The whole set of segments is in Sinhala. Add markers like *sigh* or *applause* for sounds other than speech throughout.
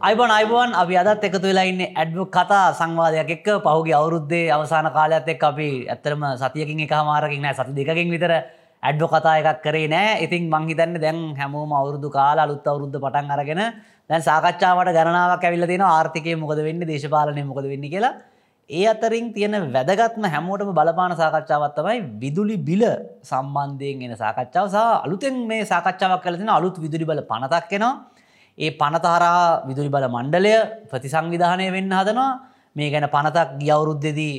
අයිබන් අයිබුවන් අපි අදත් එකතු වෙලා ඉන්න ඇඩ්බු කතා සංවාදයක් එක්ක. පහුගේ අවුරුද්දේ අවසාන කාලයක්ත් එක් අපි ඇත්තරම සතියකින් එක මාරකින් නෑ සති දෙකින් විතර ඇඩ්ඩු කතා එකක් කරේ නෑ. ඉතින් මංහිතන්න දැන් හැමෝම අවුරුදු කාල අලුත් අවුරුද්ධ පටන් අරගෙන දැන් සාකච්ඡාවට ගණනාවක් ඇවිල්ල තියෙන ආර්ථිකය මොකද වෙන්න දේශපාලනය මොකද වෙන්න කියලා. ඒ අතරින් තියෙන වැදගත්ම හැමෝටම බලපාන සාකච්ඡාවත් තමයි විදුලි බිල සම්බන්ධයෙන් එන සාකච්ඡාව සහ අලුතෙන් මේ සාකච්ඡාවක් කලතින අලුත් විදුලි බල පනතක් එනවා. ඒ පනතහරා විදුලි බල මණ්ඩලය ප්‍රතිසංවිධානය වෙන්න හදනවා. මේ ගැන පනතක් ගියවුරුද්දෙදී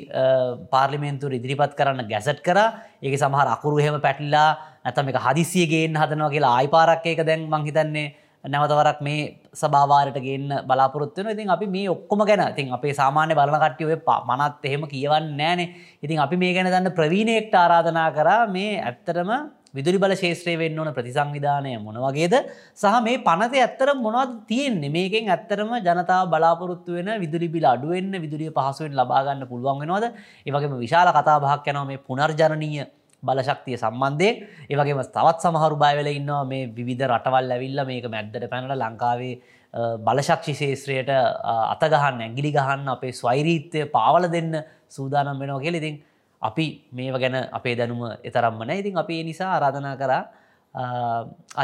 පාර්ලිමේන්තුර ඉදිරිපත් කරන්න ගැසට් කර. ඒක සමහර අකුරු එහෙම පැටිල්ලා නැතම එක හදිසියගේෙන් හදනවා කියලා ආයිපාරක් ඒක දැන් මංහිතන්නේ නැවතවරක් මේ සභාවාරයට ගන්න බලාපොරත්වන ඉතින් අපි මේ ඔක්කොම ගැන තින් අපේ සාමාන්‍ය බලන කට්ටිය මනත් එහෙම කියවන්න නෑනේ ඉතින් අපි මේ ගැන දන්න ප්‍රවීණයෙක්ට ආරාධනා කරා මේ ඇත්තටම විදුලි බල ශේත්‍රය වෙන්න ඕන ප්‍රතිසංවිධානය මොනවගේද සහ මේ පනත ඇත්තර මොනවද තියෙන්නේ? මේකෙන් ඇත්තරම ජනතාව බලාපොරොත්තු වෙන විදුලි බිල අඩුවෙන්න්න විදුලිය පහසුවෙන් ලබාගන්න පුළුවන් වෙනවාද? ඒවගේම විශාල කතා බහක් යනව මේ පුනර්ජනනීය බලශක්තිය සම්බන්ධය ඒවගේම තවත් සමහරු බයවෙල ඉන්නවා මේ විධ රටවල් ඇවිල්ල මේක මැද්දට පැනට ලංකාවේ බලශක්ෂි ශේත්‍රයට අතගහන්න ඇගිලි ගහන්න අපේ ස්වෛරීත්වය පාවල දෙන්න සූදානම් වෙනවා කෙලෙතින් අපි මේව ගැන අපේ දැනුම එතරම්ම නෑ. ඉතින් අපි නිසා ආරාධනා කරා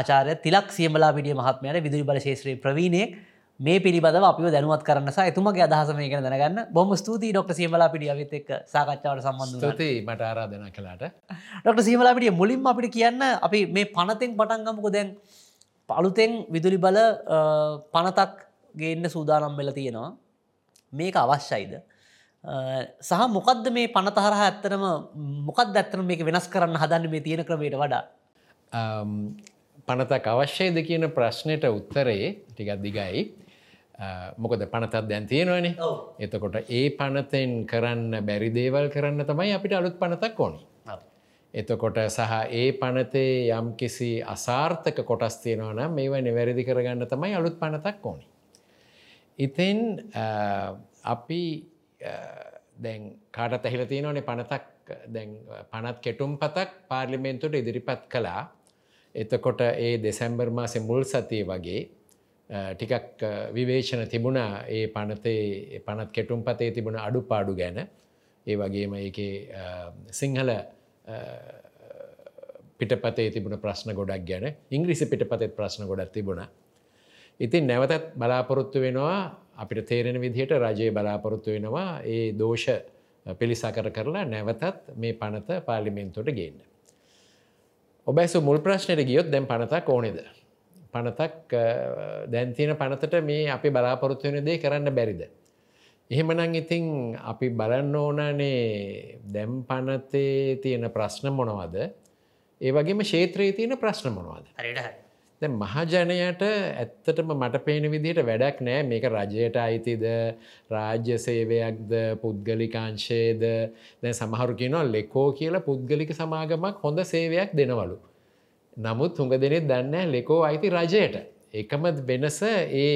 ආචාරය තිලක් සියමලා පිටිය මහත්මයට විදුරි බල ශේත්‍රයේ ප්‍රවීණයෙක් මේ පිළිබඳව අපිව දැනුවත් කරන්න සහ එතුමගේ අදහස මේ ගැන දැනගන්න. බොම ස්තුතියි ඩොක්ට සියමලා පිටිය අවිත් එක් සාකච්ඡාවට සම්බන්ධ ති මට ආරාධන කලාට ඩොක්ට සියමලා පිටිය මුලින්ම අපිට කියන්න අපි මේ පනතෙන් පටන්ගමක දැන් පළුතෙන් විදුලි බල පනතක් ගේන්න සූදානම් වෙල තියෙනවා. මේක අවශ්‍යයිද සහ මොකක්ද මේ පනතහර ඇත්තරම මොකක් ඇත්තන මේක වෙනස් කරන්න හදන්න මේ තියෙන ක්‍රමයට වඩා? පනතක් අවශ්‍යයද කියන ප්‍රශ්නයට උත්තරයේ ටිකත් දිගයි. මොකද පනතත් දැන් තියෙනවනේ. එතකොට ඒ පනතෙන් කරන්න බැරි දේවල් කරන්න තමයි අපිට අලුත් පනතක් ඕනි. එතකොට සහ ඒ පනතේ යම් කිසි අසාර්ථක කොටස් තියෙනවන මේවා නිවැරදි කරගන්න තමයි අලුත් පනතක් ඕනි. ඉතින් අපි දැන් කාටත් ඇහිල තියෙනවනේ පනතක් දැන් පනත් කෙටුම් පතක් පාර්ලිමෙන්තුට ඉදිරිපත් කළා එතකොට ඒ දෙසැම්බර් මාසෙ මුල් සතිය වගේ ටිකක් විවේශන තිබුණා ඒ පනතේ පනත් කෙටුම් පතේ තිබුණ අඩු පාඩු ගැන ඒ වගේම ඒක සිංහල පිටපතේ තිබුණ ප්‍රශ්න ගොඩක් ගැන ඉංග්‍රිසි පිටපතෙත් ප්‍රශ්න ගොඩක් තිබුණ. ඉතින් නැවතත් බලාපොරොත්තු වෙනවා අපිට තේරෙන විදිහට රජයේ බලාපොරොත්තු වෙනවා ඒ දෝෂ පිළිසකර කරලා නැවතත් මේ පනත පාලිමෙන්තුවට ගේන්න. ඔබ ඇසු මුල් ප්‍රශ්නයට ගියොත් දැන් පනතක් ඕනෙද. පනතක් දැන්තින පනතට මේ අපි බලාපොරොත්තු වෙන දේ කරන්න බැරිද. එහෙමනං ඉතින් අපි බලන්න ඕනනේ දැම් පනතේ තියෙන ප්‍රශ්න මොනවද ඒ වගේම ශේත්‍රයේ තියෙන ප්‍රශ්න මොනවද. හරිට දැ මහජනයට ඇත්තටම මට පේන විදිහට වැඩක් නෑ මේක රජයට අයිතිද රාජ්‍ය සේවයක්ද පුද්ගලිකාංශයේද දැ සමහරු කියනවා ලෙකෝ කියලා පුද්ගලික සමාගමක් හොඳ සේවයක් දෙනවලු. නමුත් හුඟ දෙනෙත් දන්න ලෙකෝ අයිති රජයට. එකම වෙනස ඒ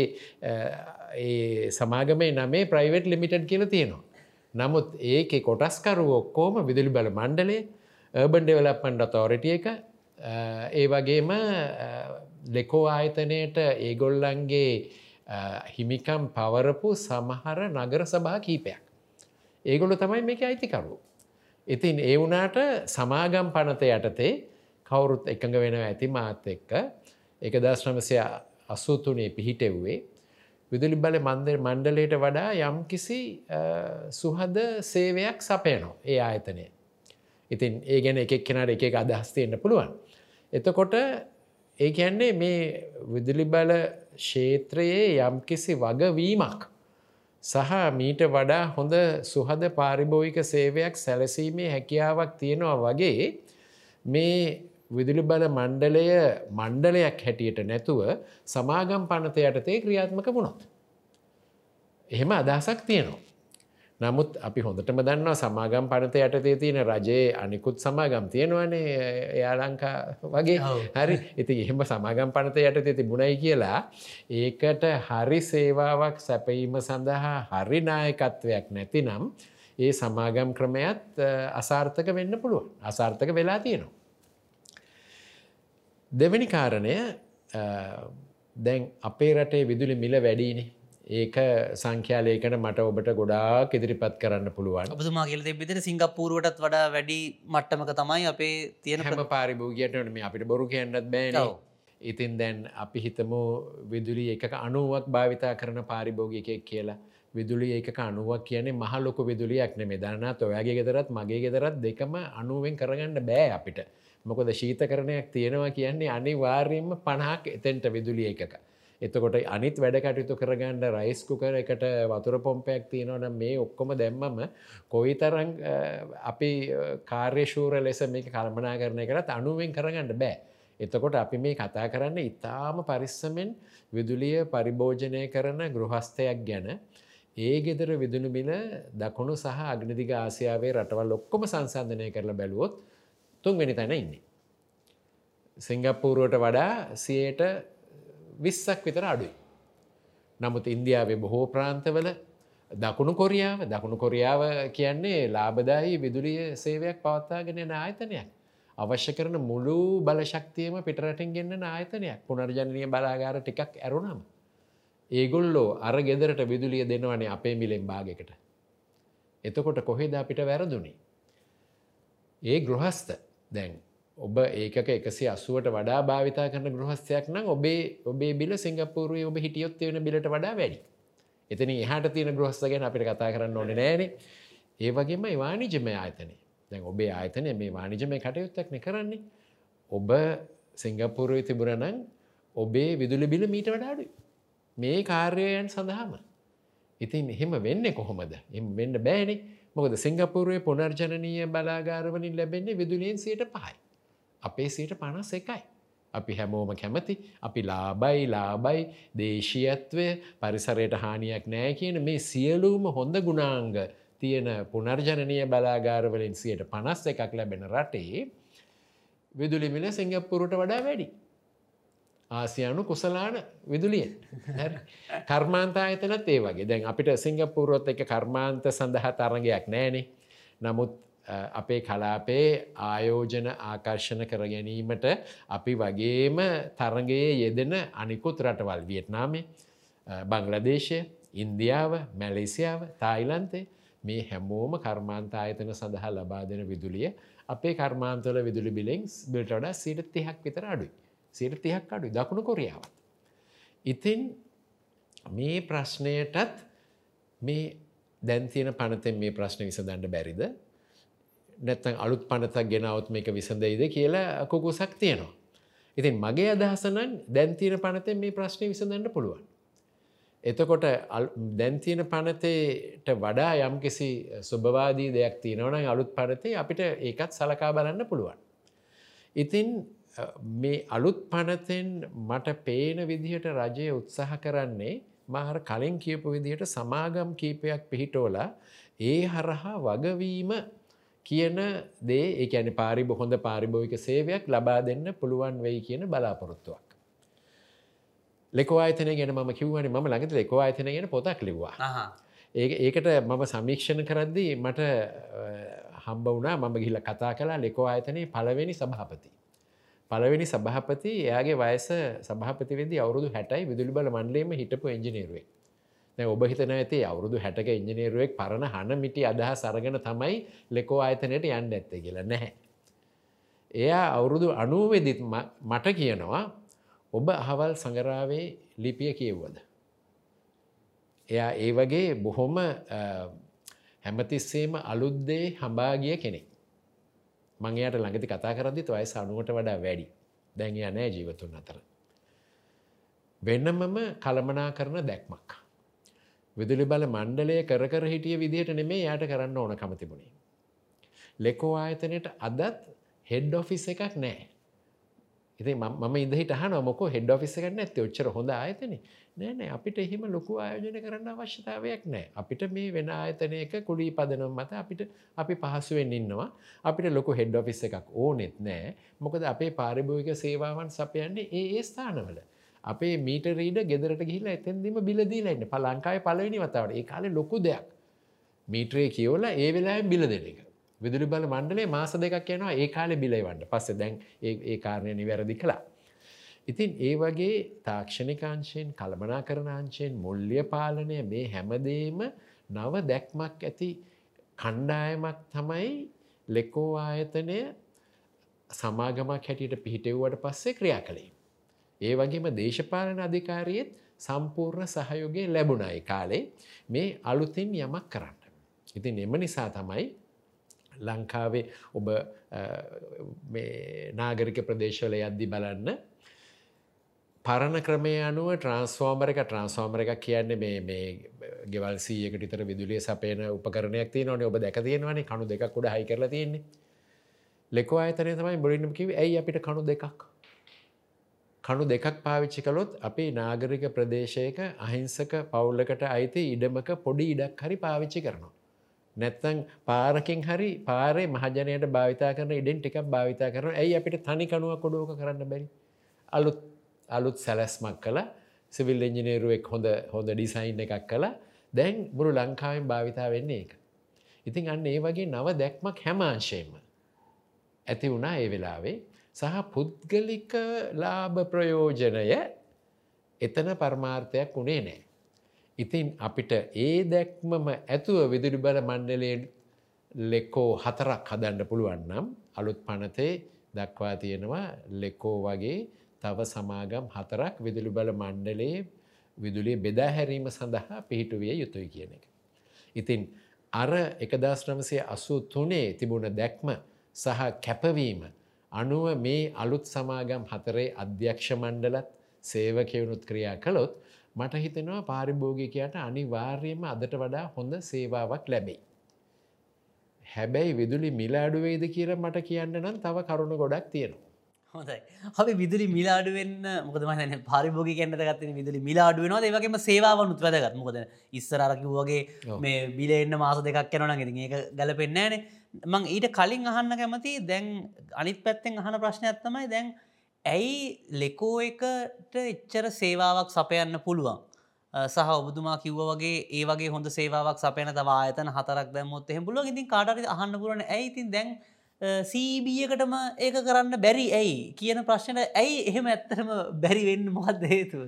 සමාගමේ නමේ ප්‍රයිවට් ලිමිටඩ් කියල තියෙනවා. නමුත් ඒක කොටස්කරු ඔක්කෝම විදුලි බල මණ්ඩලේර්බන් ඩෙවලප්මන්ඩ තෝරිටිය එක ඒ වගේම ලෙකෝ ආයතනයට ඒගොල්ලන්ගේ හිමිකම් පවරපු සමහර නගර සභා කීපයක්. ඒගොල්ල තමයි මේක අයිතිකරු. ඉතින් ඒ වුනාට සමාගම් පනත යටතේ කවුරුත් එකඟ වෙන ඇති මාත් එක්ක එක දශ්නමසය අසුතුනේ පිහිටෙව්වේ විදුලි බල මන්දර මණ්ඩලයට වඩා යම් කිසි සුහද සේවයක් සපයනෝ ඒ ආයතනය. ඉතින් ඒ ගැන එකක් කෙනට එක අදහස්තියෙන්න්න පුළුවන්. එතකොට ඒ කියන්නේ මේ විදුලි බල ක්ෂේත්‍රයේ යම්කිසි වගවීමක් සහ මීට වඩා හොඳ සුහද පාරිභෝයික සේවයක් සැලසීමේ හැකියාවක් තියෙනවා වගේ මේ විදුලි බල මණ්ඩලය මණ්ඩලයක් හැටියට නැතුව සමාගම් පනත යටතේ ක්‍රියාත්මක වුණොත්. එහෙම අදහසක් තියෙනවා. නමුත් අපි හොඳටම දන්නවා සමාගම් පනත යටතේ තියෙන රජයේ අනිකුත් සමාගම් තියෙනවනේ එයාලංකා වගේ. හරි. ඉති එහෙම සමාගම් පනත යටතේ තිබුණයි කියලා ඒකට හරි සේවාවක් සැපීම සඳහා හරි නායකත්වයක් නැතිනම් ඒ සමාගම් ක්‍රමයත් අසාර්ථක වෙන්න පුළුවන්. අසාර්ථක වෙලා තියෙනවා. දෙවැනි කාරණය දැන් අපේ රටේ විදුලි මිල වැඩීනේ ඒක සංඛ්‍යාලයකට මට ඔබට ගොඩාක් ඉදිරිපත් කරන්න පුළුවන්. ඔබතුමා කියල තිබිතර සිංගප්පූරුවටත් වඩා වැඩි මට්ටමක තමයි අපේ තියෙන හැම පාරිභෝගයට මේ අපිට බොරු කියන්නත් බෑන. ඉතින් දැන් අපි හිතමු විදුලි එක අනුවක් භාවිතා කරන පාරිභෝගිකයෙක් කියලා. විදුලි ඒක අනුවක් කියන්නේ මහලොක විදුලියක් නෙමේ දන්නත් ඔයාගේ ගෙදරත් මගේ ගෙදරත් දෙකම අනුවෙන් කරගන්න බෑ අපිට. මොකද ශීතකරණයක් තියෙනවා කියන්නේ අනිවාර්යෙන්ම පණහක් එතෙන්ට විදුලිය එකක එතකොට අනිත් වැඩ කටයුතු කරගන්න රයිස්කුකර එකට වතුර පොම්පයක් තියෙනවන මේ ඔක්කොම දැම්මම කොයි තරං අපි කාර්යශූර ලෙස මේක කල්පනා කරණය කරත් අනුවෙන් කරගන්න බෑ. එතකොට අපි මේ කතා කරන්න ඉතාම පරිස්සමෙන් විදුලිය පරිභෝජනය කරන ගෘහස්ථයක් ගැන ඒ ගෙදර විදුණු බිල දකුණු සහ අගනිදික ආසියාවේ රටවල් ඔක්කොම සංසන්ධනය කරලා බැලුවොත් තුන්වෙනි තැන ඉන්නේ. සිංගප්පූරුවට වඩා සියයට විස්සක් විතර අඩුයි. නමුත් ඉන්දියාවේ බොහෝ ප්‍රාන්තවල දකුණු කොරියාව දකුණු කොරියාව කියන්නේ ලාබදායි විදුලිය සේවයක් පවත්තාගෙන යන ආයතනයක්. අවශ්‍ය කරන මුළු බලශක්තියම පිටරටින් ගෙන්න්න ආයතනයක් පුනර්ජනය බලාගාර ටිකක් ඇරුණම. ඒගොල්ලෝ අර ගෙදරට විදුලිය දෙනවනේ අපේ මිලෙන් භාගකට. එතකොට කොහෙද අපිට වැරදුනේ. ඒ ගෘහස්ත දැන් ඔබ ඒකක එකසි අසුවට වඩා භාවිතා කරන ගෘහස්තයක් නම් ඔබේ ඔබේ බිල සිංගපූරුවේ ඔබ හිටියොත් වෙන බිලට වඩා වැඩි. එතන එහට තියෙන ගෘහස්ත ගැන අපිට කතා කරන්න ඕනේ නෑනේ. ඒ වගේම වානිජමය ආයතනය. දැන් ඔබේ ආයතනය මේ වානිජමය කටයුත්තක්න කරන්නේ. ඔබ සිංගපූරුවේ තිබුණනම් ඔබේ විදුලි බිල මීට වඩාඩුයි. මේ කාර්යයන් සඳහාම. ඉතින් එහෙම වෙන්න කොහොමද එම වෙන්න බෑනේ මොකද සිංගපුරුවේ පුනර්ජනනීය බලාගාරවලින් ලැබෙන්නේ විදුලියෙන් සයට පහයි. අපේ සීට පනස් එකයි. අපි හැමෝම කැමති අපි ලාබයි ලාබයි දේශීයත්වය පරිසරයට හානියක් නෑ කියන මේ සියලූම හොඳ ගුණාංග තියෙන පුනර්ජනනය බලාගාරවලින් සියට පනස් එකක් ලැබෙන රටේ විදුලිමිල සිංගප්පුරුට වඩා වැඩි. ආසියානු කුසලාන විදුලිය කර්මාන්ත අයතනත් ඒ වගේ දැන් අපිට සිංගපුරුවොත් එක කර්මාන්ත සඳහා තරගයක් නෑනේ නමුත් අපේ කලාපේ ආයෝජන ආකර්ෂණ කර ගැනීමට අපි වගේම තරගයේ යෙදෙන අනිකුත් රටවල් වියට්නාමේ බංලදේශය ඉන්දියාව මැලේසියාව තායිලන්තේ මේ හැමෝම කර්මාන්ත ආයතන සඳහා ලබා දෙන විදුලිය අපේ කර්මාන්තවල විදුලි බිලෙන් බිල්ට වඩා සිට තිහක් විතර අඩුයි. සිට තිහක් අඩුයි. දකුණු කොරියාවත්. ඉතින් මේ ප්‍රශ්නයටත් මේ දැන්තියන පනතෙන් මේ ප්‍රශ්න විසඳන්න බැරිද? නැත්තන් අලුත් පනතක් ගෙනවත් මේක විසඳයිද කියලා කොකුසක් තියෙනවා. ඉතින් මගේ අදහසනන් දැන්තියන පනතෙන් මේ ප්‍රශ්නය විසඳන්න පුළුවන්. එතකොට දැන්තියන පනතේට වඩා යම්කිසි සුභවාදී දෙයක් තියෙනවන අලුත් පනතේ අපිට ඒකත් සලකා බලන්න පුළුවන්. ඉතින් මේ අලුත් පනතෙන් මට පේන විදිහට රජය උත්සාහ කරන්නේ මහර කලින් කියපු විදිහට සමාගම් කීපයක් පිහිටෝලා ඒ හරහා වගවීම කියන දේ ඒකැන පාරි බොහොඳ පාරිභෝවික සේවයක් ලබා දෙන්න පුළුවන් වෙයි කියන බලාපොරොත්තුවක්. ලෙකෝ අයතන ගෙන ම කිව්වන ම ළඟත ලෙකෝ අයතන ගෙන පොතක් ලිවා. ඒකට මම සමීක්ෂණ කරද්දී මට හම්බ වුණා මම ගිහිල කතා කලා ලෙකෝ අයතනයේ පළවෙනි සභහපති. පළවෙනි සභහපති එයාගේ වයස සභහපති වෙදි අවුරුදු හැටයි විදුලි බල මන්ලේම හිටපු එංජිනේරුවේ. ඔබ හිතන ඇති අවුරුදු හැටක ඉංජිනේරුවෙක් පරණ හන මිටි අදහ සරගෙන තමයි ලෙකෝ ආයතනයට යන්න ඇත්ත කියලා නැහැ. එයා අවුරුදු අනුවවෙදිත් මට කියනවා ඔබ අහවල් සඟරාවේ ලිපිය කියව්වද. එයා ඒ වගේ බොහොම හැමතිස්සේම අලුද්දේ හම්බාගිය කෙනෙක්. මංයාට ළඟති කතා කරදි ඔය සනුවට වඩා වැඩි දැන් නෑ ජීවතුන් අතර. වෙන්නමම කළමනා කරන දැක්මක්. විදුලි බල මණ්ඩලය කර කර හිටිය විදිහට නෙමේ යායට කරන්න ඕන කමතිබුණේ. ලෙකෝ ආයතනයට අදත් හෙඩ් ඔෆිස් එකක් නෑ. ඉති ම ඉදහිට හන මොක හෙඩ් ඔෆිස් එකක් නැති ඔච්චර හොඳ ආයතන. නෑනෑ අපිට එහෙම ලොකු ආයෝජන කරන්න අවශ්‍යතාවයක් නෑ. අපිට මේ වෙන ආයතනයක කුඩී පදනම් මත අපිට අපි පහසුවෙන් ඉන්නවා. අපිට ලොකු හෙඩ් ඔෆිස් එකක් ඕනෙත් නෑ. මොකද අපේ පාරිභෝවික සේවාවන් සපයන්නේ ඒ ඒ ස්ථානවල. අපේ මීට රීඩ ගෙදරට ගිහිලා එතැන්දිම බිලදීලන්න පලංකාය පලවෙනි වතාවට. ඒ කාලෙ ලොකු දෙයක්. මීට්‍රේ කියවල ඒ වෙලා බිල දෙන එක. විදුලි බල මණ්ඩලේ මාස දෙකක් යනවා ඒ කාලෙ බිලයිවන්න පස්ස දැන් ඒ කාරණය නිවැරදි කළා. ඉතින් ඒ වගේ තාක්ෂණිකාංශයෙන් කළමනා කරනාංශයෙන් මුල්්‍ය පාලනය මේ හැමදේම නව දැක්මක් ඇති කණ්ඩායමක් තමයි ලෙකෝ ආයතනය සමාගමක් හැටියට පිහිටෙව්වට පස්සේ ක්‍රියා කළේ. ඒ වගේම දේශපාලන අධිකාරියත් සම්පූර්ණ සහයෝගය ලැබුණයි කාලේ මේ අලුතින් යමක් කරන්න. ඉතින් එම නිසා තමයි ලංකාවේ ඔබ නාගරික ප්‍රදේශවල යද්දි බලන්න පරණ ක්‍රමය අනුව ට්‍රන්ස්ෆෝර්මර එක ට්‍රන්ස්ෆෝර්මර එක කියන්නේ මේ මේ ගෙවල් සීයකට විතර විදුලිය සපයන උපකරණයක් තියෙනවනේ ඔබ දැක තියෙනවනේ කණු දෙකක් උඩ හයි කරලා තියෙන්නේ ලෙකෝ ආයතනය තමයි මුලින්ම කිව්වේ ඇයි අපිට කණු දෙකක් කණු දෙකක් පාවිච්චි කළොත් අපි නාගරික ප්‍රදේශයක අහිංසක පවුල්ලකට අයිති ඉඩමක පොඩි ඉඩක් හරි පාවිච්චි කරනවා. නැත්තං පාරකින් හරි පාරේ මහජනයට භාවිතා කරන ඉඩෙන් ටිකක් භාවිතා කරන ඇයි අපිට තනි කනුව කොඩුවක කරන්න බැරි? අලුත් අලුත් සැලැස්මක් කළ. සිවිල් එංජිනේරුවෙක් හොඳ හොඳ ඩිසයින් එකක් කළ. දැන් මුරු ලංකාවෙන් භාවිතා වෙන්නේ එක. ඉතින් අන්න ඒ වගේ නව දැක්මක් හැමාංශයම ඇති වුණා ඒ වෙලාවේ. සහ පුද්ගලික ලාභ ප්‍රයෝජනය එතන පරමාර්ථයක් වුණේ නෑ. ඉතින් අපිට ඒ දැක්මම ඇතුව විදුලි බල මණ්ඩලයෙන් ලෙකෝ හතරක් හදන්න පුළුවන් නම් අලුත් පනතේ දක්වා තියෙනවා ලෙකෝ වගේ තව සමාගම් හතරක් විදුලි බල මණ්ඩලයේ විදුලිය බෙදා හැරීම සඳහා පිහිටුවිය යුතුයි කියන එක. ඉතින් අර එකදස් නමසය අසූ තුනේ තිබුණ දැක්ම සහ කැපවීම අනුව මේ අලුත් සමාගම් හතරේ අධ්‍යක්ෂ මණ්ඩලත් සේවකයවුණුත් ක්‍රියා කළොත් මට හිතෙනවා පාරිභෝගිකයට අනිවාර්යයෙන්ම අදට වඩා හොඳ සේවාවක් ලැබෙයි. හැබැයි විදුලි මිලාඩුවේද කියර මට කියන්න නම් තව කරුණු ගොඩක් තියෙනවා. හොඳයි. අපි විදුලි මිලාඩුවෙන් මොකද මන පරිභෝගි කන්නට ගත්තන විදුලි මිලාඩුවනවා ඒවගේම සේවාවනුත් වැදගත්. මොකද ඉස්සරරකි වගේ මේ බිලෙන්න මාස දෙකක් කැනන ගෙති ඒක ගැලපෙන්නෑන මං ඊට කලින් අහන්න කැමති දැන් අනිත් පැත්තෙන් අහන ප්‍රශ්නයක් තමයි දැන් ඇයි ලෙකෝ එකට එච්චර සේවාවක් සපයන්න පුළුවන්? සහ ඔබතුමා කිව්ව වගේ ඒ වගේ හොඳ සේවාවක් සපයන තව ආයතන හතරක් දැම්මොත් එහෙම පුළුවන්. ඉතින් කාටට අහන්න පුළුවන් ඇයි ඉතින් දැන් සීබියකටම ඒක කරන්න බැරි ඇයි කියන ප්‍රශ්න ඇයි එහෙම ඇත්තරම බැරි වෙන්න මොහත් හේතුව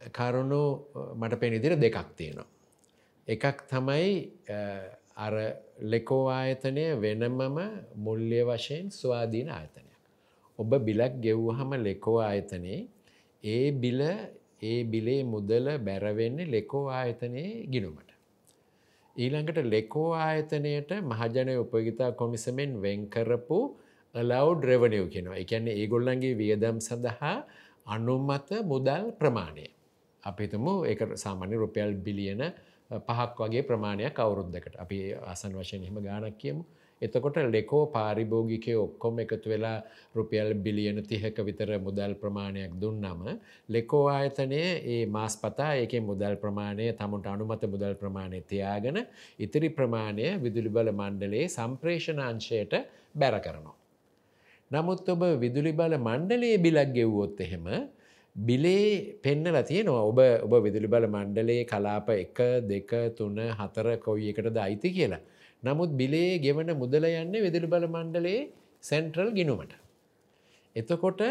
කරුණු මට පෙනිදිර දෙකක් තියෙනවා. එකක් තමයි අර ලෙකෝ ආයතනය වෙනමම මුල්්‍ය වශයෙන් ස්වාධීන ආයතනය. ඔබ බිලක් ගෙව්වහම ලෙකෝ ආයතනයේ ඒ බිල ඒ බිලේ මුදල බැරවෙන්නේ ලෙකෝ ආයතනයේ ගිනුමට. ඊළඟට ලෙකෝ ආයතනයට මහජනය උපගිතා කොමිසමෙන් වෙන්කරපු ලව් රෙවනිව් කෙනවා එකන්නේ ඒගොල්ලන්ගේ වියදම් සඳහා අනුමත මුදල් ප්‍රමාණය. අපිතුමු එක සාමාන්‍ය රුපියල් බිලියන පහක් වගේ ප්‍රමාණයක් අවුරුද්ධකට අපි අසන් වශයෙන් එහෙම ගානක් කියමු. එතකොට ලෙකෝ පාරිභෝගිකය ඔක්කොම එකතු වෙලා රුපියල් බිලියන තිහක විතර මුදල් ප්‍රමාණයක් දුන්නම ලෙකෝ ආයතනය ඒ මාස් පතා ඒක මුදල් ප්‍රමාණය තමුට අනුමත මුදල් ප්‍රමාණය තියාගෙන ඉතිරි ප්‍රමාණය විදුලි බල මණ්ඩලේ සම්ප්‍රේෂණංශයට බැර කරනවා. නමුත් ඔබ විදුලි බල මණ්ඩලයේ බිලක් ගෙව්වොත් එහෙම බිලේ පෙන්නලා තියෙනවා ඔබ ඔබ විදුලි බල මණ්ඩලයේ කලාප එක දෙක තුන හතර කොයි එකටද අයිති කියලා. නමුත් බිලේ ගෙවන මුදල යන්නේ වෙදිලි බල මණ්ඩලේ සැන්ට්‍රල් ගිනුමට. එතකොට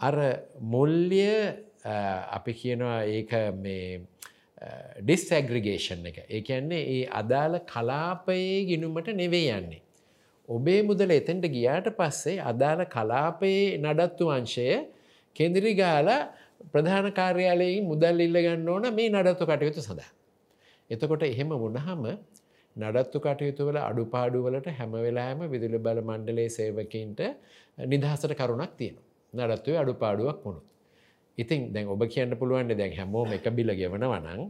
අර මුල්්‍ය අපි කියනවා ඒක මේ ඩිස්ඇග්‍රිගේෂන් එක ඒ කියන්නේ ඒ අදාළ කලාපයේ ගිනුමට නෙවේ යන්නේ. ඔබේ මුදල එතෙන්ට ගියාට පස්සේ අදාළ කලාපයේ නඩත්තු වංශය කෙන්දිරි ගාල ප්‍රධාන කාර්යාලයෙන් මුදල් ඉල්ල ගන්න ඕන මේ නඩත්තු කටයුතු සඳහා. එතකොට එහෙම වුණහම නඩත්තු කටයුතු වල අඩුපාඩුවලට හැම වෙලාම විදුලි බල මණ්ඩලේ සේවකින්ට නිදහසට කරුණක් තියෙනවා. නඩත්තුවේ අඩුපාඩුවක් වුණොත්. ඉතින් දැන් ඔබ කියන්න පුළුවන්න්නේ දැන් හැමෝම එක බිල ගෙවනවා නම්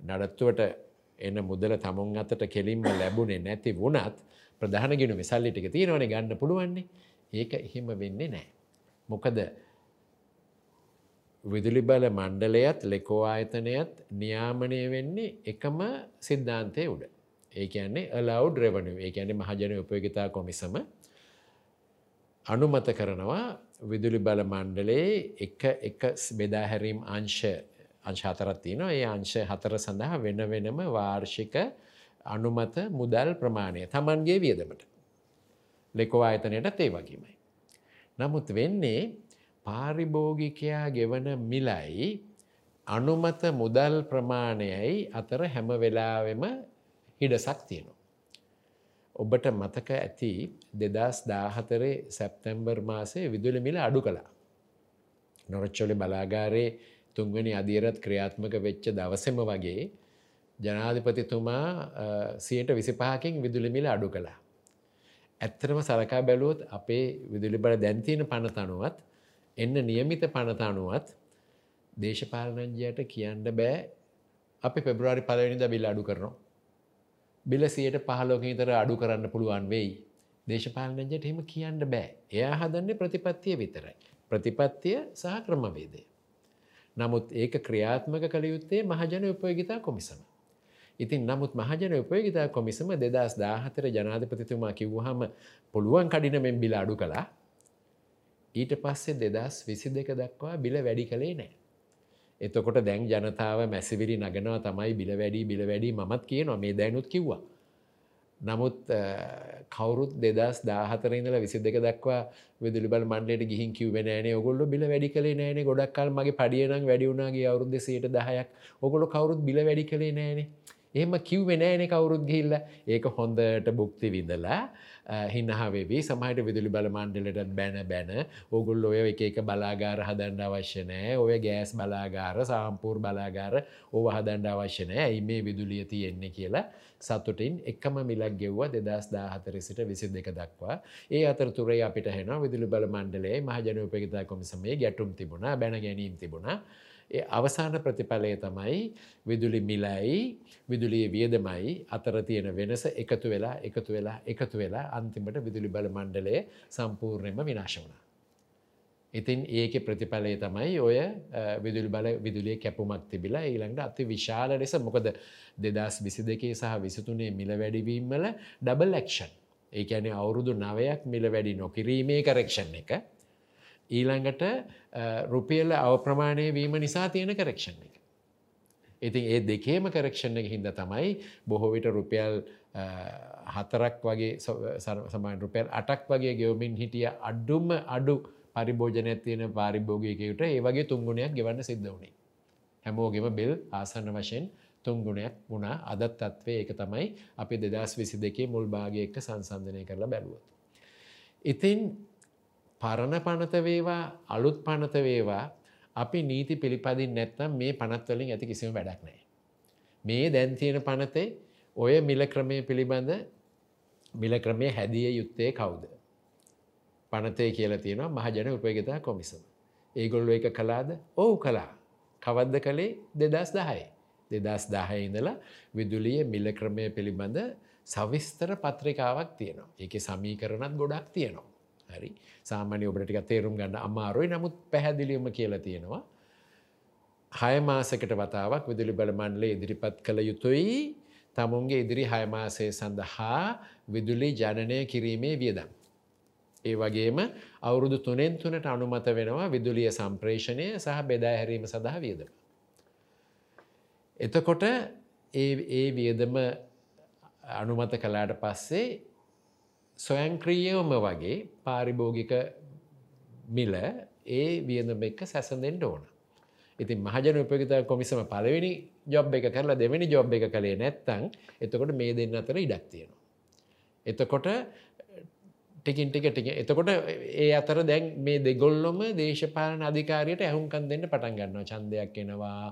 නඩත්තුවට එන මුදල තමුන් අතට කෙලින්ම ලැබුණේ නැති වුණත් ප්‍රධාන ගෙනුමේ සල්ලි ටික තියෙනවනේ ගන්න පුළුවන්නේ. ඒක එහෙම වෙන්නේ නැහැ. මොකද විදුලි බල මණ්ඩලයත් ලෙකෝ ආයතනයත් නියාමනය වෙන්නේ එකම සිද්ධාන්තය උඩ. ඒ කියන්නේ allowed revenue ඒ කියන්නේ මහජන උපයෝගිතා කොමිසම අනුමත කරනවා විදුලි බල මණ්ඩලයේ එක එක බෙදා හැරීම් අංශ අංශ හතරක් තියෙනවා. ඒ අංශ හතර සඳහා වෙන වෙනම වාර්ෂික අනුමත මුදල් ප්‍රමාණය Tamanගේ වියදමට. ලෙකෝ ආයතනයටත් ඒ වගේමයි. නමුත් වෙන්නේ පාරිභෝගිකයා ගෙවන මිලයි අනුමත මුදල් ප්‍රමාණයයි අතර හැම වෙලාවෙම හිඩසක් තියෙනවා. ඔබට මතක ඇති දෙදස් දාහතරේ සැප්තැම්බර් මාසේ විදුලි මිල අඩු කළා. නොරච්චොලි බලාගාරයේ තුන්වැනි අධීරත් ක්‍රියාත්මක වෙච්ච දවසෙම වගේ ජනාධිපතිතුමා සියට විසිපහකින් විදුලිමිල අඩු කළා. ඇත්තරම සලකා බැලුවොත් අපේ විදුලිබල දැන්තියන පනතනුවත් එන්න නියමිත පනතනුවත් දේශපාලනංජයට කියන්න බෑ අපි පෙබ්‍රවාරි පලවෙනිද බිල් අඩු කරනවා. බිල සියට පහලෝකින් තර අඩු කරන්න පුළුවන් වෙයි. දේශපාලනජයට හෙම කියන්න බෑ. එයා හදන්නේ ප්‍රතිපත්තිය විතරයි. ප්‍රතිපත්තිය සහ ක්‍රමවේදය. නමුත් ඒක ක්‍රියාත්මක කළ යුත්තේ මහජන උපයෝගිතා කොමිසම. ඉතින් නමුත් මහජන උපයෝගිතා කොමිසම දෙදස් දාහතර ජනාධපතිතුමා කිව්වහම පුළුවන් කඩිනමෙන් බිල අඩු කළා ඊට පස්සේ දෙදස් විසි දෙක දක්වා බිල වැඩි කළේ නෑ. එතකොට දැන් ජනතාව මැසිවිරි නගනවා තමයි බිල වැඩි බිල වැඩි මත් කියනවා මේ දැනුත් කිව්වා. නමුත් කවරුත් දෙදස් දාහතරඉඳල විසි දෙක දක්වා විදුලිබල මන්ඩලට ගිහින් කිව්වෙනෑනේ ඔගොල්ල බිල වැඩි කලේ නෑනේ. ගොඩක්කල් මගේ පඩියනම් වැඩියුණගේ අවුරුද්ධ සයට දහයක්. ඔගොල කවරුත් බිල වැඩි කළේ නෑනේ. එහෙම කිව්වෙ නෑනේ කවුරුත් ගිහිල්ල. ඒක හොඳට බුක්ති විඳලා හින්නහාවේවී සමහට විදුලි බල මණ්ඩලටත් බැන බැන ඔගුල් ඔය එක එක බලාගාර හදන්ඩ අවශ්‍ය නෑ. ඔය ගෑස් බලාගාර සාම්පූර් බලාගාර ඕව හදන්ඩ අවශ්‍ය නෑ. ඇයි මේ විදුලිය තියෙන්නේ කියලා සතුටින් එකම මිලක් ගෙව්ව දෙදස් දාහතර සිට විසි දෙක දක්වා. ඒ අතර තුරේ අපිට හෙන විදුලි බල මණ්ඩලේ මහජන උපගතා කොමිසමේ ගැටුම් තිබුණා බැන ගැනීම් තිබුණා. ඒ අවසාන ප්‍රතිඵලය තමයි විදුලි මිලයි විදුලිය වියදමයි අතර තියෙන වෙනස එකතු වෙලා එකතු වෙලා එකතු වෙලා අන්තිමට විදුලි බල මණ්ඩලය සම්පූර්ණයම විනාශ වුණා. ඉතින් ඒක ප්‍රතිඵලය තමයි ඔය විදුලි බල විදුලිය කැපුමක් තිබිලා ඊළඟට අති විශාල ලෙස මොකද දෙදස් විසි දෙකේ සහ විසිතුනේ මිල වැඩිවීම්වල ඩබල් ලක්ෂන්. ඒ ඇනේ අවුරුදු නවයක් මිල වැඩි නොකිරීමේ කරක්ෂන් එක ඊළඟට රුපියල අවප්‍රමාණය වීම නිසා තියෙන කරක්ෂණ එක. ඉතින් ඒ දෙකේම කරක්ෂණ එක හින්ද තමයි බොහෝවිට රුපියල් හතරක් වගේ සමන් රුපියල් අටක් වගේ ගෙවමින් හිටිය අඩුම අඩු පරිභෝජනය තියෙන පාරිභෝගයකයට ඒ වගේ තුංගුණයක් ගෙවන්න සිද්ධ වුණේ. හැමෝගෙම බෙල් ආසන්න වශයෙන් තුංගුණයක් වුණා අදත් තත්වේ ඒක තමයි අපි දෙදස් විසි දෙකේ මුල් භාගය එක්ක සංසන්ධනය කරලා බැලුවත්. ඉතින් පරණ පනත වේවා අලුත් පනත වේවා අපි නීති පිළිපදින් නැත්නම් මේ පනත්වලින් ඇති කිසිම වැඩක් නෑ. මේ දැන් තියෙන පනතේ ඔය මිල ක්‍රමය පිළිබඳ මිල ක්‍රමය හැදිය යුත්තේ කවුද. පනතේ කියලා තියෙනවා මහජන උපයගතා කොමිසම. ඒගොල්ලො එක කලාද ඔවු කලා කවද්ද කළේ දෙදස් දහයි. දෙදස් දාහය ඉඳලා විදුලිය මිල ක්‍රමය පිළිබඳ සවිස්තර පත්‍රිකාවක් තියෙනවා. ඒක සමීකරණත් ගොඩක් තියෙනවා. හරි සාමාන්‍ය ඔබට ටික තේරුම් ගන්න අමාරුයි නමුත් පැහැදිලිවම කියලා තියෙනවා. හය මාසකට වතාවක් විදුලි බල මණ්ඩලය ඉදිරිපත් කළ යුතුයි තමුන්ගේ ඉදිරි හයමාසය සඳහා විදුලි ජනනය කිරීමේ වියදම්. ඒ වගේම අවුරුදු තුනෙන් තුනට අනුමත වෙනවා විදුලිය සම්ප්‍රේෂණය සහ බෙදා හැරීම සඳහා වියදම. එතකොට ඒ වියදම අනුමත කලාට පස්සේ සොයංක්‍රියවම වගේ පාරිභෝගික මිල ඒ වියදම එක්ක සැසඳෙන්ට ඕන. ඉතින් මහජන උපයගතා කොමිසම පලවෙනි ජොබ් එක කරලා දෙවැනි ජොබ් එක කළේ නැත්තං එතකොට මේ දෙන්න අතර ඉඩක් තියෙනවා. එතකොට ටිකින් ටික ටික එතකොට ඒ අතර දැන් මේ දෙගොල්ලොම දේශපාලන අධිකාරයට ඇහුම්කන් දෙන්න පටන් ගන්නවා චන්දයක් එනවා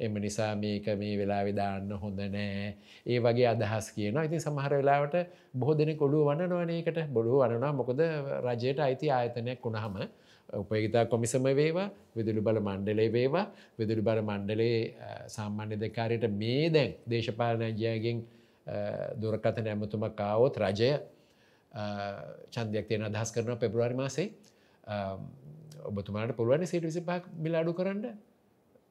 එම නිසා මේක මේ වෙලා විදාන්න හොඳ නෑ. ඒ වගේ අදහස් කියන ඉතින් සමහර වෙලාවට බොහෝ දෙනෙ කොළුව වන්නනවනයකට බොඩුව වනවා මොකද රජයට අයිති ආයතනයක් වුණහම උපයගතා කොමිසම වේවා විදුලි බල මණ්ඩලේ වේවා. විදුලි බල මණ්ඩලේ සාමාන්‍ය දෙකාරයට මේ දැන් දේශපාලනජයගෙන් දුරකථන ඇමතුමක් කාවොත් රජය චන්දයක් තියෙන අදහස් කරන පෙබ්‍රවාරි මාසේ. ඔබතුමාට පුළුවන් සිට විසිපාක් මිලාඩු කරන්න?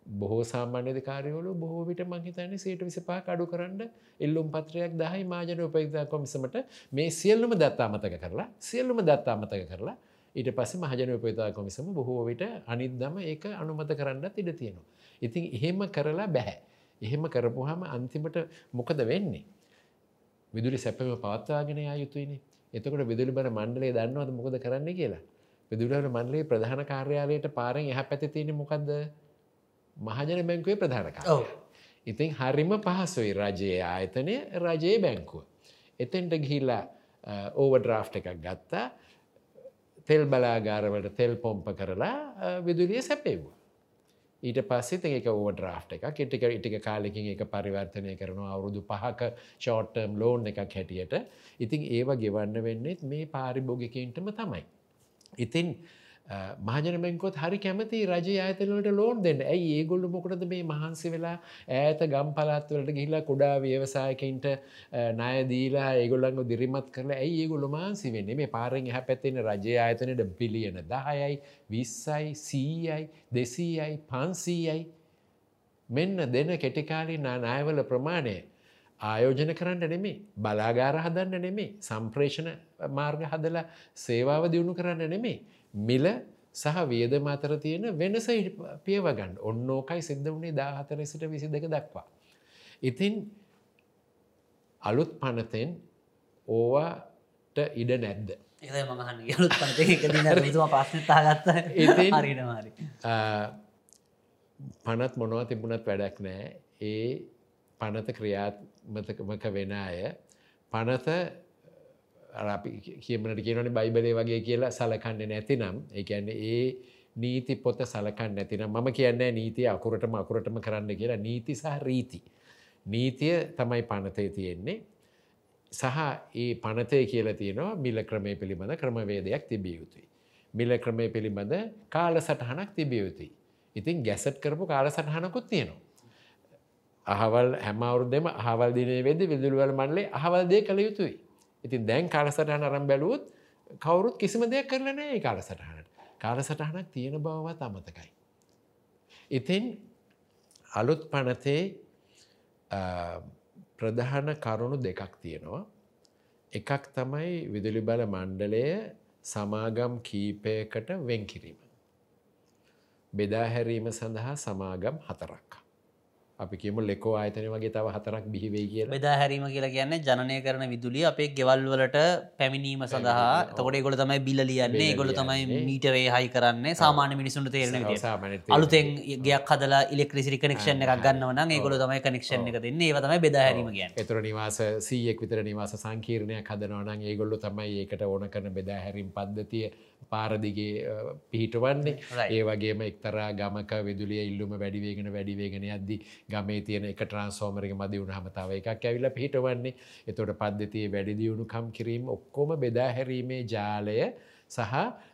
බොහෝ සාමාන්‍ය කාරයවල බොහෝ විට මහිතන්නේ සේට විසිපා අඩු කරන්න එල්ලුම් පත්‍රයක් දහයි මාජන උපයක්තා කොමිසමට මේ සියල්ලුම දත්තාමතක කරලා සියල්ලුම දත්තාමතක කරලා ඊට පස්සේ මහජන උපයතා කොමිසම බොහෝ විට අනිද්දම ඒක අනුමත කරන්නත් ඉඩ තියෙනවා. ඉතින් එහෙම කරලා බැහැ. එහෙම කරපුහම අන්තිමට මොකද වෙන්නේ. විදුලි සැපම පවත්වාගෙන යා යුතුයිනේ එතකොට විදුලි බර මණ්ඩලේ දන්නවද මොකද කරන්න කියලා. විදුලට මන්ලේ ප්‍රධාන කාර්යාලයට පාරෙන් එහ පැති තියෙන මොකක්ද මහජන බැංකුවේ ප්‍රධානකා. ඔව්. ඉතින් හරිම පහසුයි රජයේ ආයතනය රජයේ බැංකුව. එතෙන්ට ගිහිල්ලා ඕව ඩ්‍රාෆ් එකක් ගත්තා තෙල් බලාගාරවලට තෙල් පොම්ප කරලා විදුලිය සැපේවා. ඊට පස්සේ එක ඕ ඩ්‍රාෆ් එක කෙටික ඉටික කාලෙකින් එක පරිවර්තනය කරනවා අවුරුදු පහක ෂෝට්ටර්ම් ලෝන් එකක් හැටියට ඉතින් ඒවා ගෙවන්න වෙන්නෙත් මේ පාරිභෝගිකන්ටම තමයි. ඉතින් මහජන බැංකොත් හරි කැමති රජ අතලට ලෝන් දෙන්න. ඇයි? ඒගොල්ලු මොකටද මේ මහන්සි වෙලා ඇත ගම් පලත්වලට ගිහිලා කුඩා ව්‍යවසායකන්ට නයදීලා ඒගොල්ලංග දිරිමත් කරලා ඇයි ඒගොල්ල මාන්සි වෙන්නේ? මේ පාරෙන් හැ පැත්තිෙන රජය ආයතනයට පිලියන දහයයි විස්සයි සීයයි දෙසීයයි පන්සීයයි. මෙන්න දෙන කෙටිකාලි නානායවල ප්‍රමාණය ආයෝජන කරන්න නෙමේ බලාගාර හදන්න නෙමේ සම්ප්‍රේෂණ මාර්ග හදලා සේවාව දියුණු කරන්න නෙමේ මිල සහ වියදම අතර තියෙන වෙනස පියවගන්න ඔන්නෝකයි සිද්ධ වුණේ දාහතර සිට විසි දෙක දක්වා. ඉතින් අලුත් පනතෙන් ඕවාට ඉඩ නැද්ද. පනත් මොනවා තිබුණත් වැඩක් නෑ. ඒ පනත ක්‍රියාත්මතකමක වෙන අය පනත අපි කියමට කියනන බයිබලේ වගේ කියලා සලකන්න නැතිනම් එකන්න ඒ නීති පොත සලකන්න නැතිනම් මම කියන්න නීතිය අකුරටම අකුරටම කරන්න කියලා නීති සහ රීති. නීතිය තමයි පනතය තියෙන්නේ සහ ඒ පනතය කියලා තියෙනවා මිල ක්‍රමය පිළිබඳ ක්‍රමවේදයක් තිබිය යුතුයි. මිල ක්‍රමය පිළිබඳ කාල සටහනක් තිබිය යුතුයි. ඉතින් ගැසට් කරපු කාල සටහනකුත් තියෙනවා. අහවල් හැමවරුදම අහවල් දිනේ වෙද විදුළුවල මන්ලේ අහවල්දය කළ යුතුයි. ඉතින් දැන් කාලසටහන අරම් බැලුවොත් කවුරුත් කිසිම දෙයක් කරලා නෑ කාලසටහනට. කාලසටහනක් තියෙන බවවත් අමතකයි. ඉතින් අලුත් පනතේ ප්‍රධාන කරුණු දෙකක් තියෙනවා. එකක් තමයි විදුලි බල මණ්ඩලය සමාගම් කීපයකට වෙන්කිරීම. බෙදාහැරීම සඳහා සමාගම් හතරක්. අපි කියම ලෙකෝ ආයතන වගේ තව හතරක් බිහිවේ කිය බෙදා හැරීම කියලා කියන්නේ ජනය කරන විදුලිය අපේ ගෙවල්වලට පැමිණීම සඳහා. තකොට ගොල තමයි බිල ලියන්නේ. ගොල තමයි මීටවේ හයි කරන්න. සාමාන්‍ය මිනිසුන්ට තේරන අලුතෙන් ගයක් හදලා ඉලෙක්ට්‍රිසි කනෙක්ෂන් එකක් ගන්නවන ඒගොල තමයි කනෙක්ෂන් එක දෙන්නේ. ඒ තමයි බෙදාහැරීම කියන්න. එතුර නිවාස සීයෙක් විතර නිවාස සංකීර්ණයක් හදනවනන් ඒගොල්ලු තමයි ඒකට ඕන කරන බෙදාහැරිම් පද්ධතිය පාරදිගේ පිහිටවන්නේ. ඒ වගේම එක්තරා ගමක විදුලිය ඉල්ලුම වැඩිවේගෙන වැඩිවේගෙන අද්දි ගමේ තියෙන එක ට්‍රන්ස්ෝමරක මද වුණ හමතාව එකක් ඇවිල පිහිටවන්නේ. එතොට පද්ධතිය වැඩිදියුණු කම් කිරීම ඔක්කොම බෙදාහැරීමේ ජාලය සහ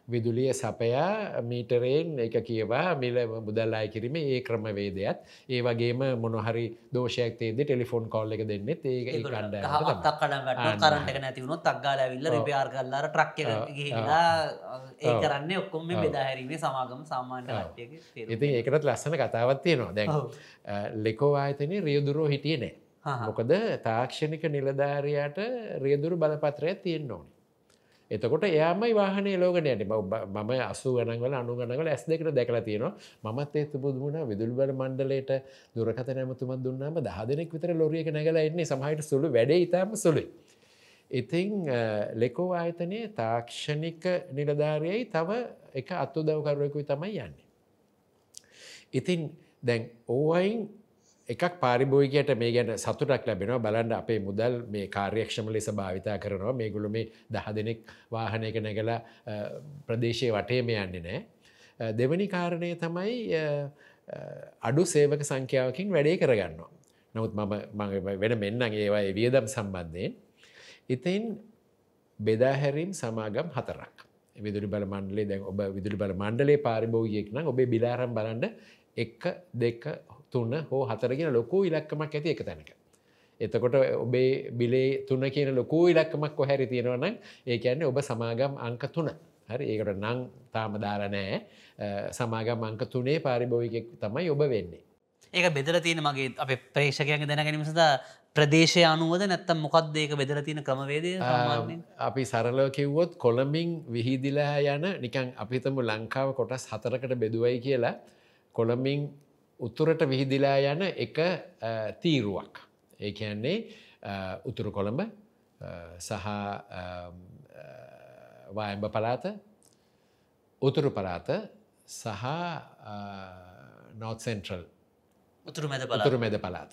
විදුලිය සපයා මීටරයෙන් එක කියවා මිල මුදල් අය කිරීම ඒ ක්‍රමවේදයත්. ඒ වගේම මොනහරි දෝෂයක් තේද ටෙලිෆෝන් කොල්ල එක දෙන්නෙත් ඒ කණ්ඩ කරට නැතිවුණු තක්ගාල ඇවිල්ල රිපයාර් කල්ලාර ට්‍රක් ගිහිලා ඒ කරන්න ඔක්කොම බෙදාහැරීමේ සමාගම සාමාන්‍ය ඉති ඒකටත් ලස්සන කතාවත් තියෙනවා. දැන් ලෙකෝ ආයතනය රියදුරෝ හිටිය නෑ. මොකද තාක්ෂණික නිලධාරයාට රියදුරු බලපත්‍රය තියෙන්න්න ඕනි එතකොට එයාමයි වාහනේ ලෝකනයට මම අසු ගනගල අනු ගනගල ඇස් දෙකට දැකලා තියෙනවා මත් ඒත් පුදුමුණ විදුල්බල මණ්ඩලට දුරකත නැමතුමත් දුන්නාම දහ දෙනෙක් විතර ලොරියක නැගලා එන්නේ සමහට සුළු වැඩ ඉතාම සුළුයි. ඉතිං ලෙකෝ ආයතනයේ තාක්ෂණික නිලධාරයයි තව එක අත්තු දවකරුවෙකුයි තමයි යන්නේ. ඉතින් දැන් ඕවයින් එකක් පාරිභෝගයට මේ ගැන සතුටක් ලැබෙනවා බලන්ඩ අපේ මුදල් මේ කාර්යක්ෂම ලෙස භාවිතා කරනවා මේ ගුළු මේ දහ දෙනෙක් වාහනයක නැගලා ප්‍රදේශය වටේම යන්නේ නෑ. දෙවනි කාරණය තමයි අඩු සේවක සංඛ්‍යාවකින් වැඩේ කරගන්නවා. නමුත් මම වෙන මෙන්නම් ඒවා වියදම් සම්බන්ධයෙන්. ඉතින් බෙදාහැරීම් සමාගම් හතරක්. විදුලි බල මණ්ඩලේ දැන් ඔබ විදුලි බල මණ්ඩලේ පාරිභෝගියෙක් නම් ඔබේ බිලාරම් බලන්න එක දෙක තුන්න හෝ හතරගෙන ලොකු ඉලක්කමක් ඇති එක තැනක. එතකොට ඔබේ බිලේ තුන කියන ලොකු ඉලක්කමක් කොහැරි තියෙනවනම් ඒ ඇන්නේ ඔබ සමාගම් අංක තුන. හරි? ඒකට නං තාම දාලා නෑ සමාගම් අංක තුනේ පාරිභෝවිකෙක් තමයි ඔබ වෙන්නේ. ඒක බෙදල තියෙන මගේ අප ප්‍රේක්ෂකයන් දැනගැනීම සඳ ප්‍රදේශය අනුවද නැත්තම් මොකක්ද ඒක බෙදල තියෙන ක්‍රමවේදය අපි සරලව කිව්වොත් කොළඹින් විහිදිලා යන නිකන් අපිතම ලංකාව කොටස් හතරකට බෙදුවයි කියලා. කොළඹින් උතුරට විහිදිලා යන එක තීරුවක්. ඒ කියන්නේ උතුරු කොළඹ සහ වායම්භ පලාත උතුරු පලාත සහ නෝත් සෙන්ට්‍රල් උතුරු මැද පලාත.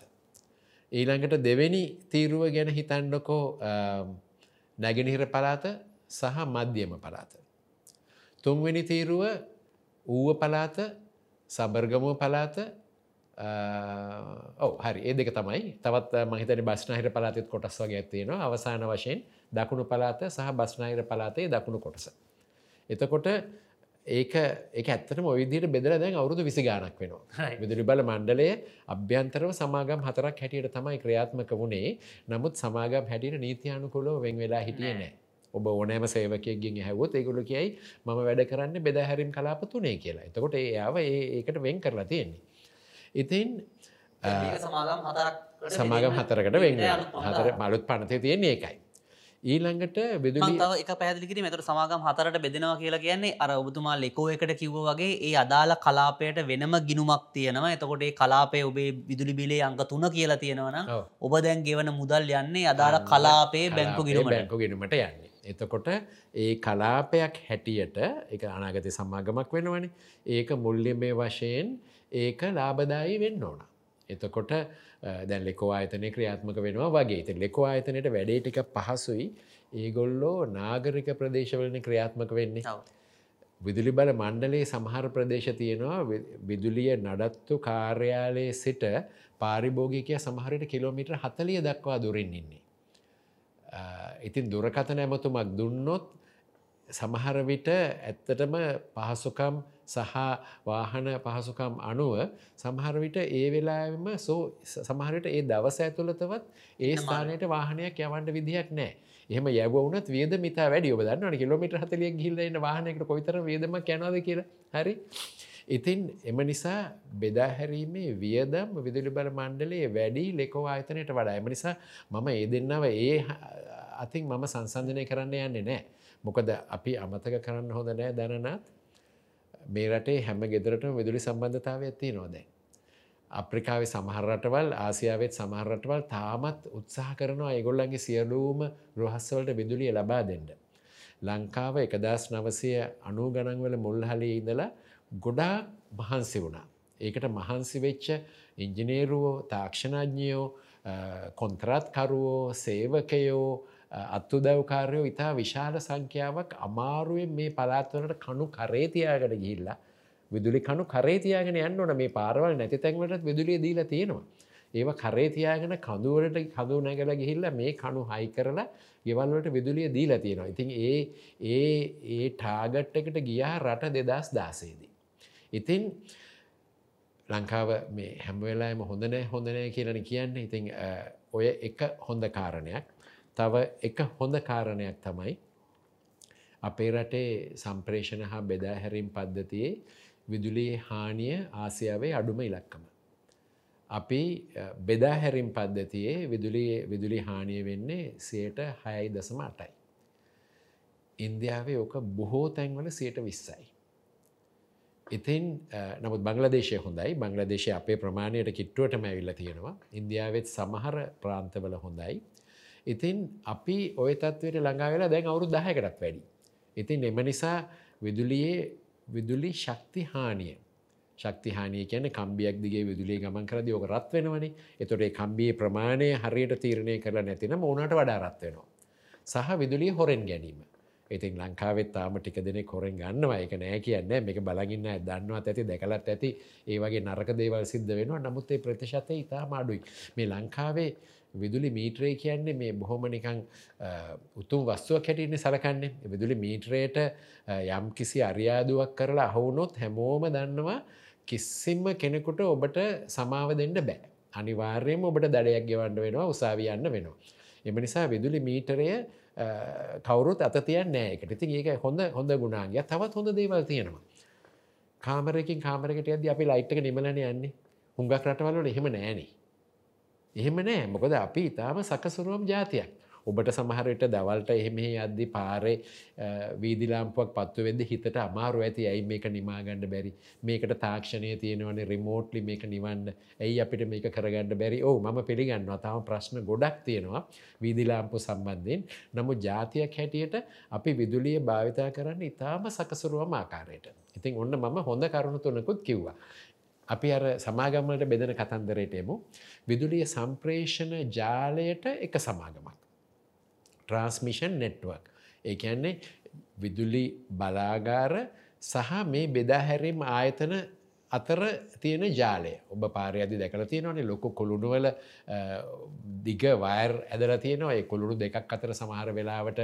ඊළඟට දෙවෙනි තීරුව ගැන හිතන්ඩකෝ නැගෙනහිර පලාත සහ මධ්‍යම පලාත. තුන්වෙනි තීරුව ඌව පලාත සබර්ගමුව පලාත ඔව හරි. ඒ දෙක තමයි. තවත් මහිතන බස්නාහිර පලාතත් කොටස් වගේ ඇත්තියෙනවා අවසාන වශයෙන් දකුණු පලාත සහ බස්නාහිර පලාතේ දකුණු කොටස. එතකොට ඒක ඒක ඇත්තට මොවිදිට බෙදර දැන් අවුරුදු විසි ගානක් වෙනවා. විදුලි බල මණ්ඩලය අභ්‍යන්තරව සමාගම් හතරක් හැටියට තමයි ක්‍රියාත්මක වුණේ. නමුත් සමාගම් හැටියට නීතියානුකොලෝ වෙන් වෙලා හිටිය නෑ ඔබ ඕනෑම සේවකයක්ගෙන් හැවොත් ඒගොලු කියයි මම වැඩ කරන්න බෙදහැරිම් කලාප තුනේ කියලා එතකොට ඒයාව ඒකට වෙන් කරලා තියෙන්නේ. ඉතින් සමාගම් හතරක් සමාගම් හතරකට වෙන්න හතර මලුත් පනතය තියෙන්නේ ඒකයි. ඊළඟට තව එක පැදිලිකිරි මෙතර සමාගම් හතරට බෙදෙනවා කියලා කියන්නේ අර ඔබතුමා ලෙකෝ එකට කිව්ව වගේ ඒ අදාළ කලාපයට වෙනම ගිනුමක් තියෙනවා එතකොට ඒ කලාපය ඔබේ විදුලි බිලේ අංක තුන කියලා තියෙනවන. ඔබ දැන් ගෙවන මුදල් යන්නේ අදාළ කලාපේ බැංකු ගිරුමට බැංකු ගෙනුමට යන්නේ. එතකොට ඒ කලාපයක් හැටියට එක අනාගත සමාගමක් වෙනවනේ ඒක මුල්ලිමේ වශයෙන් ඒක ලාබදායි වෙන්න ඕන. එතකොට දැන් ලෙකෝ ආයතනය ක්‍රියාත්මක වෙනවා වගේ ති ලෙකෝ ආයතනයට වැඩේ ටික පහසුයි ඒගොල්ලෝ නාගරික ප්‍රදේශවලන ක්‍රියාත්මක වෙන්නේ. විදුලි බල මණ්ඩලේ සමහර ප්‍රදේශ තියෙනවා විදුලිය නඩත්තු කාර්යාලයේ සිට පාරිභෝගිකය සමහරයට කිලෝමිටර් හතලිය දක්වා දුරින් ඉන්නේ. ඉතින් දුරකථන ඇමතුමක් දුන්නොත් සමහර විට ඇත්තටම පහසුකම් සහ වාහන පහසුකම් අනුව සමහර විට ඒ වෙලාම සෝ සමහරට ඒ දවස ඇතුළතවත් ඒ ස්ථානයට වාහනයක් යවන්ට විදිහක් නෑ එහම යවුනත් වියද මිත වැඩි. ඔබ දන්න කිලමිට හතලිය ගිල්ලන්න වාහනකට කොවිතර වියදම කැනද කියලා. හරි ඉතින් එම නිසා බෙදාහැරීමේ වියදම් විදුලි බල මණ්ඩලේ වැඩි ලෙකෝ ආයතනයට වඩා එම නිසා මම ඒ දෙන්නව ඒ හ- අතින් මම සංසන්ධනය කරන්න යන්නේ නෑ මොකද අපි අමතක කරන්න හොඳ නෑ දැනනත් මේ රටේ හැම ගෙදරටම විදුලි සම්බන්ධතාව ඇති නොදැ. අප්‍රිකාවේ සමහරටවල් ආසියාවත් සමහරටවල් තාමත් උත්සාහ කරනවා ඒගොල්ලන්ගේ සියලූම ගෘහස්සවලට විදුලිය ලබා දෙන්න. ලංකාව එකදස් නවසය අනූ ගණන්වල මුල්හලේ ඉඳලා ගොඩා මහන්සි වුණා. ඒකට මහන්සි වෙච්ච ඉංජිනේරුවෝ තාක්ෂණඥයෝ කොන්ත්‍රාත්කරුවෝ සේවකයෝ අත්තුදවකාරයෝ ඉතා විශාල සංඛ්‍යාවක් අමාරුවෙන් මේ පලාත්වලට කණු කරේතියාගට ගිහිල්ලා විදුලි කණු කරේතියාගෙන යන්න ඕන මේ පාරවල් නැති තැන්වලට විදුලිය දීලා තියෙනවා. ඒව කරේතියාගෙන කඳුවලට කඳු නැගල ගිහිල්ල මේ කණු හයි කරලා ගෙවල්වලට විදුලිය දීලා තියෙනවා. ඉතින් ඒ ඒ ඒ ටාගට් එකට ගියා රට දෙදස් දාසේදී. ඉතින් ලංකාව මේ හැම්වෙලාම හොඳනෑ හොඳනෑ කියලන කියන්න ඉතින් අ, ඔය එක හොඳ කාරණයක් තව එක හොඳ කාරණයක් තමයි අපේ රටේ සම්ප්‍රේෂණ හා බෙදා හැරීම් පද්ධතියේ විදුලියේ හානිය ආසියාවේ අඩුම ඉලක්කම. අපි අ, බෙදා හැරිම් පද්ධතියේ විදුලියේ විදුලි හානිය වෙන්නේ සයට හයයි දසම අටයි. ඉන්දියාවේ ඕක බොහෝ තැන්වල සයට විස්සයි. ඉතින් අ, නමුත් බංලදේශය හොඳයි බංලදේශය අපේ ප්‍රමාණයට කිට්ටුවටම ඇවිල්ල තියෙනවා ඉන්දියාවත් සමහර ප්‍රාන්තවල හොඳයි. ඉතින් අපි ඔය තත්වයට ළඟා වෙලා දැන් අවුරු දහයකටත් වැඩි. ඉතින් එම නිසා විදුලියේ විදුලි ශක්ති හානිය ශක්ති හානිය කියන කම්බියක් දිගේ විදුලිය ගමන් කරදි ඕක රත් වෙනවනි එතොට ඒ කම්බියේ ප්‍රමාණය හරියට තීරණය කරලා නැතින ඕනට වඩා රත් වෙනවා. සහ විදුලිය හොරෙන් ගැනීම. ඉතින් ලංකාවෙත් තාම ටික දෙනෙ කොරෙන් ගන්නවා. එක නෑ කියන්න. මේක බලගන්න දන්නවත් ඇති දැකලත් ඇති. ඒ වගේ නරක දේවල් සිද්ධ වෙනවා. නමුත් ඒ ප්‍රතිශතය ඉතා මාඩුයි මේ ලංකාවේ විදුලි මීට්‍රේ කියන්නේ මේ බොහොම නිකං අ, උතුම් වස්තුවක් හැටින්නේ සලකන්නේ. විදුලි මීට්‍රේට යම් කිසි අරියාදුවක් කරලා අහුවුණොත් හැමෝම දන්නවා කිසිම්ම කෙනෙකුට ඔබට සමාව දෙන්න බෑ. අනිවාර්යම ඔබට දඩයක් ගෙවන්න වෙනවා උසාවියන්න වෙනවා. එම නිසා විදුලි මීටරය අ, කවුරුත් අත තියන් නෑ එකට ඉතින් ඒක හොඳ හොඳ ගුණාගය තවත් හොඳ දේවල් තියෙනවා. කාමරකින් කාමරකට ඇද අපි ලයිට්ක නිමලන යන්නේ හුඟක් රටවල්ලට එහෙම නෑනේ. එහෙම නෑ මොකද අපි ඉතාම සකසුරුවම් ජාතියක්. ඔබට සමහරට දවල්ට එහෙමෙහි අද්දි පාරේ වීදිලාම්පුවක් පත්ව වෙද හිතට අමාරු ඇති. ඇයි මේක නිමාගණ්ඩ බැරි? මේකට තාක්ෂණය තියෙනවන රිමෝට්ලි මේක නිවන්න. ඇයි අපිට මේක කරගන්න බැරි? ඕ ම පිළිගන්නවා. තම ප්‍රශ්න ගොඩක් තියෙනවා වීදිලාම්පු සම්බන්ධයෙන්. නමු ජාතියක් හැටියට අපි විදුලිය භාවිතා කරන්න ඉතාම සකසරුවම ආකාරයට. ඉතින් ඔන්න මම හොඳ කරුණු තුනකුත් කිව්වා. අපි අර සමාගමලට බෙදන කතන්දරයට එමු. විදුලිය සම්ප්‍රේෂණ ජාලයට එක සමාගමක්. Transmission network. ඒ කියන්නේ විදුලි බලාගාර සහ මේ බෙදාහැරීම් ආයතන අතර තියෙන ජාලය. ඔබ පාරයදි දැකල තියෙනවනේ ලොකු කොළුණුවල දිග වයර් ඇදල තියෙනවා. ඒ කොළුණු දෙකක් අතර සමහර වෙලාවට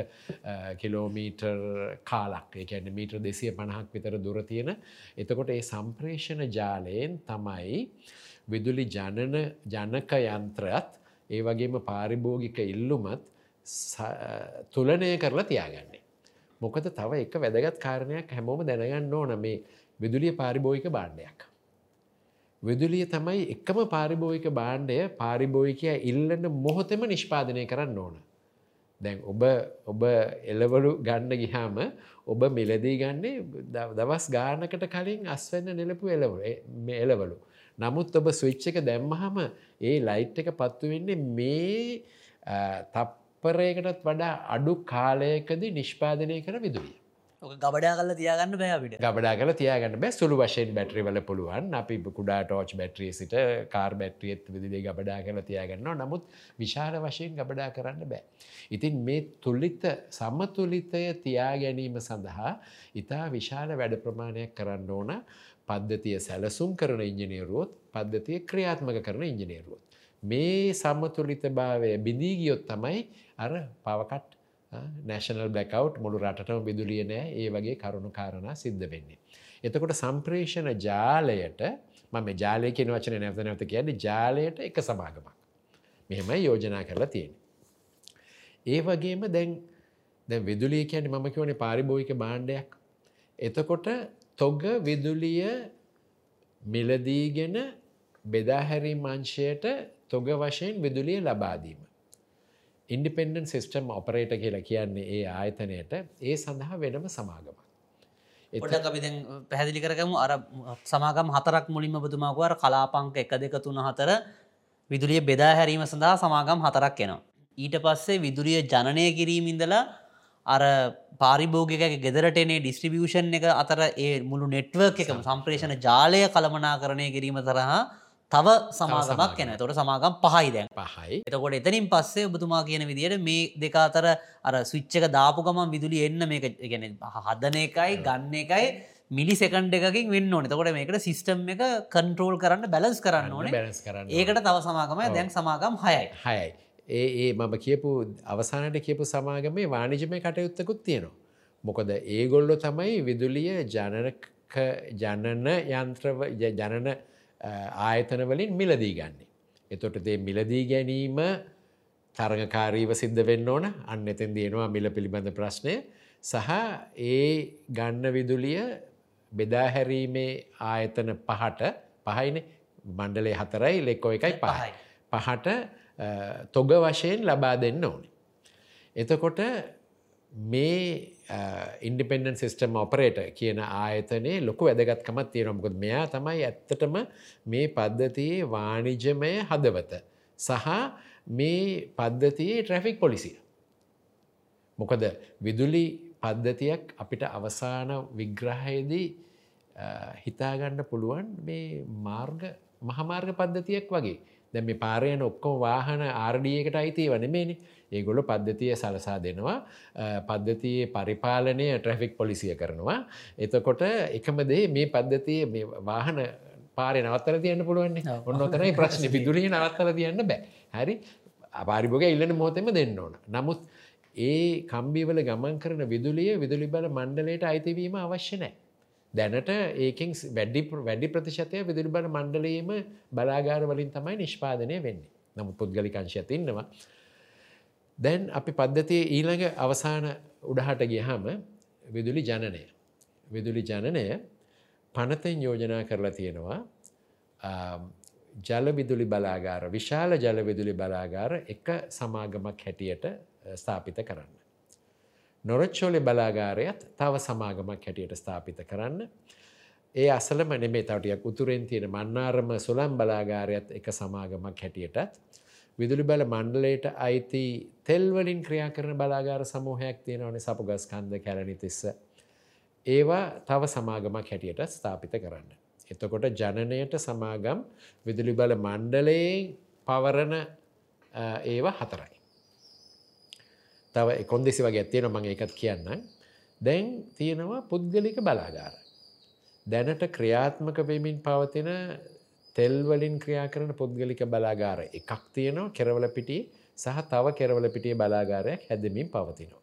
කිලෝමීටර් කාලක් ඒකැන්න මීටර් දෙසිය පණහක් විතර දුර තියෙන. එතකොට ඒ සම්ප්‍රේෂණ ජාලයෙන් තමයි විදුලි ජනන ජනක යන්ත්‍රයත් ඒ වගේම පාරිභෝගික ඉල්ලුමත් තුලනය කරලා තියාගන්නේ. මොකද තව එක වැදගත් කාරණයක් හැමෝම දැනගන්න ඕන මේ විදුලිය පාරිභෝයික බාණ්ඩයක්. විදුලිය තමයි එකම පාරිභෝයික බාණ්ඩය පාරිභෝයිකය ඉල්ලන්න මොහොතෙම නිෂ්පාදනය කරන්න ඕන. දැන් ඔබ ඔබ එලවලු ගන්න ගිහාම ඔබ මිලදී ගන්නේ දවස් ගානකට කලින් අස්වන්න නෙලපු එලව එලවලු. නමුත් ඔබ ස්විච්ච එක දැම්මහම ඒ ලයිට් එක පත්තු වෙන්නේ මේ තප්පරයකටත් වඩා අඩු කාලයකද නිෂ්පාදනය කර විදුලිය. ගබඩා කල තියාගන්න බෑපිට ගබඩා කල තියාගන්න බෑ සුළු වශයෙන් බැට්‍රිවල පුළුවන් අපි කුඩා ටෝච් බැට්‍රිය සිට කාර් බැට්‍රියත් විදිදේ ගබඩා කල තියාගන්නවා නමුත් විශාල වශයෙන් ගබඩා කරන්න බෑ. ඉතින් මේ තුල්ලිත සමතුලිතය තියා ගැනීම සඳහා ඉතා විශාල වැඩ ප්‍රමාණයක් කරන්න ඕන පද්ධතිය සැලසුම් කරන ඉංජිනේරුවොත් පද්ධතිය ක්‍රියාත්මක කරන ඉංජිනේරුවොත්. මේ සම්මතුලිත භාවය බිඳීගියොත් තමයි අර පවකට් නැශනල් බැකව් මුළු රටම බිදුලිය නෑ ඒ වගේ කරුණු කාරණා සිද්ධ වෙන්නේ. එතකොට සම්ප්‍රේෂණ ජාලයට මම ජාලය කියෙන වචන නැවත නැවත කියන්නේ ජාලයට එක සමාගමක්. මෙහෙමයි යෝජනා කරලා තියෙන. ඒ වගේම දැන් දැ විදුලිය කියන්න මම කිවනේ පාරිභෝයික බාණ්ඩයක්. එතකොට තොග විදුලිය මිලදීගෙන බෙදාහැරී මංශයට තොග වශයෙන් විදුලිය ලබාදීම. ඉන්ඩිපෙන්ඩන් සිස්ටම් ඔපරේට කියලා කියන්නේ ඒ ආයතනයට ඒ සඳහා වෙනම සමාගමක්. එොඩක් අපි පැහැදිලි කරකමු අර සමාගම් හතරක් මුලින්ම බතුමාකුවර කලාපංක එක දෙක තුන හතර විදුලිය බෙදා හැරීම සඳහා සමාගම් හතරක් එනවා. ඊට පස්සේ විදුලිය ජනනය කිරීමින්දලා අර පාරිභෝගික ගෙදරටනේ ඩිස්ට්‍රිබියෂන් එක අතර ඒ මුළු නෙට්වර්ක් එකම සම්ප්‍රේෂණ ජාලය කළමනා කරණය කිරීම තරහා තව සමාගමක් එන තොට සමාගම් පහයි දැන්. පහයි. එතකොට එතනින් පස්සේ ඔබතුමා කියන විදියට මේ දෙක අතර අර ස්විච්චක දාපු ගමන් විදුලි එන්න මේක ගැන හදන එකයි ගන්න එකයි මිලි සෙකන්ඩ එකකින් වෙන්න ඕන. තකොට මේකට සිිස්ටම් එක කන්ට්‍රෝල් කරන්න බැලස් කරන්න ඕන. බැලස් කරන්න ඒකට තව සමාගමයි දැන් සමාගම් හයයි. හයයි. ඒ ඒ මම කියපු අවසානට කියපු සමාගමේ වානිජමය කටයුත්තකුත් තියෙනවා. මොකද ඒගොල්ලො තමයි විදුලිය ජනක ජනන යන්ත්‍රව ජනන ආයතනවලින් මිලදී ගන්නේ. එතොට දේ මිලදී ගැනීම තරඟකාරීව සිද්ධ වෙන්න ඕන අන්න එතෙන් තියෙනවා මිල පිළිබඳ ප්‍රශ්නය සහ ඒ ගන්න විදුලිය බෙදාහැරීමේ ආයතන පහට පහයින මණ්ඩලේ හතරයි ලෙක්කෝ එකයි පහයි. පහට තොග වශයෙන් ලබා දෙන්න ඕනි. එතකොට මේ ඉන්ඩිපෙන්ඩන් සිස්ටම් ඔපරේට කියන ආයතනයේ ලොකු වැදගත්කමත් තියෙනොමකොත් මෙයා තමයි ඇත්තටම මේ පද්ධතියේ වානිජමය හදවත සහ මේ පද්ධතියේ ට්‍රැෆික් පොලිසිය. මොකද විදුලි පද්ධතියක් අපිට අවසාන විග්‍රහයේදී හිතාගන්න පුළුවන් මේ මාර්ග මහමාර්ග පද්ධතියක් වගේ. දැ මේ පාරයන ඔක්කොම වාහන ආර්ඩියකට අයිතිය වනමේනි ඒගොලු පද්ධතිය සලසා දෙනවා. පද්ධතියේ පරිපාලනය ට්‍රැෆික් පොලිසිය කරනවා. එතකොට එකමදේ මේ පද්ධතිය වාහන පාරය නවත්තල තියන්න පුළුවන්නේ. ඔන්නොතනයි ප්‍රශ්න. විදුලිය නවත්තල තියන්න බෑ. හරි. අපාරිභෝග ඉල්ලන මොහොතෙම දෙන්න ඕන. නමුත් ඒ කම්බිවල ගමන් කරන විදුලිය විදුලි බල මණ්ඩලයට අයිතිවීම අවශ්‍ය නෑ. දැනට ඒකින් වැඩි වැඩි ප්‍රතිශතය විදුලි බල මණ්ඩලයේම බලාගාර වලින් තමයි නිෂ්පාදනය වෙන්නේ. නමුත් පුද්ගලිකංශයත් ඉන්නවා දැන් අපි පද්ධතිය ඊළඟ අවසාන උඩහට ගියහම විදුලි ජනනය. විදුලි ජනනය පනතෙන් යෝජනා කරලා තියෙනවා ජල විදුලි බලාගාර විශාල ජල විදුලි බලාගාර එක සමාගමක් හැටියට ස්ථාපිත කරන්න. නොරච්චෝලෙ බලාගාරයත් තව සමාගමක් හැටියට ස්ථාපිත කරන්න. ඒ අසලම නෙමේ තවටියක් උතුරෙන් තියෙන මන්නාරම සුළම් බලාගාරයත් එක සමාගමක් හැටියටත් විදුලි බල මණ්ඩලයට අයිති තෙල්වලින් ක්‍රියා කරන බලාගාර සමූහයක් තියෙනවන සපුගස් කන්ද කැලනි තිස්ස. ඒවා තව සමාගමක් හැටියට ස්ථාපිත කරන්න. එතකොට ජනනයට සමාගම් විදුලි බල මණ්ඩලයෙන් පවරණ ඒවා හතරයි. තව එකොන් දෙසි වගේ ඇත්තියෙන මං එකත් කියන්න. දැන් තියෙනවා පුද්ගලික බලාගාර. දැනට ක්‍රියාත්මක වෙමින් පවතින තෙල්වලින් ක්‍රියා කරන පුද්ගලික බලාගාර එකක් තියෙනවා කෙරවල පිටි සහ තව කෙරවල පිටිය බලාගාරයක් හැදමින් පවතිනවා.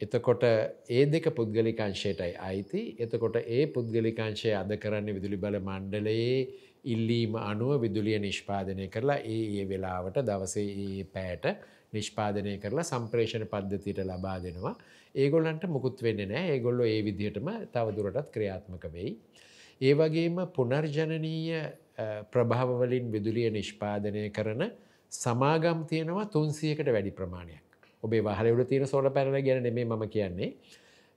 එතකොට ඒ දෙක පුද්ගලිකංශයටයි අයිති එතකොට ඒ පුද්ගලිකංශය අද කරන්න විදුලි බල මණ්ඩලයේ ඉල්ලීම අනුව විදුලිය නිෂ්පාදනය කරලා ඒ ඒ වෙලාවට දවසේ ඒ පෑට නිෂ්පාදනය කරලා සම්ප්‍රේෂණ පද්ධතියට ලබා දෙනවා ඒගොල්ලන්ට මුකුත් වෙන්න නෑ ඒගොල්ලො ඒ විදිහටම තවදුරටත් ක්‍රියාත්මක වෙයි. ඒ වගේම පුනර්ජනනීය ප්‍රභාවවලින් විදුලිය නිෂ්පාදනය කරන සමාගම් තියෙනවා තුන්සියකට වැඩි ප්‍රමාණයක්. ඔබේ වහලවුඩ තියෙන සෝල පැරල ගැන නෙමේ ම කියන්නේ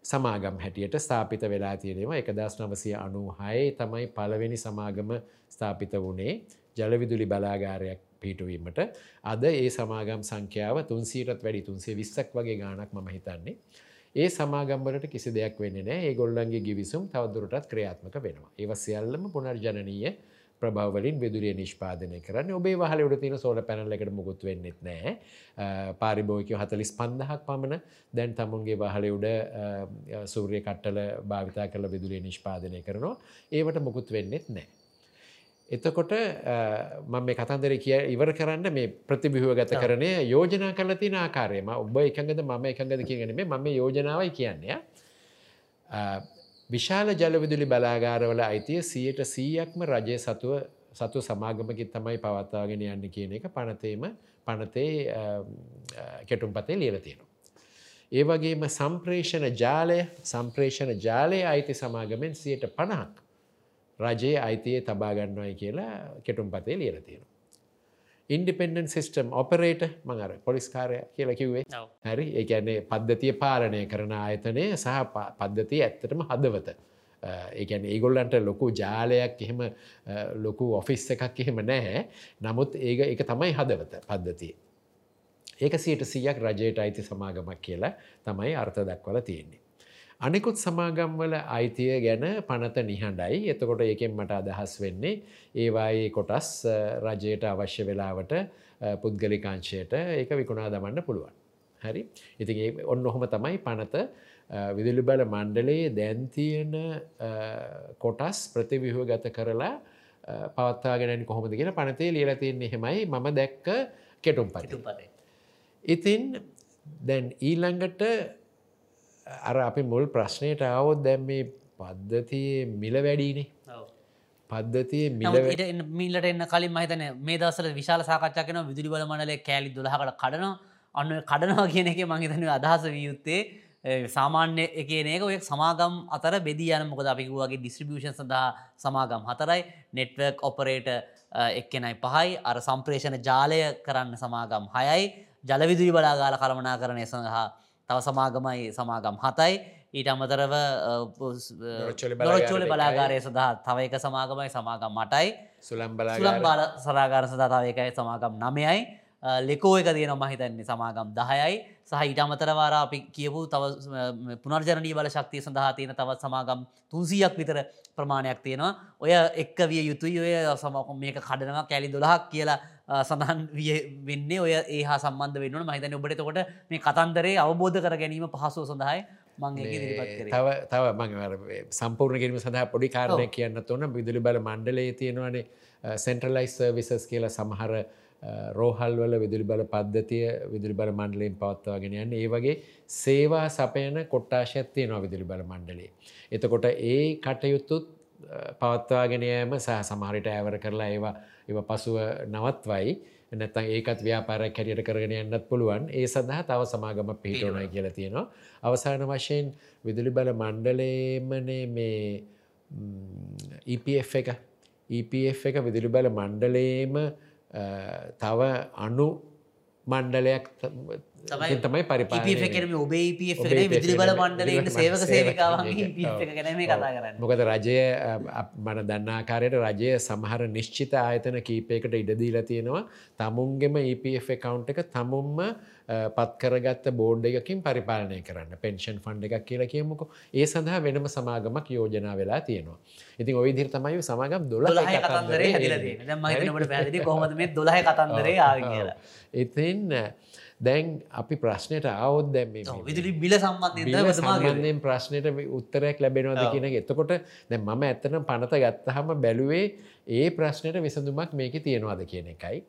සමාගම් හැටියට ස්ථාපිත වෙලා තියෙනවා එකදස් නවසය අනු හය තමයි පළවෙනි සමාගම ස්ථාපිත වුණේ ජලවිදුලි බලාගාරයක් පිටුවීමට අද ඒ සමාගම් සංඛ්‍යාව තුන්සීටත් වැඩි තුන්සේ විස්සක් වගේ ගානක් ම හිතන්නේ. ඒ සමාගම්වලට කිසි දෙයක් වෙන්න නෑ ඒ ගොල්ලන්ගේ ගිවිසුම් තවදුරටත් ක්‍රියාත්මක වෙනවා. ඒව සියල්ලම පුනර්ජනනීය ප්‍රභවලින් විදුරිය නිෂ්පාදනය කරන්න ඔබේ වහලට තින සෝල පැනල එකට මුකුත් වෙන්නෙත් නෑ පාරිභෝයක හතලිස් පන්දහක් පමණ දැන් තමුන්ගේ වහලෙවුඩ සූරිය කට්ටල භාවිතා කරල විදුලිය නිෂ්පාදනය කරනවා ඒවට මුකුත් වෙන්නෙත් නෑ. එතකොට මම මේ කතන්දර කිය ඉවර කරන්න මේ ප්‍රතිබිහුව ගත කරනය යෝජනා කල තින ආකාරයම ඔබ එකඟද මම එකඟද කියගෙනීම මම යෝජනාවයි කියන්නේ. විශාල ජලවිදුලි බලාගාරවල අයිතිය සියයට සීයක්ම රජය සතුව සතු සමාගමකින් තමයි පවත්තාගෙන යන්න කියන එක පනතේම පනතේ කෙටුම් පතේ ලියල තියෙනවා. ඒ වගේම සම්ප්‍රේෂණ ජාලය සම්ප්‍රේෂණ ජාලය අයිති සමාගමෙන් සියයට පණහක් රජයේ අයිතියේ තබාගන්නවයි කියලා කෙටුම් පතේ ලියල තියෙනවා. ඉන්ඩිපෙන්ඩන් සිිස්ටම් ඔපරේට මඟර පොලිස්කාරය කියල කිව්වේ හැරි ඒඇන්නේ පද්ධතිය පාලනය කරන ආයතනය සහ පද්ධතිය ඇත්තටම හදවත. ඒකැන ඒගොල්ලන්ට ලොකු ජාලයක් එහෙම ලොකු ඔෆිස් එකක් එහෙම නැහැ නමුත් ඒක එක තමයි හදවත පද්ධතිය. ඒක සියට සියක් රජයට අයිති සමාගමක් කියලා තමයි අර්ථ දක්වල තියෙන්නේ. අනෙකුත් සමාගම්වල අයිතිය ගැන පනත නිහඬයි එතකොට ඒකෙන් මට අදහස් වෙන්නේ ඒවායේ කොටස් රජයට අවශ්‍ය වෙලාවට පුද්ගලිකාංශයට ඒක විකුණා දමන්න පුළුවන්. හරි ඉතින් ඔන්න ඔහොම තමයි පනත විදුලි බල මණ්ඩලයේ දැන්තියන කොටස් ප්‍රතිවිහුව ගත කරලා පවත්තාගෙනනි කොහොමද කියෙන පනතේ ලියල තියන්නේ හෙමයි මම දැක්ක කෙටුම් පරිටු පත. ඉතින් දැන් ඊළඟට අර අපි මුල් ප්‍රශ්නයට අවොත් දැම් මේ පද්ධතියේ මිල වැඩීනේ. පද්ධතිය මිල මිල්ලට එන්න කලින් මහිතන මේ දසල විශාල සාකච්ඡාකන විදුලි බල මනලේ කෑලි දොලහකට කඩන අන්න කඩනවා කියන එක මහිතන අදහස වියයුත්තේ සාමාන්‍ය එකනක ඔය සමාගම් අතර බෙදී යන මොකද අපිකුවගේ ඩිස්ට්‍රිබියෂන් සඳහා සමාගම් හතරයි. නෙට්වර්ක් ඔපරේට එක්කෙනයි පහයි. අර සම්ප්‍රේෂණ ජාලය කරන්න සමාගම් හයයි. ජලවිදුරි බලාගාල කරමනා කරණය සඳහා තව සමාගමයි සමාගම් හතයි. ඊට අමතරව රොච්චොලි බලාගාරය සඳහා තව එක සමාගමයි සමාගම් මටයි සුලම් බල සරාගාර සඳහා තව එකයි සමාගම් නමයයි ලෙකෝ එක තියෙන මහිතන්නේ සමාගම් දහයයි. සහ ඊට අමතරවාර අපි කියපු තව පුනර්ජනී බල ශක්තිය සඳහා තියෙන තවත් සමාගම් තුන්සීයක් විතර ප්‍රමාණයක් තියෙනවා. ඔය එක්ක විය යුතුයි. ඔය සමකොම් මේක කඩනවා කැලි දොලහක් කියලා සඳහන් වෙන්න ඔය ඒ හා සම්බන්ධ වෙන්න මහිතන ඔබට තකොට මේ කතන්දරේ අවබෝධ කර ගැනීම පහසුව සඳහයි තව තව මං සම්පූර්ණ කිරීම සඳහා පොඩි කාරණය කියන්න තුොන විදුලි බල මණ්ඩලේ තියෙනවානේ සෙන්ට්‍රලයිස් විසස් කියලා සමහර රෝහල්වල විදුලි බල පද්ධතිය විදුලි බල මණ්ඩලයෙන් පවත්වාගෙන යන්න. ඒ වගේ සේවා සපයන කොට්ටාශයක් තියෙනවා විදුලි බල මණ්ඩලේ. එතකොට ඒ කටයුතුත් පවත්වාගෙනයම සහ සමහරිට ඇවර කරලා ඒවා ඒව පසුව නවත්වයි. නැත්තන් ඒකත් ව්‍යාපාරයක් හැටියට කරගෙන යන්නත් පුළුවන්. ඒ සඳහා තව සමාගම පිහිටෝනයි කියලා තියෙනවා. අවසාන වශයෙන් විදුලි බල මණ්ඩලේමනේ මේ EPF එක. EPF එක විදුලි බල මණ්ඩලේම තව අනු මණ්ඩලයක් තමයි පරිපාලනය කරම ඔබේ පF ඔබේ විදිරි බල මණ්ඩලට සේවක බල සේවිකාවන්ගේ සේවක. පF ගැනම කතා කරන්න. මොකද රජය මන දන්නාකාරයට රජය සමහර නිශ්චිත ආයතන කීපයකට ඉඩදීලා තියෙනවා. තමුන්ගෙම EPF එකකවුන්් එක තමුන්ම පත්කරගත්ත බෝඩ් එකකින් පරිපාලනය කරන්න. පෙන්ෂන් ෆන්ඩ එකක් කියලා කියමුක. ඒ සඳහා වෙනම සමාගමක් යෝජනා වෙලා තියෙනවා. ඉතින් ඔයි දිර තමයි සමාගම් දොල කතන්දරේ හැදිල තියෙන දැම් මහිතනට පැදිලි කොහොමද මේ දොලහ කතන්දරේ ආව කියලා. ඉතින් දැන් අපි ප්‍රශ්නයට අවුත් දැම විදුලි බිල සම්බන්ධයෙන් ප්‍රශ්නයට උත්තරයක් ලැබෙනවද කියන එතකොට දැන් මම ඇත්තන පනත ගත්තහම බැලුවේ ඒ ප්‍රශ්නයට විසඳුමක් මේක තියෙනවාද කියන එකයි.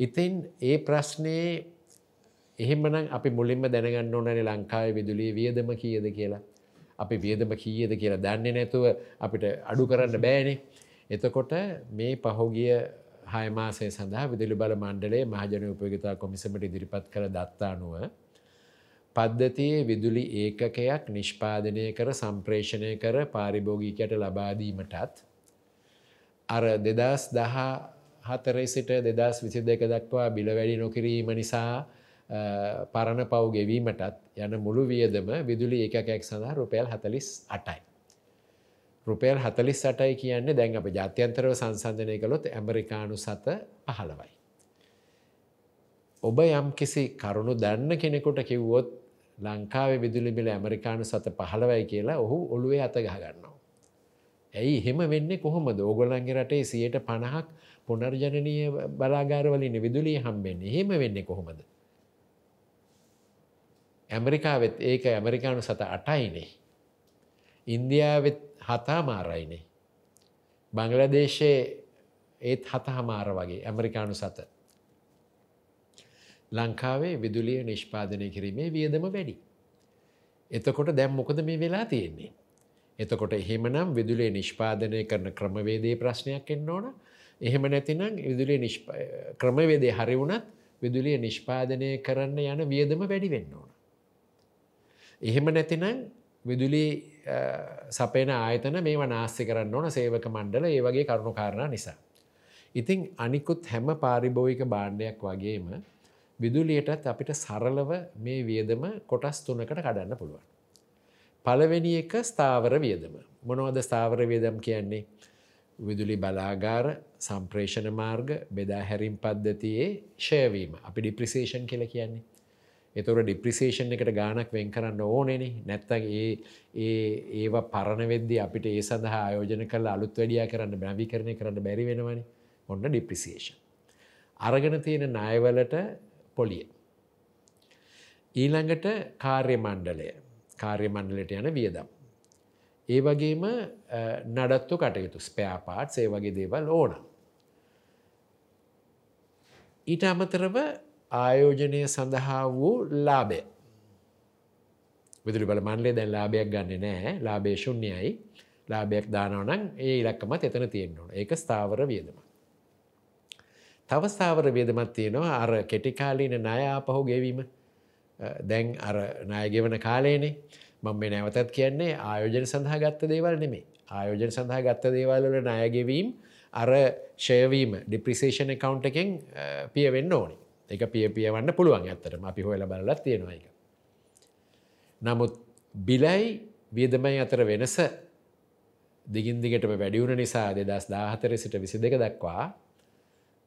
ඉතින් ඒ ප්‍රශ්නයේ එහෙමනම් අපි මුලින්ම දැනගන්න ඕනනේ ලංකාවේ විදුලිය වියදම කීයද කියලා. අපි වියදම කීයද කියලා දන්නේ නැතුව අපිට අඩු කරන්න බෑනේ. එතකොට මේ පහුගිය හයමාසය සඳහා විදුලි බල මණ්ඩලේ මහජන උපයෝගිතා කොමිසමට ඉදිරිපත් කළ දත්තානුව පද්ධතියේ විදුලි ඒකකයක් නිෂ්පාදනය කර සම්ප්‍රේෂණය කර පාරිභෝගිකයට ලබාදීමටත් අර දෙදස් දහ හතරේ සිට දෙදස් විසි දෙක දක්වා බිල වැඩි නොකිරීම නිසා පරණ පව් ගෙවීමටත් යන මුළු වියදම විදුලි ඒකකයක් සඳහා රුපයල් හතලිස් අටයි. රුපයල් හතලිස් අටයි කියන්නේ දැන් අප ජාත්‍යන්තරව සංසන්ධනය කළොත් ඇමරිකානු සත පහළවයි. ඔබ යම් කිසි කරුණු දන්න කෙනෙකුට කිව්වොත් ලංකාවේ විදුලි බිල ඇමරිකානු සත පහළවයි කියලා ඔහු ඔළුවේ අත ගහගන්නවා. ඇයි එහෙම වෙන්නේ කොහොමද ඕගොල්ලන්ගේ රටේ සියයට පණහක් පුනර්ජනනය බලාගාරවලින් විදුලිය හම්බෙන්නේ එහෙම වෙන්නේ කොහොමද. ඇමරිකාවෙත් ඒක ඇමරිකානු සත අටයිනේ. ඉන්දියාවෙත් හතා මාරයිනේ. බංගලදේශයේ ඒත් හත හමාර වගේ ඇමරිකානු සත. ලංකාවේ විදුලිය නිෂ්පාදනය කිරීමේ වියදම වැඩි. එතකොට දැම් මොකද මේ වෙලා තියෙන්නේ. එතකොට එහෙමනම් විදුලිය නිෂ්පාදනය කරන ක්‍රමවේදේ ප්‍රශ්නයක් එන්න ඕන එහෙම නැතිනම් විදුලිය ක්‍රමවේදේ හරි වුණත් විදුලිය නිෂ්පාදනය කරන්න යන වියදම වැඩි වෙන්න ඕන. එහෙම නැතිනම් විදුලි සපේන ආයතන මේ වනාස්ති කරන්න ඕන සේවක මණ්ඩල ඒ වගේ කරුණු කාරණා නිසා. ඉතිං අනිකුත් හැම පාරිභෝයික බාණ්ඩයක් වගේම විදුලියටත් අපිට සරලව මේ වියදම කොටස් තුනකට කඩන්න පුළුවන්. පළවෙනි එක ස්ථාවර වියදම. මොනවද ස්ථාවර වියදම් කියන්නේ. විදුලි බලාගාර සම්ප්‍රේෂණ මාර්ග බෙදා හැරිම් පද්ධතියේ ෂයවීම අපි ඩිප්‍රිසේෂන් කියල කියන්නේ. එතොර ඩිප්‍රිසේෂන් එකට ගානක් වෙන් කරන්න ඕනෙන නැත්තන් ඒ ඒ ඒවා පරණ වෙද්දි අපිට ඒ සඳහා ආයෝජන කල අලුත් වැඩිය කරන්න බැවි කරණය කරන්න බැරි වෙනවනි ඔන්න ඩිප්‍රිසිේෂන්. අරගෙන තියෙන නායවලට පොලිය. ඊළඟට කාර්ය මණ්ඩලය කාර්ය මණ්ඩලට යන වියදම්. ඒ වගේම නඩත්තු කටයුතු ස්පෑපාට් ඒ වගේ දේවල් ඕන. ඊට අමතරව ආයෝජනය සඳහා වූ ලාබය. විදුරි බල මන්ලේ දැන් ලාභයක් ගන්න නෑ ලාබේ ශුන්්‍යයයි ලාභයක් දානවනං ඒ ඉලක්කමත් එතන තියෙන්න්නවන ඒක ස්ථාවර වියදම. තව ස්ථාවර වියදමත් තියෙනවා අර කෙටිකාලීන ණය ආපහු ගෙවීම. දැන් අර ණයගෙවන කාලේනේ මම මේ නැවතත් කියන්නේ ආයෝජන සඳහා ගත්ත දේවල් නෙමේ ආයෝජන සඳහා ගත්ත දේවල් වල ණයගෙවීම් අර ෂයවීම ඩිප්‍රිසේෂන් එකකවුන්් එකෙන් පියවෙන්න ඕනි. එක පිය පියවන්න පුළුවන් ඇත්තරම අපි හොයල බලලත් තියෙනවා එක. නමුත් බිලයි වියදමයි අතර වෙනස දිගින් දිගටම වැඩියුණ නිසා දෙදස් දාහතර සිට විසි දෙක දක්වා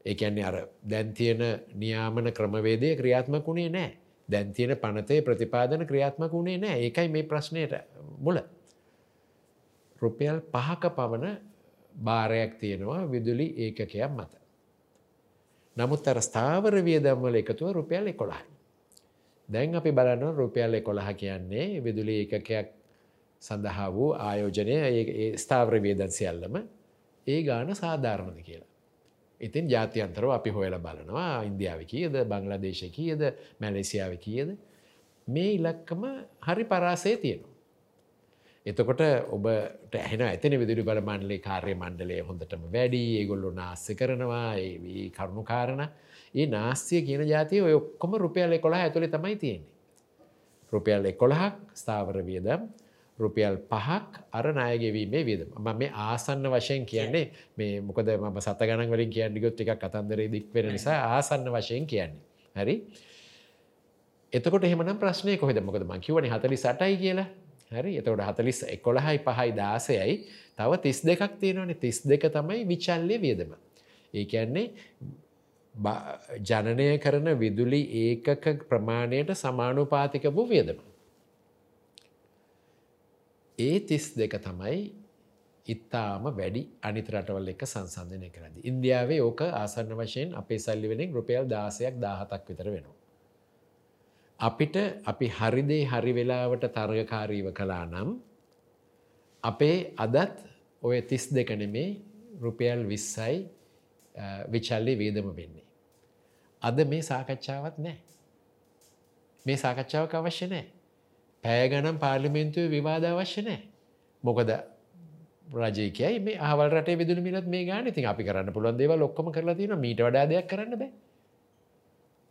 ඒකන්නේ අර දැන්තියන නියාමන ක්‍රමවේදය ක්‍රියාත්මක වුණේ නෑ දැන්තියන පනතේ ප්‍රතිපාදන ක්‍රියාත්මක වුණේ නෑ ඒකයි මේ ප්‍රශ්නයට මුල. රුපියල් පහක පවන භාරයක් තියෙනවා විදුලි ඒකකයක් මත. නමුත් අර ස්ථාවර වියදම්වල එකතුව රුපියල් එකොළහයි. දැන් අපි බලන්න රුපියල් එකොළහ කියන්නේ විදුලි ඒකකයක් සඳහා වූ ආයෝජනය ස්ථාවර වියදන් සියල්ලම ඒ ගාන සාධාරණද කියලා. ඉතින් ජාතියන්තරව අපි හොයල බලනවා ඉන්දියාව කියද බංලදේශ කියද මැලේසියාව කියද මේ ඉලක්කම හරි පරාසය තියෙනවා. එතකොට ඔබට ඇහෙන ඇතන විදුරි බල මණ්ඩලේ කාර්ය මණ්ඩලය හොඳටම වැඩි. ඒගොල්ලු නාස්්‍ය කරනවා. ඒ කරුණු කාරණ. ඒ නාස්තිය කියන ජාතිය ඔය ඔක්කොම රුපියල් එකොලා ඇතුළි තමයි තියෙන්නේ. රුපියල් එකොළහක් ස්ථාවර වියදම් රුපියල් පහක් අර නායගෙවීමේ වියදම. ම මේ ආසන්න වශයෙන් කියන්නේ මේ මොකද ම සත ගන වලින් කියන්නගොත් ටික් කතන්දර දික්වෙන නිසා ආසන්න වශයෙන් කියන්නේ. හරි? එතකොට එහෙමනම් ප්‍රශ්නය කොහෙද? මොකද මංකිවන හතලි සටයි කියලා. හරි එතකොට හතලිස් එකොළහයි පහයි දාසයයි තව තිස් දෙකක් තියෙනවනේ තිස් දෙක තමයි විචල්ලය වියදම. ඒකන්නේ ජනනය කරන විදුලි ඒකක ප්‍රමාණයට සමානුපාතික වූ වියදම. ඒ තිස් දෙක තමයි ඉත්තාම වැඩි අනිත රටවල් එක සංසන්ධනය කරද. ඉන්දියාවේ ඕක ආසන්න වශයෙන් අපේ සල්ලි වෙනින් රුපියල් දාසයක් දාහතක් විතර වෙනවා. අපිට අපි හරිදේ හරි වෙලාවට තරගකාරීව කලා නම් අපේ අදත් ඔය තිස් දෙක නෙමේ රුපියල් විස්සයි විචල්ලි වේදම වෙන්නේ. අද මේ සාකච්ඡාවත් නෑ. මේ සාකච්ඡාවක් අවශ්‍ය නෑ. පෑගනම් පාර්ලිමෙන්තුව විවාද අවශ්‍ය නෑ. මොකද රජයකයි මේ ආවල් රට විදුල මිලත් මේ ගාන ඉතින් අපි කරන්න පුළුවන් දේවල් ඔක්කොම කරලා තියෙනවා මීට වඩා දෙයක් කරන්න බෑ.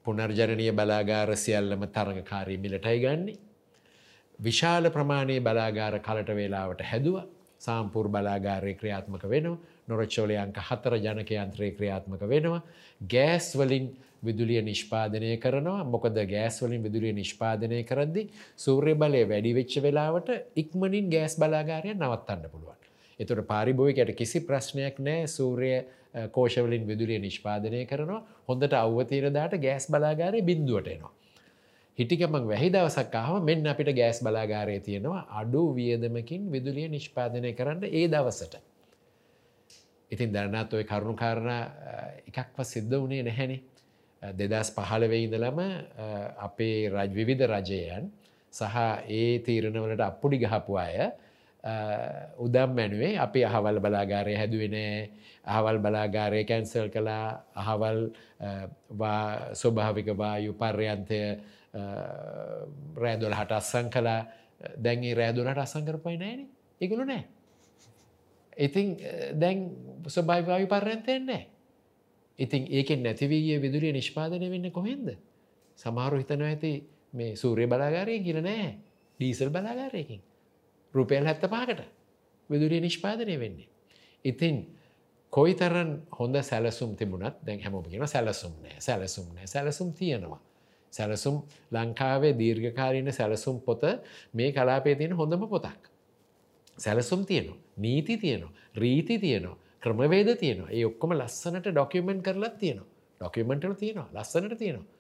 පුනර්ජනනය බලාගාර සියල්ලම තරඟකාරී මිලටයි ගන්නේ. විශාල ප්‍රමාණයේ බලාගාර කලට වේලාවට හැදුව. සාම්පූර් බලාගාරය ක්‍රියාත්මක වෙනවා. නොරච්චෝලය අංක හතර ජනකයන්ත්‍රය ක්‍රියාත්මක වෙනවා. ගෑස් වලින් විදුලිය නිෂ්පාදනය කරනවා. මොකද ගෑස් වලින් විදුලිය නිෂ්පාදනය කරද්දි සූර්ය බලය වැඩි වෙච්ච වෙලාවට ඉක්මනින් ගෑස් බලාගාරය නවත්තන්න පුළුවන්. එතුට පාරිභෝයකට කිසි ප්‍රශ්නයක් නෑ සූරය කෝෂවලින් විදුලිය නිෂ්පාදනය කරනවා හොඳට අවතීරදාට ගෑස් බලාගාරය බින්දුවට එනවා. හිටිකමක් වැහි දවසක් ආව මෙන්න අපිට ගෑස් බලාගාරය තියෙනවා අඩු වියදමකින් විදුලිය නිෂ්පාදනය කරන්න ඒ දවසට. ඉතින් දැනත් ඔය කරුණු කාරණ එකක්ව සිද්ධ වනේ නැහැනේ. දෙදස් පහළවෙයි ඉඳලම අපේ රජ විවිධ රජයන් සහ ඒ තීරණවලට අපපුඩි ගහපු අය උදම් මැනුවේ අපි අහවල් බලාගාරය හැදුවනෑ අහවල් බලාගාරය කැන්සල් කලා අහවල් ස්වභාවික වායු පර්යන්තය රෑදොල හට අස්සං කලා දැන්ගේ රෑදුලට අසං කරපයි නෑන ඉගුණු නෑ. ඉතින් දැන් ස්වභාවිවායු පර්යන්තයෙන් නෑ. ඉතින් ඒකෙන් නැතිවීය විදුලිය නිෂ්පාදනය වෙන්න කොහෙන්ද. සමාරු හිතන ඇති මේ සූරය බලාගාරය කියල නෑ ඩීසල් බලාගාරයකින්. රුපයල් හැත්ත පාකට විදුරිය නිෂ්පාදනය වෙන්නේ. ඉතින් කොයි තරන් හොඳ සැලසුම් තිබුණත් දැන් හැමෝම කියෙන සැලසුම් නෑ සැලසුම් නෑ සැලසුම් තියෙනවා. සැලසුම් ලංකාවේ දීර්ඝකාරීන සැලසුම් පොත මේ කලාපේ තියෙන හොඳම පොතක්. සැලසුම් තියනවා නීති තියනවා රීති තියනවා ක්‍රමවේද තියෙනවා ඒ ඔක්කොම ලස්සනට ඩොකියමෙන්ට් කරලත් තියෙනවා ඩොකියමෙන්ටල තියෙනවා ලස්සනට තියෙනවා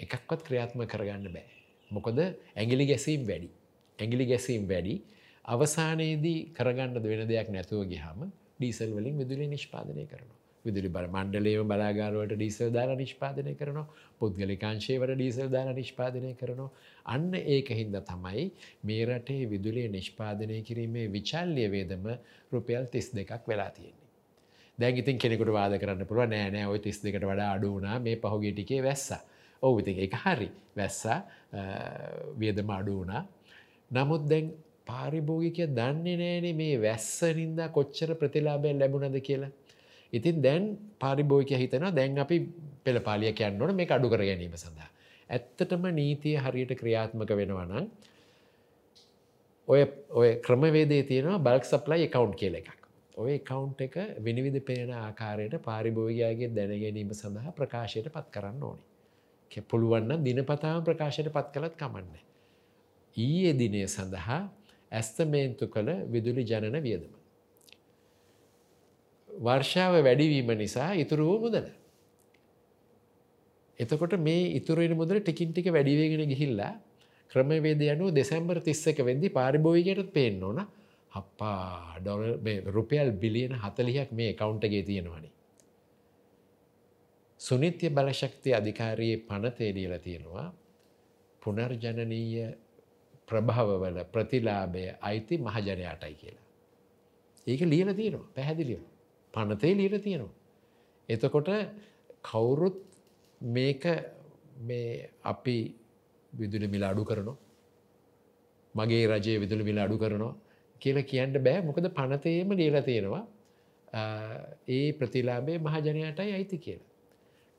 එකක්වත් ක්‍රියාත්ම කරගන්න බෑ. මොකද ඇගිලි ගැසීම් වැඩි. ඇගිලි ගැසීම් වැඩි අවසානයේදී කරගන්න වෙන දෙයක් නැතුව ගහම ඩීසල් වලින් විදුලි නිෂ්පාදනය කරනවා. විදුලි බල මණ්ඩලේම බලාගාරුවට ඩීසල් දාලා නිෂ්පාදනය කරනවා පුද්ගලිකාංශයවට ඩීසල් දාලා නිෂ්පාදනය කරනවා. අන්න ඒක හින්ද තමයි මේ රටේ විදුලිය නිෂ්පාදනය කිරීමේ විචල්්‍ය වේදම රුපියල් තිස් දෙකක් වෙලා තියෙන්නේ. දැන් ඉතින් කෙනෙකුට වාද කරන්න පුළුව නෑනෑ ඔය තිස් දෙකට වඩා අඩුවනා මේ පහුගේ ටිකේ වැස්ස. ඔවු ඉතින් එක හරි වැස්සා වියදම අඩුවනා නමුත් දැන් පාරිභෝගිකය දන්නේ නෑනේ මේ වැස්සරින්දා කොච්චර ප්‍රතිලාබයෙන් ලැබුණද කියලා. ඉතින් දැන් පාරිභෝගිකය හිතනවා දැන් අපි පෙළපාලිය කියන්න ඕන මේ අඩු කර ගැනීම සඳහා. ඇත්තටම නීතිය හරියට ක්‍රියාත්මක වෙනවනම් ඔය ඔය ක්‍රමවේදේ තියෙනවා බල්ක් සප්ලයි එකකවන්් කියල එකක්. ඔය කවුන්් එක විනිවිධ පේන ආකාරයට පාරිභෝගයාගේ දැනගැනීම සඳහා ප්‍රකාශයට පත් කරන්න ඕනි. පුළුවන්න දිනපතාම ප්‍රකාශයට පත් කළත් කමන්නේ. ඊයේ දිනය සඳහා ඇස්තමේන්තු කළ විදුලි ජනන වියදම. වර්ෂාව වැඩිවීම නිසා ඉතුරු වූ මුදල. එතකොට මේ ඉතුරෙන මුදල ටිකින් ටික වැඩිවේගෙන ගිහිල්ලා ක්‍රමවේද යනුව දෙසැම්බර් තිස්සක වෙදදි පාරිභෝයිකයට පේෙන් ඕන හප්පා ඩොල රුපියල් බිලියන හතලියක් මේ කවුන්ටගේ තියෙනවනි. සුනිත්‍ය බලශක්ති අධිකාරයේ පනතේඩියල තියෙනවා පුනර්ජනනීය ප්‍රභවවල ප්‍රතිලාභය අයිති මහජනයාටයි කියලා. ඒක ලියල තියෙනවා පැහැදිලිව. පනතේ ලියල තියෙනවා. එතකොට කවුරුත් මේක මේ අපි විදුලි මිල අඩු කරනවා. මගේ රජයේ විදුලි මිල අඩු කරනවා කියලා කියන්න බෑ මොකද පනතේම ලියල තියෙනවා ඒ ප්‍රතිලාබේ මහජනයටයි අයිති කියලා.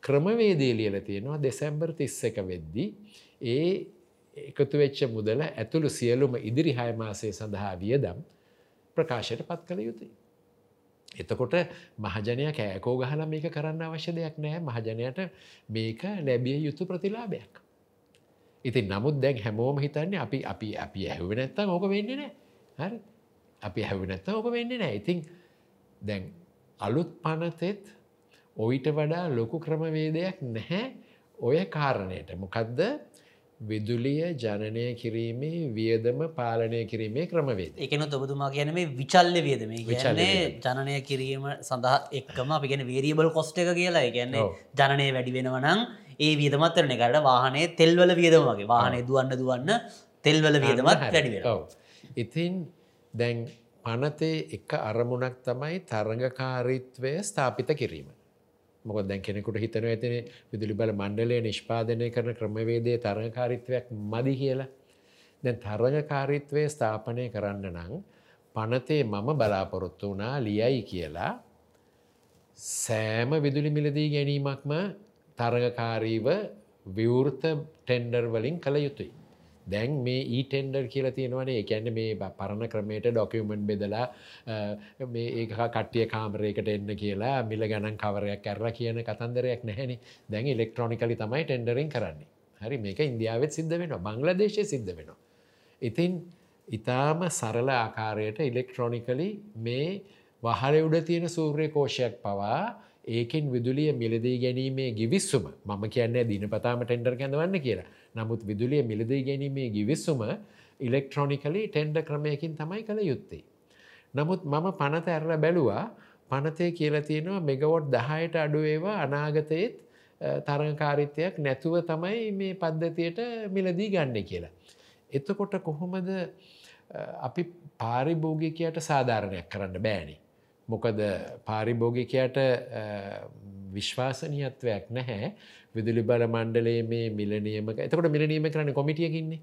ක්‍රමවේදේ ලියල තියෙනවා දෙසැම්බර් තිස්ස එක වෙද්දි ඒ එකතු වෙච්ච මුදල ඇතුළු සියලුම ඉදිරි හයමාසය සඳහා වියදම් ප්‍රකාශයට පත් කළ යුතුයි. එතකොට මහජනය කෑකෝ ගහලා මේක කරන්න අවශ්‍ය දෙයක් නෑ මහජනයට මේක ලැබිය යුතු ප්‍රතිලාභයක්. ඉතින් නමුත් දැන් හැමෝම හිතන්නේ අපි අපි අපි ඇහුව නැත්තම් ඕක වෙන්නේ නෑ හරි. අපි හැව නැත්තම් ඕක වෙන්නේ නෑ ඉතින් දැන් අලුත් පනතෙත් ඔයිට වඩා ලොකු ක්‍රමවේදයක් නැහැ ඔය කාරණයට. මොකදද? විදුලිය ජනනය කිරීමේ වියදම පාලනය කිරීමේ ක්‍රමවේද. එකනොත් ඔබතුමා කියන මේ විචල්ල වියදම. කියන්නේ ජනනය කිරීම සඳහා එක්කම අපි ගැන වේරියබල් කොස්ට එක කියලා. කියන්නේ ජනනය වැඩි වෙනවනං ඒ වියදමත්තරන එකට වාහනේ තෙල්වල වියදම වගේ. වාහනය දුවන්න දුවන්න තෙල්වල වියදමත් වැඩි ඉතින් දැන් පනතේ එක අරමුණක් තමයි තරඟකාරීත්වය ස්ථාපිත කිරීම. මොක දැන් කෙනෙකුට හිතන ඇතින විදුලි බල මණ්ඩලය නිෂ්පාදනය කරන ක්‍රමවේදය තරඟකාරිත්වයක් මදි කියලා. දැන් තරඟකාරිත්වය ස්ථාපනය කරන්න නං පනතේ මම බලාපොරොත්තු වනා ලියයි කියලා සෑම විදුලි මිලදී ගැනීමක්ම තරඟකාරීව විවෘත ටෙන්ඩර් වලින් කළ යුතුයි. දැන් මේ ඊටෙන්ඩර් කියලා තියෙනවනේ. එකැන්න මේ පරණ ක්‍රමයට ඩොකියමෙන්ට් බෙදලා මේ ඒ කට්ටිය කාමරයකට එන්න කියලා මිල ගණන් කවරයක් ඇරලා කියන කතන්දරයක් නැහැනි. දැන් ඉලෙක්ට්‍රොනිකලි තමයි ටෙන්ඩරින් කරන්නේ. හරි මේක ඉන්දියාවත් සිද්ධ වෙනවා. බංලදේශය සිද්ධ වෙනවා. ඉතින් ඉතාම සරල ආකාරයට ඉලෙක්ට්‍රොනිකලි මේ වහර උඩ තියෙන සූර්ය කෝෂයක් පවා ඒකෙන් විදුලිය මිලදී ගැනීමේ ගිවිස්සුම මම කියන්නේ දිනපතාම ටෙන්ඩර් කැඳවන්න කියලා. නමුත් විදුලිය මිලදී ගැනීමේ ගිවිස්සුම ඉලෙක්ට්‍රොනිකලි ටෙන්ඩ ක්‍රමයකින් තමයි කළ යුත්තේ. නමුත් මම පනත ඇරල බැලුවා පනතේ කියලා තියෙනවා මෙගවොට් දහයට අඩුවේවා අනාගතයත් තරංකාරිත්වයක් නැතුව තමයි මේ පද්ධතියට මිලදී ගන්න කියලා. එතකොට කොහොමද අපි පාරිභෝගිකයට සාධාරණයක් කරන්න බෑනි. මොකද පාරිභෝගිකයට විශ්වාසනීයත්වයක් නැහැ. විදුලි බල මණ්ඩලේ මේ මිලනියමක එතකොට මිලනීම කරන්න කොමිටියකින්නේ.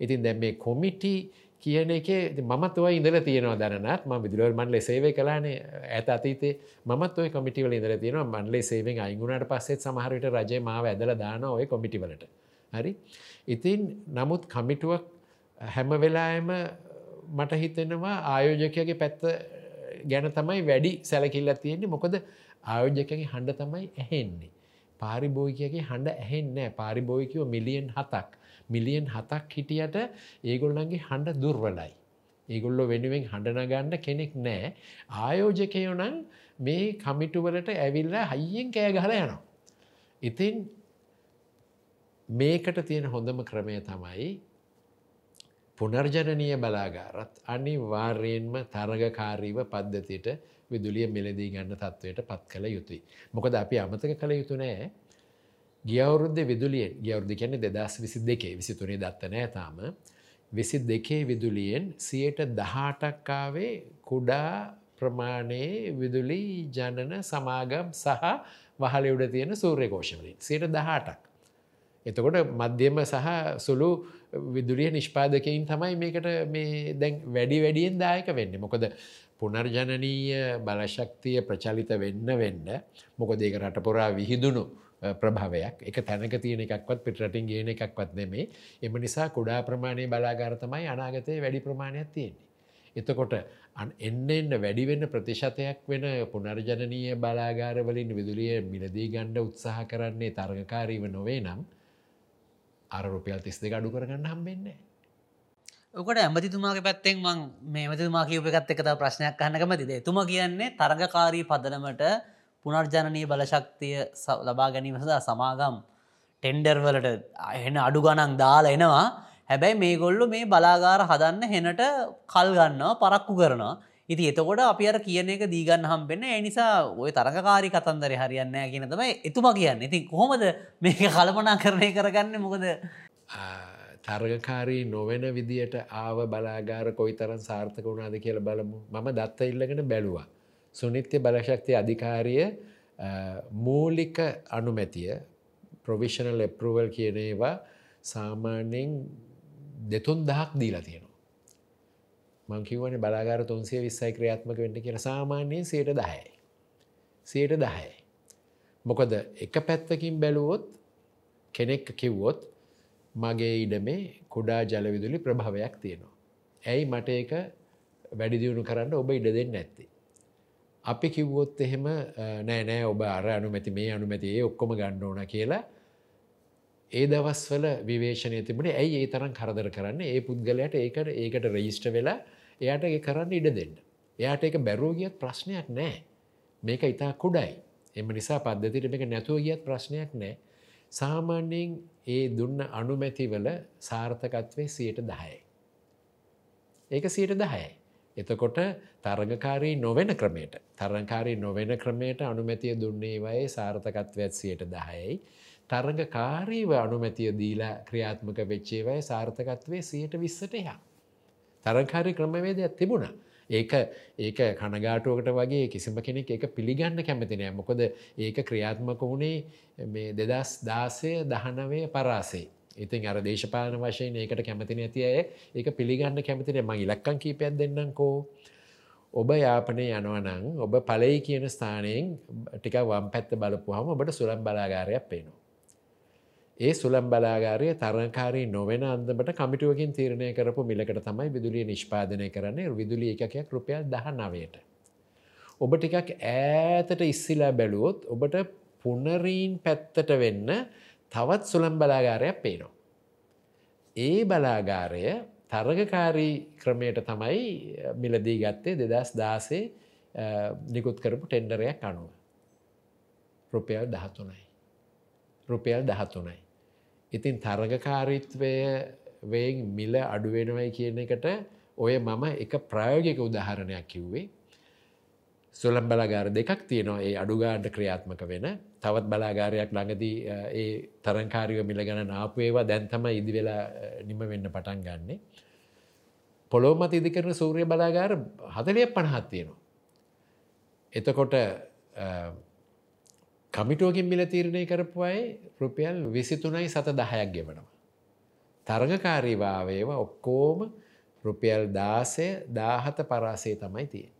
ඉතින් දැම් මේ කොමිටි කියන එක මත් ඔය ඉඳල තියෙනවා දැනත් ම විදුලවල් මන්ලේ සේවය කලානේ ඇත අතීතේ. මත් ඔය කොමිටිවල ඉඳල තියෙනවා. මන්ලේ සේවෙන් අයිගුණට පස්සෙත් සමහරට රජය මාව ඇදල දාන ඔය කොමිටිවලට හරි? ඉතින් නමුත් කමිටුවක් හැම වෙලායම මට හිතෙනවා ආයෝජකයගේ පැත්ත ගැන තමයි වැඩි සැලකිල්ල තියෙන්නේ. මොකද ආයෝජකගේ හඬ තමයි ඇහෙන්නේ පාරිභෝගිකයගේ හඬ ඇහෙන්නෑ පාරිභෝගිකයෝ මිලියන් හතක් මිලියන් හතක් හිටියට ඒගොල්ලන්ගේ හඬ දුර්වලයි. ඒගොල්ලො වෙනුවෙන් හඬනගන්න කෙනෙක් නෑ ආයෝජකයෝ නම් මේ කමිටුවලට ඇවිල්ලා හයියෙන් කෑ ගහල යනවා. ඉතින් මේකට තියෙන හොඳම ක්‍රමය තමයි පුනර්ජනනය බලාගාරත් අනිවාර්යෙන්ම තරගකාරීව පද්ධතියට විදුලිය මෙලදී ගන්න තත්ත්වයට පත් කළ යුතුයි. මොකද අපි අමතක කළ යුතු නෑ ගියවුරුද්ධ විදුලියෙන් ගියවුරුදු කියන්නේ දෙදස් විසි දෙකේ විසිතුනේ දත්ත නෑ තාම විසි දෙකේ විදුලියෙන් සියයට දහටක්කාවේ කුඩා ප්‍රමාණයේ විදුලි ජනන සමාගම් සහ වහලෙවුඩ තියෙන සූර්යකෝෂවලින් සියට දහටක්. එතකොට මධ්‍යම සහ සුළු විදුලිය නිෂ්පාදකයින් තමයි මේකට මේ දැන් වැඩි වැඩියෙන් දායක වෙන්න මොකද පුනර්ජනනීය බලශක්තිය ප්‍රචලිත වෙන්න වෙන්න මොකද ඒක රටපොරා විහිදුණු ප්‍රභාවයක් එක තැනක තියෙන එකක්වත් පිටරටින් ගේන එකක්වත් නෙමේ එම නිසා කුඩා ප්‍රමාණය බලාගාර තමයි අනාගතය වැඩි ප්‍රමාණයක් තියෙන්නේ. එතකොට එන්න එන්න වැඩිවෙන්න ප්‍රතිශතයක් වෙන පුනර්ජනනීය බලාගාරවලින් විදුලිය මිලදී ගණ්ඩ උත්සාහ කරන්නේ තරගකාරීව නොවේ නම් අර රුපියල් තිස් දෙක අඩු කරගන්න හම්බෙන්නේ. ඔකට ඇමතිතුමාගේ පැත්තෙන් මං මේමතිතුමා කියපකත් එකත ප්‍රශ්නයක් කහන්නකමතිද තුම කියන්නේ තරගකාරී පදනමට පුනර්ජනනී බලශක්තිය ලබා ගැනීම සඳහා සමාගම් ටෙන්ඩර්වලට එහෙන අඩු ගණන් දාලා එනවා. හැබැයි මේගොල්ලු මේ බලාගාර හදන්න හෙනට කල් ගන්නවා පරක්කු කරනවා. ඉති එතකොට අපි අර කියන එක දීගන්න හම්බෙන්න එනිසා ඔය තරකාරි කතන්දර හරියන්න කියන තමයි එතුම කියන්න. ඉතින් කොහොමද මේක කල්පනා කරණය කරගන්න? මොකද තරගකාරී නොවෙන විදියට ආව බලාගාර කොයි තරන් සාර්ථක වුණාද කියල බලමු මම දත්ත ඉල්ලගෙන බැලුවා. සුනිත්‍ය බලශක්ති අධිකාරිය මූලික අනුමැතිය ප්‍රවිෂණල් එප්රුවල් කියන ඒවා සාමාන්‍යයෙන් දෙතුන් දහක් දීලා තියෙනවා. මංකිවන බලාගාර තුන්සේ විස්සයි ක්‍රියාත්මක වෙන්න කියෙන සාමාන්‍යයෙන් සයට දහයි. සයට දහයි. මොකද එක පැත්තකින් බැලුවොත් කෙනෙක් කිව්වොත් මගේ ඉඩමේ කුඩා ජලවිදුලි ප්‍රභාවයක් තියෙනවා. ඇයි මට ඒක වැඩිදියුණු කරන්න ඔබ ඉඩ දෙන්න ඇත්ති. අපි කිව්වොත් එහෙම නෑ නෑ ඔබ අර අනුමැති මේ අනුමැති ඒ ඔක්කොම ගන්න ඕන කියලා ඒ දවස්වල විවේශනය තිබුණේ ඇයි ඒ තරම් කරදර කරන්න ඒ පුද්ගලයට ඒකට ඒකට රෙයිස්ට වෙලා එයාට ඒ කරන්න ඉඩ දෙන්න. එයාට ඒක බැරුව ගියත් ප්‍රශ්නයක් නෑ. මේක ඉතා කුඩයි. එම නිසා පද්ධතිට මේක නැතුව ගියත් ප්‍රශ්නයක් නෑ. සාමාන්‍යයෙන් ඒ දුන්න අනුමැතිවල සාර්ථකත්වය සියයට දහයයි. ඒක සියයට දහයයි. එතකොට තරගකාරී නොවෙන ක්‍රමයට තරංකාරී නොවෙන ක්‍රමයට අනුමැතිය දුන්නේ වයේ සාර්ථකත්වයක් සියයට දහයයි. තරගකාරීව අනුමැතිය දීලා ක්‍රියාත්මක වෙච්චේවය සාර්ථකත්වය සියයට විස්සට එහා. තරංකාරී ක්‍රමවේදයක් තිබුණා. ඒක ඒක කනගාටුවකට වගේ කිසිම කෙනෙක් ඒක පිළිගන්න කැමතිනෑ මොකොද ඒක ක්‍රියාත්මක වුණේ මේ දෙදස් දාසය දහනවය පරාසේ. ඉතින් අර දේශපාලන වශයෙන් ඒකට කැමති නැති අය ඒක පිළිගන්න කැමතිනේ මං ඉලක්කම් කීපයක් දෙන්නම්කෝ. ඔබ යාපනය යනවනං ඔබ පලයි කියන ස්ථානයෙන් ටික වම් පැත්ත බලපුහම ඔබට සුළම් බලාගාරයක් පේනවා. ඒ සුළම් බලාගාරය තරංකාරී නොවෙන අන්දමට කමිටුවකින් තීරණය කරපු මිලකට තමයි විදුලිය නිෂ්පාදනය කරන්නේ විදුලි එකකයක් රුපියල් දහ නවයට. ඔබ ටිකක් ඈතට ඉස්සිලා බැලුවොත් ඔබට පුනරීන් පැත්තට වෙන්න තවත් සුළම් බලාගාරයක් පේනවා. ඒ බලාගාරය තරගකාරී ක්‍රමයට තමයි මිලදී ගත්තේ දෙදස් දාසේ නිකුත් කරපු ටෙන්ඩරයක් අනුව. රුපියල් දහතුනයි. රුපියල් දහතුනයි. ඉතින් තරගකාරීත්වය වෙන් මිල අඩුවෙනවයි කියන එකට ඔය මම එක ප්‍රයෝගික උදාහරණයක් කිව්වේ සුළම් බලාගාර දෙකක් තියෙනවා ඒ අඩුගාඩ ක්‍රියාත්මක වෙන තවත් බලාගාරයක් ළඟදී ඒ තරංකාරිව මිල ගණ නාපුේවා දැන්තම ඉදි වෙලා නිම වෙන්න පටන් ගන්නේ. පොළොමත ඉදි කරන සූරිය බලාගාර හදලිය පණහත් තියෙනවා. එතකොට කමිටුවකින් මිල තීරණය කරපු අයි රුපියල් විසිතුනයි සත දහයක් ගෙවනවා. තරගකාරීවාවේව ඔක්කෝම රුපියල් දාසය දාහත පරාසේ තමයි තියෙන.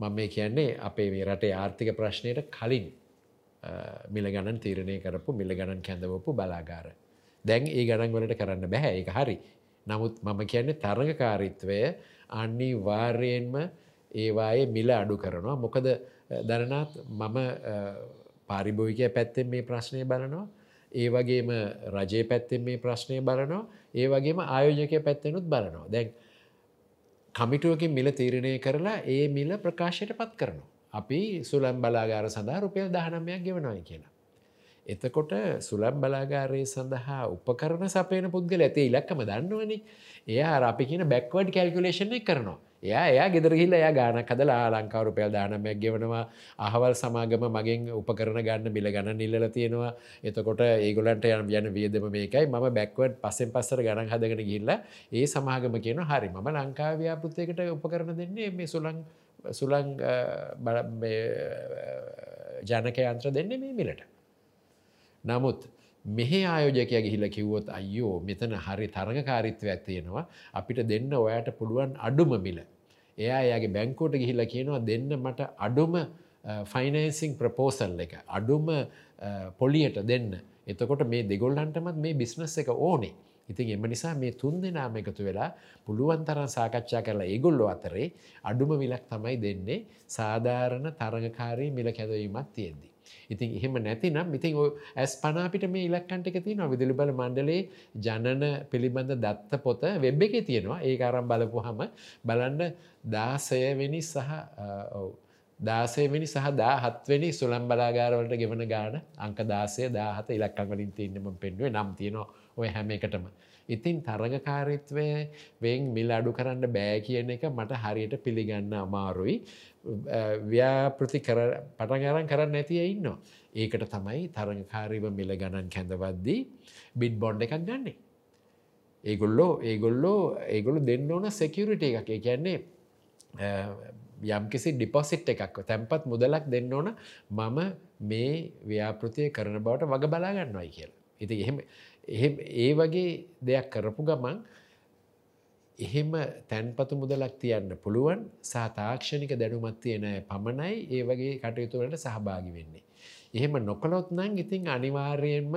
මම මේ කියන්නේ අපේ මේ රටේ ආර්ථික ප්‍රශ්නයට කලින් මිල ගණන් තීරණය කරපු මිල ගණන් කැඳවපු බලාගාර. දැන් ඒ ගණන් වලට කරන්න බැහැ ඒක හරි. නමුත් මම කියන්නේ තරඟකාරීත්වය අනිවාර්යයෙන්ම ඒවායේ මිල අඩු කරනවා. මොකද දරනාත් මම පාරිභෝගිකය පැත්තෙන් මේ ප්‍රශ්නය බලනවා. ඒ වගේම රජයේ පැත්තෙන් මේ ප්‍රශ්නය බලනවා. ඒ වගේම ආයෝජකය පැත්තෙනුත් බලනවා. දැන් කමිටුවකින් මිල තීරණය කරලා ඒ මිල ප්‍රකාශයට පත් කරනවා. අපි සුලම් බලාගාර සඳහා රුපියල් දහනමයක් ගෙවනයි කියලා. එතකොට සුලම් බලාගාරය සඳහා උපකරන සපයන පුද්ගල ඇති ඉලක්කම දන්නවනි එයා අපි කියන බැක්වඩ් කැල්කුලේෂණ කරනවා. එයා එයා ගෙදරහිල්ල එයා ගානක් හදලා ලංකාවරුපයල් දානමයක් ගෙවනවා. අහවල් සමාගම මගෙන් උපකරන ගන්න බිල ගන්න නිල්ල තියෙනවා. එතකොට ඒගොලන්ට යන යන වියදම මේකයි. ම බැක්වඩ් පස්සෙන් පස්සර ගණන් හදගෙන ගිල්ල ඒ සමාගම කියන හරි මම ලංකාව්‍යාපෘතයකට උපකරන දෙන්නේ මේ සුලං සුලං ජනකයන්ත්‍ර දෙන්නේ මේ මිලට. නමුත් මෙහෙ ආයෝජකය ගිහිල කිව්වොත් අයෝ මෙතන හරි තරගකාරිත්වයක් තියෙනවා අපිට දෙන්න ඔයාට පුළුවන් අඩුම මිල. එයා එයාගේ බැංකෝට ගිහිල්ල කියනවා දෙන්න මට අඩුම ෆයිනන්සිං ප්‍රපෝසල් එක අඩුම පොලියට දෙන්න. එතකොට මේ දෙගොල්ලන්ටමත් මේ බිස්නස් එක ඕනේ. ඉතින් එම නිසා මේ තුන් දෙනාම එකතු වෙලා පුළුවන් තරන් සාකච්ඡා කරලා ඒගොල්ලො අතරේ අඩුම මිලක් තමයි දෙන්නේ සාධාරණ තරගකාරී මිල කැදවීමක් තියෙද්දි. ඉතින් එහෙම නැතිනම් ඉතින් ඇස් පනාපිට මේ ඉලක්කන්ට එක තියෙනවා. විදුලි බල මණ්ඩලේ ජනන පිළිබඳ දත්ත පොත වෙබ් එකේ තියෙනවා. ඒක අරන් බලපුවාම බලන්න 16 වෙනි සහ ඔව්. දාසේවෙනි සහ දා හත්වනි සුළම් බලාගාරවලට ගෙවන ගාන අංක දාසය දාහත ඉලක්කං වලින් තියන්නම පෙන්ුවේ නම් තියෙනවා ඔය හැම එකටම. ඉතින් තරගකාරිත්වය වෙන් මිල් අඩු කරන්න බෑ කියන එක මට හරියට පිළිගන්න අමාරුයි. ව්‍යාපෘති පටගරන් කරන්න ඇතිය ඉන්නවා. ඒකට තමයි තරගකාරීව මිල ගණන් කැඳවද්දී බිඩ් බොන්්ඩ එකක් ගන්නේ. ඒගොල්ලෝ ඒගොල්ලෝ ඒගොලු දෙන්න ඕන සෙකියරිට එකක් ඒ කියන්නේ යම්කිසි ඩිපොසිට් එකක් තැන්පත් මුදලක් දෙන්න ඕන මම මේ ව්‍යාපෘතිය කරන බවට වග බලාගන්නවයි කියලා. ඉති එහෙම එහෙම ඒ වගේ දෙයක් කරපු ගමන් එහෙම තැන්පතු මුදලක් තියන්න පුළුවන් සහ තාක්ෂණික දැනුමත් තියෙන පමණයි ඒ වගේ කටයුතුවලට සහභාගි වෙන්නේ. එහෙම නොකළොත් නම් ඉතින් අනිවාර්යයෙන්ම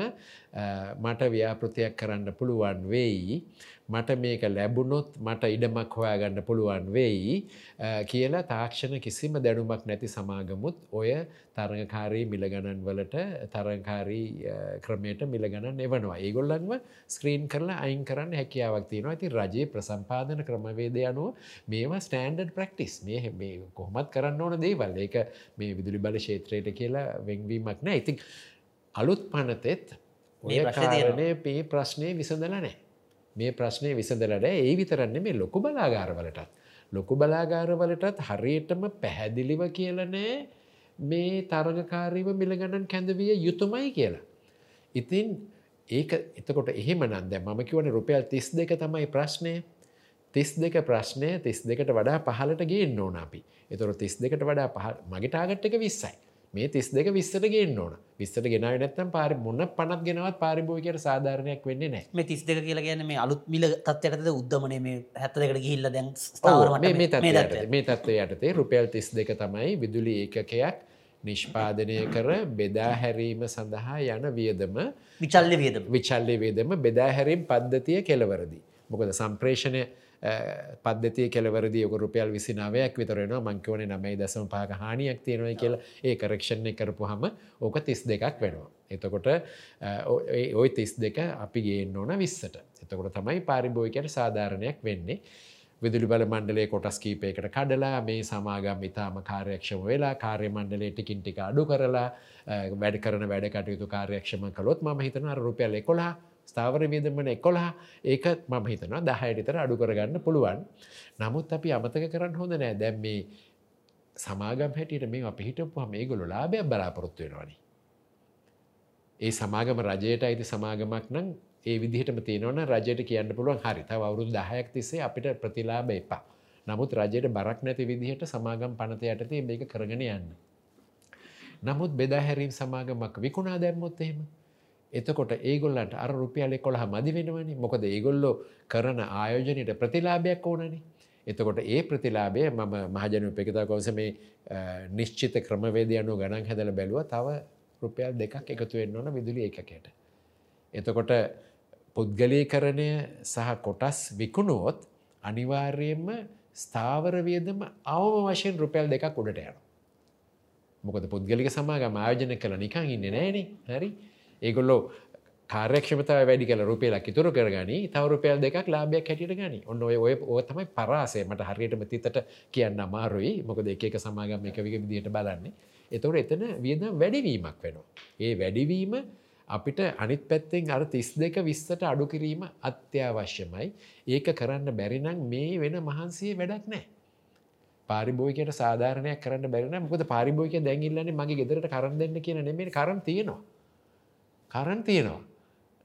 මට ව්‍යාපෘතියක් කරන්න පුළුවන් වෙයි මට මේක ලැබුණොත් මට ඉඩමක් හොයාගන්න පුළුවන් වෙයි කියලා තාක්ෂණ කිසිම දැනුමක් නැති සමාගමුත් ඔය තරඟකාරී මිලගණන් වලට තරංකාරී ක්‍රමයට මිලගණන් එවනවා. ඒගොල්ලන්ව ස්ක්‍රීන් කරලා අයින් කරන්න හැකියාවක් තියෙනවා. ඇති රජයේ ප්‍රසම්පාදන ක්‍රමවේද අනුව මේවා ස්ටන්ඩඩ් ප්‍රක්ටිස් මේ මේ කොහොමත් කරන්න ඕන දේවල්. ඒක මේ විදුලි බල ශේත්‍රයට කියලා වෙංවීමක් නෑ. ඉතින් අලුත් පනතෙත් ඔය කාරණය පේ ප්‍රශ්නය විසඳල නෑ මේ ප්‍රශ්නය විසඳලට ඒ විතරන්න මේ ලොකු බලාගාරවලටත්. ලොකු බලාගාරවලටත් හරියටම පැහැදිලිව කියලනෑ මේ තරගකාරීව මිලගණන් කැඳවිය යුතුමයි කියලා. ඉතින් ඒක එතකොට එහෙම නන්ද මම කිවන රුපියල් තිස් දෙක තමයි ප්‍රශ්නය. තිස් දෙක ප්‍රශ්නය තිස් දෙකට වඩා පහලට ගේ ඕන අපි. එතොර තිස් දෙකට වඩා පහ මගේ ටාගට් එක විස්සයි. මේ තිස් දෙක විස්සට ගෙන් ඕන. විස්සට ගෙනාව නැත්තම් පාරි මුන්න පනත් ගෙනවත් පාරිභෝයකට සාධාරණයක් වෙන්නේ නෑ මේ තිස් දෙක කියලා ගැන මේ අලුත් මිල තත්වයටද උද්දමන මේ හැත්ත දෙකට ගිහිල්ල දැන් මේ තත්ව යටතේ රුපියල් තිස් දෙක තමයි විදුලි ඒකකයක් නිෂ්පාදනය කර බෙදා හැරීම සඳහා යන වියදම. විචල්ල වියද විචල්ලි වේදම බෙදා හැරීම් පද්ධතිය කෙලවරදි. මොකද සම්ප්‍රේෂණය පද්ධතිය කෙලවරදි ඔක රුපියල් විසිනාවයක් විතරෙනවා මංකවන නමයි දසම පාක හානියක් තියෙනවයි කියලා ඒ කරක්ෂණය කරපු හම ඕක තිස් දෙකක් වෙනවා. එතකොට ඔය තිස් දෙක අපි ගේන්න ඕන විස්සට. එතකොට තමයි පාරිභෝයකට සාධාරණයක් වෙන්නේ. විදුලි බල මණ්ඩලේ කොටස් කීපයකට කඩලා මේ සමාගම් ඉතාම කාර්යක්ෂම වෙලා කාර්ය මණ්ඩලේ ටිකින් ටික අඩු කරලා වැඩ කරන වැඩ කටයුතු කාර්යක්ෂම කළොත් ම හිතන රුපියල් එකොලා ස්ථාවර වියදමන එකොලා ඒක මම හිතනවා දහයටතර අඩු කරගන්න පුළුවන්. නමුත් අපි අමතක කරන්න හොඳ නෑ දැම් මේ සමාගම් හැටියට මේ අපි හිටපුහ මේ ගොලු ලාභයක් බලාපොරොත්තු වෙනවානි. ඒ සමාගම රජයට අයිති සමාගමක් නම් ඒ විදිහටම තියෙනවන රජයට කියන්න පුළුවන් හරි තව අවුරුදු දහයක් තිස්සේ අපිට ප්‍රතිලාභ එපා. නමුත් රජයට බරක් නැති විදිහට සමාගම් පනත යටතේ මේක කරගෙන යන්න. නමුත් බෙදාහැරීම් සමාගමක් විකුණා දැම්මොත් එහෙම එතකොට ඒගොල්ලන්ට අර රුපියල් එකොළහ මදි වෙනවනි මොකද ඒගොල්ලෝ කරන ආයෝජනයට ප්‍රතිලාභයක් ඕනනි. එතකොට ඒ ප්‍රතිලාබය මම මහජන උපෙකතා කොවස මේ නිශ්චිත ක්‍රමවේද අනු ගණන් හැදල බැලුව තව රුපියල් දෙකක් එකතු වෙන්න ඕන විදුලි එකකට. එතකොට පුද්ගලීකරණය සහ කොටස් විකුණුවොත් අනිවාර්යයෙන්ම ස්ථාවර වියදම අවම වශයෙන් රුපියල් දෙකක් උඩට යන. මොකද පුද්ගලික සමාගම ආයෝජන කළ නිකං ඉන්න නෑන හරි ඒගොල්ලෝ කාර්යක්ෂමතාව වැඩි කල රුපියලක් ඉතුරු කරගනි. තව රුපියල් දෙකක් ලාභයක් හැටියට ගනි. ඔන්න ඔය ඔය ඕ තමයි පරාසේ මට හරියටම තිතට කියන්න අමාරුයි. මොකද එක සමාගම් එක වික විදිහට බලන්නේ. එතවට එතන වියද වැඩිවීමක් වෙනවා. ඒ වැඩිවීම අපිට අනිත් පැත්තෙන් අර තිස් දෙක විස්සට අඩු කිරීම අත්‍යවශ්‍යමයි. ඒක කරන්න බැරිනම් මේ වෙන මහන්සේ වැඩක් නෑ. පාරිබෝයකට සාධාරණයක් කරන්න බැරින මොකද පාරිබෝයක දැඟිල්ලන්නේ මගේ ගෙදරට කරන්න දෙන්න කියන නෙමේ කරන් තියෙනවා. කරන් තියෙනවා.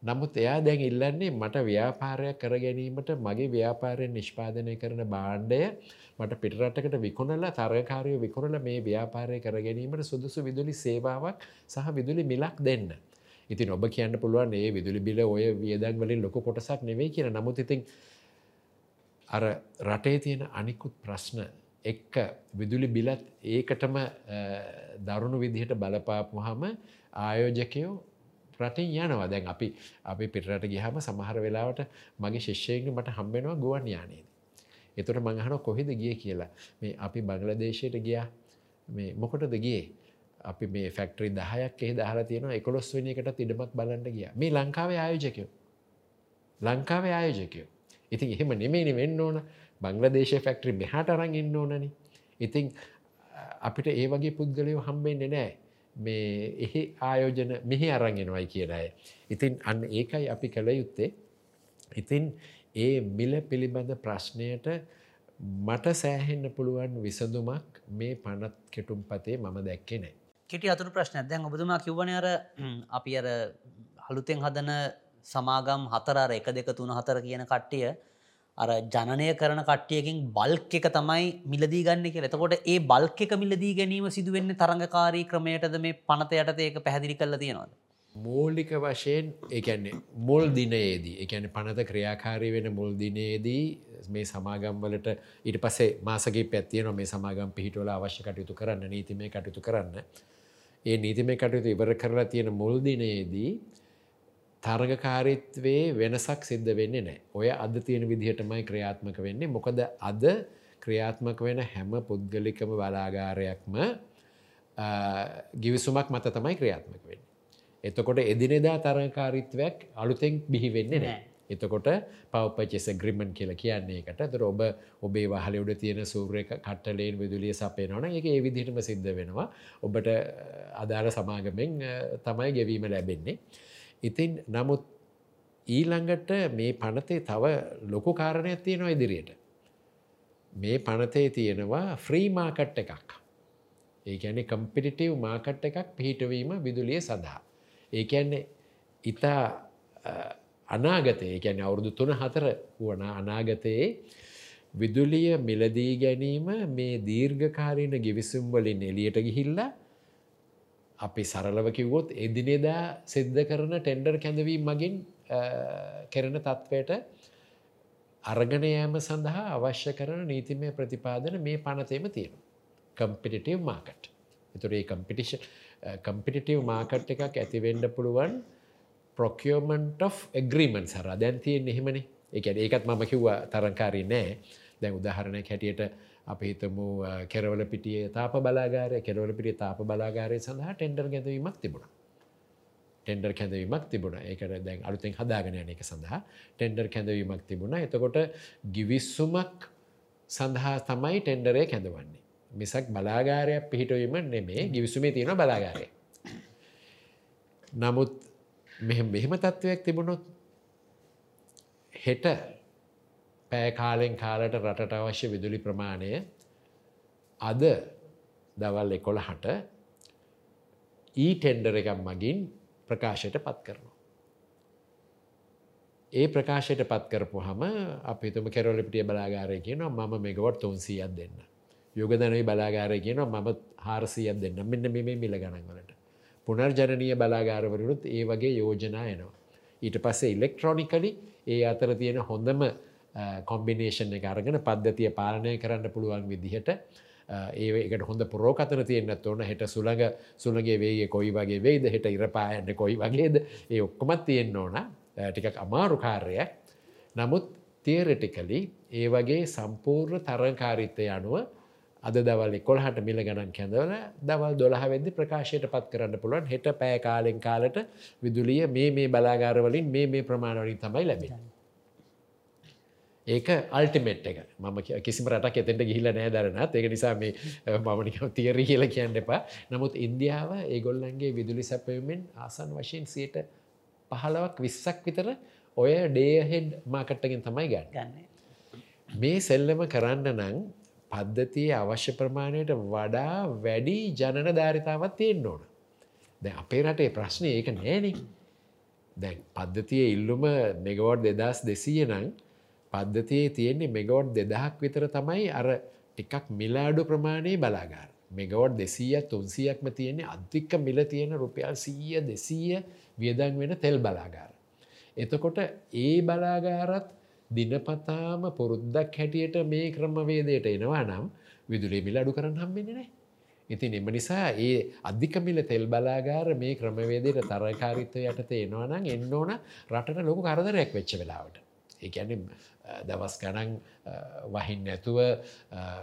නමුත් එයා දැන් ඉල්ලන්නේ මට ව්‍යාපාරයක් කර ගැනීමට මගේ ව්‍යාපාරයෙන් නිෂ්පාදනය කරන බාණ්ඩය මට පිටරටකට විකුණලා තරකාරය විකුණල මේ ව්‍යාපාරය කර ගැනීමට සුදුසු විදුලි සේවාවක් සහ විදුලි මිලක් දෙන්න. ඉතින් ඔබ කියන්න පුළුවන් ඒ විදුලි බිල ඔය වියදන් වලින් ලොක කොටසක් නෙවෙයි කියන නමුත් ඉතින් අර රටේ තියෙන අනිකුත් ප්‍රශ්න එක්ක විදුලි බිලත් ඒකටම දරුණු විදිහට බලපාපුහම ආයෝජකයෝ රටින් යනවා. දැන් අපි අපි පිටරට ගිහම සමහර වෙලාවට මගේ ශිෂ්‍යයෙන්ට මට හම්බෙනවා ගුවන් යානයේද. එතොට මඟහන කොහෙද ගිය කියලා. මේ අපි බංගලදේශයට ගියා. මේ මොකටද ගියේ? අපි මේ ෆැක්ටරි දහයක් එහි දහලා තියෙනවා එකොළොස් වෙන එකට ඉඩමක් බලන්න ගිය. මේ ලංකාවේ ආයෝජකයෝ. ලංකාවේ ආයෝජකයෝ. ඉතින් එහෙම නෙමේනි වෙන්න ඕන. බංගලදේශ ෆැක්ටරි මෙහාට අරන් ඉන්න ඕනනි. ඉතින් අපිට ඒ වගේ පුද්ගලයෝ හම්බෙන්නේ නෑ මේ එහි ආයෝජන මෙහි අරගෙනවයි කියන අය. ඉතින් අන්න ඒකයි අපි කළ යුත්තේ. ඉතින් ඒ මිල පිළිබඳ ප්‍රශ්නයට මට සෑහෙන්න පුළුවන් විසඳුමක් මේ පනත් කෙටුම් පතේ මම දැක්කේ නෑ. කෙටි අතුරු ප්‍රශ්න දැන් ඔබතුමා කිව්වන අර අපි අර හළුතෙන් හදන සමාගම් හතර එක දෙක තුන හතර කියන කට්ටිය අර ජනනය කරන කට්ටියකින් බල්ක් එක තමයි මිලදී ගන්න කිය එතකොට ඒ බල්ක එක මිලදී ගැනීම සිදුවෙන්න තරඟකාරී ක්‍රමයටද මේ පනත යට ඒක පැහැදිලි කල තියෙනවාද. මූලික වශයෙන් එකන්නේ මුල් දිනයේදී එකන පනත ක්‍රියාකාරී වෙන මුල් දිනයේදී මේ සමාගම්වලට ඊට පසේ මාසගේ පැත්තියන මේ සමාගම් පිහිටවල අවශ්‍ය කටයුතු කරන්න නීතිමය කටයුතු කරන්න. ඒ නීතිමය කටයුතු ඉවර කරලා තියෙන මුල් දිනයේදී තරගකාරිත්වයේ වෙනසක් සිද්ධ වෙන්නේ නෑ ඔය අද තියෙන විදිහටමයි ක්‍රියාත්මක වෙන්නේ මොකද අද ක්‍රියාත්මක වෙන හැම පුද්ගලිකම බලාගාරයක්ම ගිවිසුමක් මත තමයි ක්‍රියාත්මක වෙන්න. එතකොට එදිනෙදා තරකාරිත්වයක් අලුතෙන් බිහි වෙන්නේ නෑ. එතකොට පවපචෙස ග්‍රිමන් කියල කියන්නේ එකට තර ඔබ ඔබේ වහල උඩ තියෙන සූරය කට්ටලයෙන් විදුලිය සපේනවන එක ඒ විදිහටම සිද්ධ වෙනවා ඔබට අදාළ සමාගමෙන් තමයි ගෙවීම ලැබෙන්නේ. ඉතින් නමුත් ඊළඟට මේ පනතේ තව ලොකු කාරණයක් තියෙනවා ඉදිරියට. මේ පනතේ තියෙනවා ෆ්‍රී මාකට් එකක්. ඒකැනෙ කම්පිටිටව් මාකට් එකක් පිහිටවීම විදුලිය සඳහා. ඒකැන්නේ ඉතා අනාගතය ගැන අවුරුදු තුන හතර වන අනාගතයේ විදුලිය මිලදී ගැනීම මේ දීර්ඝකාරීන ගිවිසුම් වලින් එලියට ගිහිල්ලා අපි සරලව කිව්වොත් එදිනෙදා සිද්ධ කරන ටෙන්ඩර් කැඳවීම මගින් කෙරෙන තත්ත්වයට අරගන යෑම සඳහා අවශ්‍ය කරන නීතිමය ප්‍රතිපාදන මේ පනතේම තියෙන. කම්පිටිටව් මාකට්. එතුරේ කම්පිටිෂ කම්පිටිටව් මාකට් එකක් ඇතිවෙන්ඩ පුළුවන් ප්‍රොකියෝමන්ට of එග්‍රීමන් සර දැන් තියෙන් එහෙමනි එක ඒකත් මම කිව්වා තරංකාරී නෑ දැන් උදාහරණයක් හැටියට අප හිතමු කෙරවල පිටිය තාප බලාගාරය කෙරවල පිටිය තාප බලාගාරය සඳහා ටෙන්ඩර් ගැදවීමක් තිබුණා. ටෙන්ඩර් කැඳවීමක් තිබුණ. ඒකට දැන් අලුතෙන් හදාගෙන යන එක සඳහා ටෙන්ඩර් කැඳවීමක් තිබුණ. එතකොට ගිවිස්සුමක් සඳහා තමයි ටෙන්ඩරය කැඳවන්නේ. මිසක් බලාගාරයක් පිහිටවීම නෙමේ. ගිවිසුමේ තියෙන බලාගාරය. නමුත් මෙ මෙහෙම තත්ත්වයක් තිබුණොත් හෙට පෑකාලෙන් කාලට රටට අවශ්‍ය විදුලි ප්‍රමාණය අද දවල් එකොළ හට ඊ ටෙන්ඩර එකක් මගින් ප්‍රකාශයට පත් කරනවා. ඒ ප්‍රකාශයට පත් කරපු හම අපිතුම කෙරවල පිටිය බලාගාරය කියනවා මම මෙගවට් තුන්සියක් දෙන්න. යුගදනයි බලාගාරය කියනවා මම හාරසියක් දෙන්න මෙන්න මෙම මිල ගණන්වලට. පුනර්ජනනය බලාගාරවරුත් ඒ වගේ යෝජනා එනවා. ඊට පස්සේ ඉලෙක්ට්‍රොනිකලි ඒ අතර තියෙන හොඳම කොම්බිනේෂන් එක අරගෙන පද්ධතිය පාලනය කරන්න පුළුවන් විදිහට ඒකට හොඳ පුරෝකතන තියෙන්න්නත් ඕන හෙට සුළඟ සුළගේ වේගේ කොයි වගේ වේද හෙට ඉරපායන්න කොයි වගේද ඒ ඔක්කොමත් තියෙන්න්න ඕන. ටිකක් අමාරු කාර්යයක්. නමුත් තියරටිකලි ඒ වගේ සම්පූර්ණ තරංකාරිත්තය අනුව අද දවල් කොල්හට මිල ගණන් කැඳවල දවල් දොළහ වෙදදි ප්‍රකාශයට පත් කරන්න පුළුවන්. හෙට පෑ කාලෙන් කාලට විදුලිය මේ මේ බලාගාරවලින් මේ මේ ප්‍රමාණවලින් තමයි ලැබෙන. ඒක අල්ටිමෙට් එක. මම කිසිම රටක් එතෙන්ට ගිහිල නෑ දරනත් ඒක නිසා මේ මමනික තියර කියල කියන්න එපා. නමුත් ඉන්දියාව ඒගොල්ලන්ගේ විදුලි සැපයුමෙන් ආසන් වශයෙන් සයට පහලවක් විස්සක් විතර ඔය ඩේහෙඩ් මාකට්ටගෙන් තමයි ගන්න. මේ සෙල්ලම කරන්න නං පද්ධතිය අවශ්‍ය ප්‍රමාණයට වඩා වැඩි ජනන ධාරිතාවත් තියෙන් ඕන. දැ අපේ රටේ ප්‍රශ්නය ඒක නෑනෙ. දැන් පද්ධතිය ඉල්ලුම මෙගවෝඩ් දෙදස් දෙසීය නං පද්ධතියේ තියෙන්නේ මෙගවෝඩ් දෙදහක් විතර තමයි අර ටිකක් මිලාඩු ප්‍රමාණයේ බලාගාර. මෙගවෝඩ් දෙසීය තුන්සියක්ම තියෙන්නේ අධික්ක මිල තියෙන රුපියල් සීය දෙසීය වියදන් වෙන තෙල් බලාගාර. එතකොට ඒ බලාගාරත් දිනපතාම පුරුද්දක් හැටියට මේ ක්‍රමවේදයට එනවා නම් විදුලේ මිල අඩු කරන්න හම්බෙන්නේ නෑ. ඉතින් එම නිසා ඒ අධිකමිල තෙල් බලාගාර මේ ක්‍රමවේදයට තරකාරිත්ව යටතේ එනවා නම් එන්න ඕන රටට ලොකු කරදරයක් වෙච්ච වෙලාවට. ඒකැන දවස් ගණන් වහින් නැතුව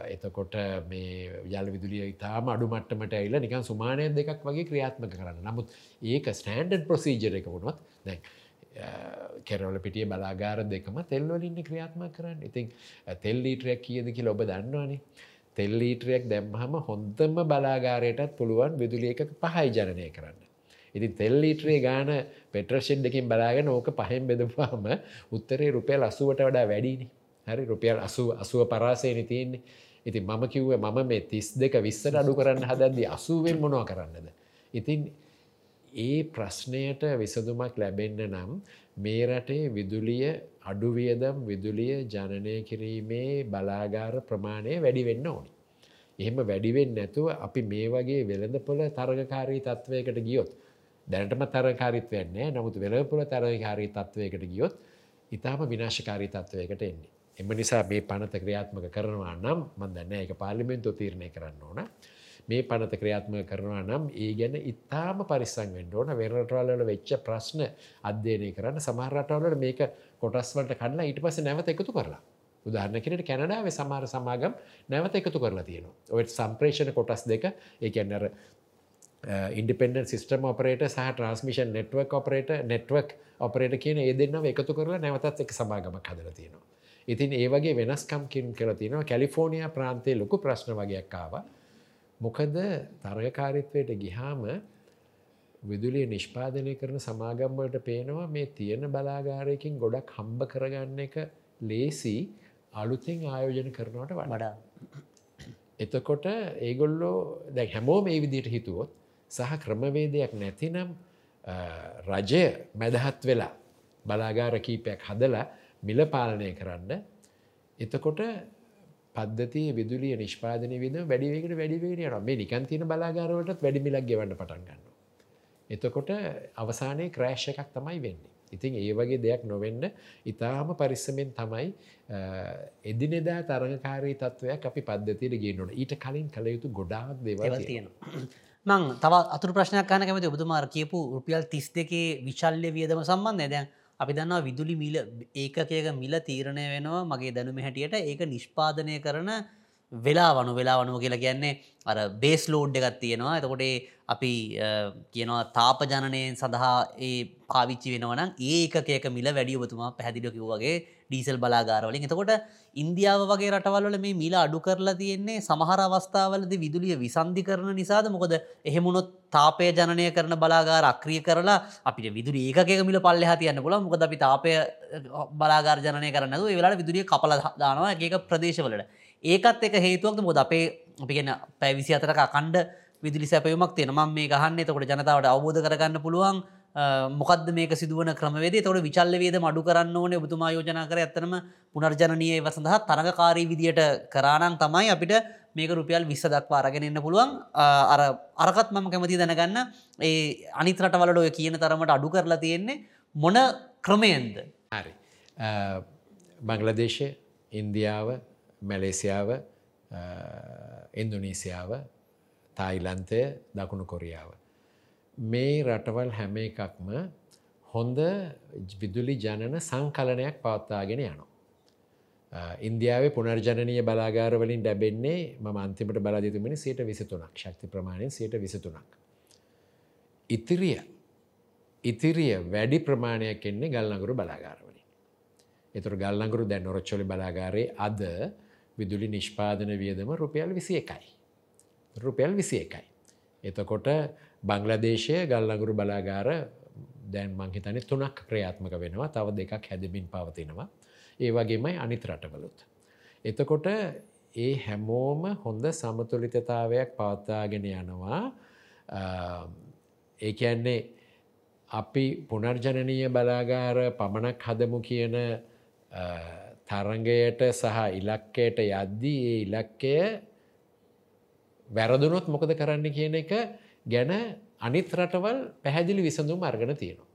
එතකොට මේ යල් විදුලිය ඉතාම අඩු මට්ටමට ඇල්ල නිකන් සුමානය දෙකක් වගේ ක්‍රියාත්මක කරන්න. නමුත් ඒක ස්ටන්ඩඩ් ප්‍රසීජර එක වුණොත් දැන් කෙරවල පිටිය බලාගාර දෙකම තෙල්වලින්න ක්‍රියාත්ම කරන්න. ඉතින් තෙල් ලීටරයක් කියදකි ලොබ දන්නවානේ. තෙල් ලීටරයක් දැම්හම හොන්තම බලාගාරයටත් පුළුවන් විදුලිය එක පහයි ජනනය කරන්න. ඉතින් තෙල් ලීටරේ ගාන පෙට්‍රෂෙන් දෙකින් බලාගෙන ඕක පහෙන් බෙදවාම උත්තරේ රුපියල් අසුවට වඩා වැඩිනි හරි රුපියල් අසුව අසුව පරාසයන තියෙන්නේ ඉතින් මම කිව්ව මම මේ තිස් දෙක විස්සට අඩු කරන්න හදද්දි අසුවෙන් මොනවා කරන්නද. ඉතින් ඒ ප්‍රශ්නයට විසඳුමක් ලැබෙන්න නම් මේ රටේ විදුලිය අඩුවියදම් විදුලිය ජනනය කිරීමේ බලාගාර ප්‍රමාණය වැඩි වෙන්න ඕනි. එහෙම වැඩිවෙන් නැතුව අපි මේ වගේ වෙළඳපොළ තරගකාරී තත්ත්වයකට ගියොත් දැනටම තරකාරිත්වයන්නේ නමුත් වෙළපොළ තරකාරී තත්ත්වයකට ගියොත් ඉතාම විනාශකාරී තත්ත්වයකට එන්නේ. එම නිසා මේ පනත ක්‍රියාත්මක කරනවා නම් මන්දන්න එක පාලිමෙන්තු තීරණය කරන්න ඕන. මේ පනත ක්‍රියාත්මක කරනවා නම් ඒ ගැන ඉතාම පරිස්සං වෙන්ඩෝන වෙරටවල්ල වෙච්ච ප්‍රශ්න අධ්‍යයනය කරන්න සමහරටවලට මේක කොටස්වලට කන්නලා ඊට පස නැවත එකතු කරලා. උදාහරණකනට කැනඩාව සමාර සමාගම් නැවත එකතු කරලා තියෙනවා. ඔය සම්ප්‍රේෂණ කොටස් දෙක ඒකන්නර ඉන්ඩිපෙන්ඩ සිස්ටම ඔපරේට සහ transmission network operator network operator කියන ඒ දෙන්නව එකතු කරලා නැවතත් එක සමාගමක් හදල තියෙනවා. ඉතින් ඒ වගේ වෙනස්කම්කින් කර තිනවා කැලිෆෝනියා ප්‍රාන්තය ලොකු ප්‍රශ්න වගේයක් ආව. මොකද තරගකාරිත්වයට ගිහාම විදුලිය නිෂ්පාදනය කරන සමාගම්වලට පේනවා මේ තියෙන බලාගාරයකින් ගොඩක් හම්බ කරගන්න එක ලේසි අලුතින් ආයෝජන කරනවට වඩා. එතකොට ඒගොල්ලෝ දැ හැමෝ මේ විදිට හිතුවොත් සහ ක්‍රමවේදයක් නැතිනම් රජය මැදහත් වෙලා බලාගාර කීපයක් හදලා මිල පාලනය කරන්න එතකොට පද්ධති විදුලිය නිෂ්පාදනය විද වැඩිවේකට වැඩිවේනය මේ නිකන් තින බලාගාරවලටත් වැඩිමිලක් ගෙවන්න පටන් ගන්න. එතකොට අවසානයේ ක්‍රෑශ් එකක් තමයි වෙන්නේ. ඉතින් ඒ වගේ දෙයක් නොවෙන්න ඉතාම පරිස්සමෙන් තමයි එදිනෙදා තරඟකාරී තත්ත්වයක් අපි පද්ධතියට ගේනොට ඊට කලින් කළ යුතු ගොඩාක් දේවල් තියෙන. මං තව අතුර ප්‍රශ්නයක් කන කැමති ඔබතුමාර කියපු රුපියල් තිස් දෙකේ විශල්්‍ය වියදම සම්බන්ධය. දැන් අපි දන්නවා විදුලි මිල ඒකකයක මිල තීරණය වෙනවා මගේ දැනුම හැටියට. ඒක නිෂ්පාදනය කරන වෙලා වනු වෙලා වනුව කියලා කියන්නේ අර බේස් ලෝඩ් එකත් තියෙනවා. එතකොට අපි කියනවා තාප ජනනයෙන් සඳහා ඒ පාවිච්චි වෙනවනම් ඒකක මිල වැඩිය ඔබතුමා පැදිලිය කිව්වගේ ඩීසල් බලාගාරවලින්. එතකොට ඉන්දියාව වගේ රටවල්ල මේ මිල අඩු කරලා තියෙන්නේ සමහර අවස්ථාවලද විදුලිය විසන්ධි කරන නිසාද? මොකද එහෙමුණොත් තාපය ජනය කරන බලාගාර අක්‍රිය කරලා අපිට විදුර ඒකක මිල පල්ල හතියන්න පුල මොකද අපි තාපය බලාගාර ජනය කරන්නද වෙලාට විදුලිය කපල දානවා ඒක ප්‍රදේශවලට. ඒකත් එක හේතුවක්ද? මොද අපේ අපිගෙන පැවිසි අතරක කණ්ඩ විදිලි සැපයුමක් තියෙන ම මේ ගහන්න එතකොට ජනතාවට අවබෝධ කරගන්න පුළුවන්. මොකද මේක සිදුවන ක්‍රමවේද තොට විචල්ල වේද මඩු කරන්න ඕනේ. ඔබතුමා යෝජනා කර ඇත්තනම පුනර්ජනනය ඒව සඳහා තරගකාරී විදියට කරානන් තමයි අපිට මේක රුපියල් විස්ස දක්වා අරගෙන එන්න පුළුවන්. අර අරකත් මම කැමති දැනගන්න. ඒ අනිත් රටවලට ඔය කියන තරමට අඩු කරලා තියෙන්නේ මොන ක්‍රමයෙන්ද? හරි. බංගලදේශය ඉන්දියාව මැලේසියාව ඉන්දුනීසියාව තායිලන්තය දකුණු කොරියාව. මේ රටවල් හැම එකක්ම හොඳ විදුලි ජනන සංකලනයක් පවත්තාගෙන යනවා. ඉන්දියාවේ පුනර්ජනනය බලාගාරවලින් ඩැබෙන්නේ ම අන්තිමට බලාදිතුමනි සයට විසිතුනක් ශක්ති ප්‍රමාණයෙන් සයට විසිතුනක්. ඉතිරිය ඉතිරිය වැඩි ප්‍රමාණයක් එන්නේ ගල්නගුරු බලාගාරවලින්. එතුර ගල්නගුරු දැන් නොරච්චොලි බලාගාරයේ අද විදුලි නිෂ්පාදන වියදම රුපියල් විසි එකයි. රුපියල් විසි එකයි. එතකොට බංලදේශය ගල්ලගුරු බලාගාර දැන් මංහිතන තුනක් ක්‍රියාත්මක වෙනවා තව දෙකක් හැදමින් පවතිනවා. ඒ වගේමයි අනිත් රටවලුත්. එතකොට ඒ හැමෝම හොඳ සමතුලිතතාවයක් පවත්තාගෙන යනවා ඒකන්නේ අපි පුනර්ජනනීය බලාගාර පමණක් හදමු කියන තරගයට සහ ඉලක්කයට යද්දී ඒ ඉලක්කය වැරදුනොත් මොකද කරන්න කියන එක ගැන අනිත් රටවල් පැහැදිලි විසඳුම් අර්ගන තියෙනවා.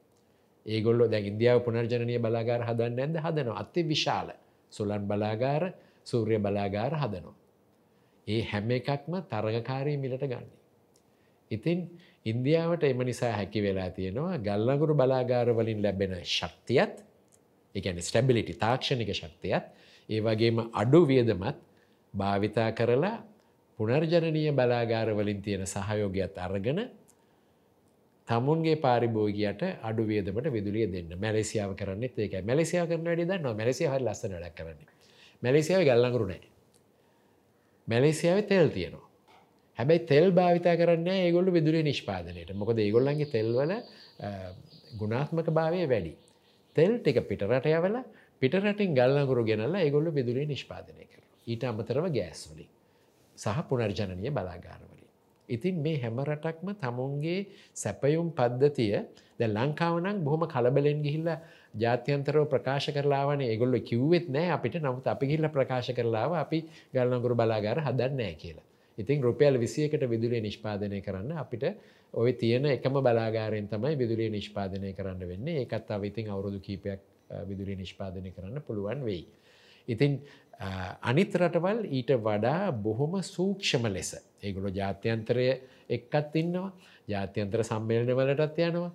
ඒගොල්ල දැ ඉන්දියාව පුනර්ජනය බලාගාර හදන්න ඇද හදනවා අති විශාල සුලන් බලාගාර සූර්ය බලාගාර හදනවා. ඒ හැම එකක්ම තරගකාරී මිලට ගන්න. ඉතින් ඉන්දියාවට එම නිසා හැකි වෙලා තියෙනවා ගල්ලගුරු බලාගාරවලින් ලැබෙන ශක්තියත් එකන ස්ටැබිලිටි තාක්ෂණික ශක්තියත් ඒ වගේම අඩු වියදමත් භාවිතා කරලා පුනර්ජනනීය බලාගාරවලින් තියෙන සහයෝගයත් අරගෙන තමුන්ගේ පාරිභෝගයට අඩු වියදමට විදුලිය දෙන්න. මැලසියාව කරන්න ඒක මැලසියා කරන වැඩි දන්න මැලසිය හරි ලස්සන වැඩක් කරන්නේ. මැලසියාව ගල්ලඟරු නෑ. මැලසියාව තෙල් තියෙනවා. හැබැයි තෙල් භාවිතා කරන්න ඒගොල්ලු විදුලිය නිෂ්පාදනයට. මොකද ඒගොල්ලන්ගේ තෙල්වල ගුණාත්මක භාවය වැඩි. තෙල් ටික පිටරට යවල පිටරටින් ගල්ලඟුරු ගෙනල්ලා ඒගොල්ලු විදුලිය නිෂ්පාදනය කර ඊට අමතරව ගෑස්වලින් සහ පුනර්ජනනය බලාගාරවලින්. ඉතින් මේ හැමරටක්ම තමුන්ගේ සැපයුම් පද්ධතිය ද ලංකාවනක් බොහොම කලබලෙන් ගිහිල්ල ජාත්‍යන්තරව ප්‍රකාශ කරලාවන ඒගොල්ල කිව්වෙත් නෑ අපිට නමුත් අපි ගිල්ල ප්‍රකාශ කරලාව අපි ගල්නගුරු බලාගාර හදන්න නෑ කියලා. ඉතින් රුපියල් විසියකට විදුලිය නිෂ්පාදනය කරන්න අපිට ඔය තියෙන එකම බලාගාරයෙන් තමයි විදුලිය නිෂ්පාදනය කරන්න වෙන්නේ ඒකත් අව ඉතින් අවුරුදු කීපයක් විදුලිය නිෂ්පාදනය කරන්න පුළුවන් වෙයි. ඉතින් අනිත් රටවල් ඊට වඩා බොහොම සූක්ෂම ලෙස. ඒගොලො ජාත්‍යන්තරය එක්කත් ඉන්නවා ජාත්‍යන්තර සම්මේලනවලටත් යනවා.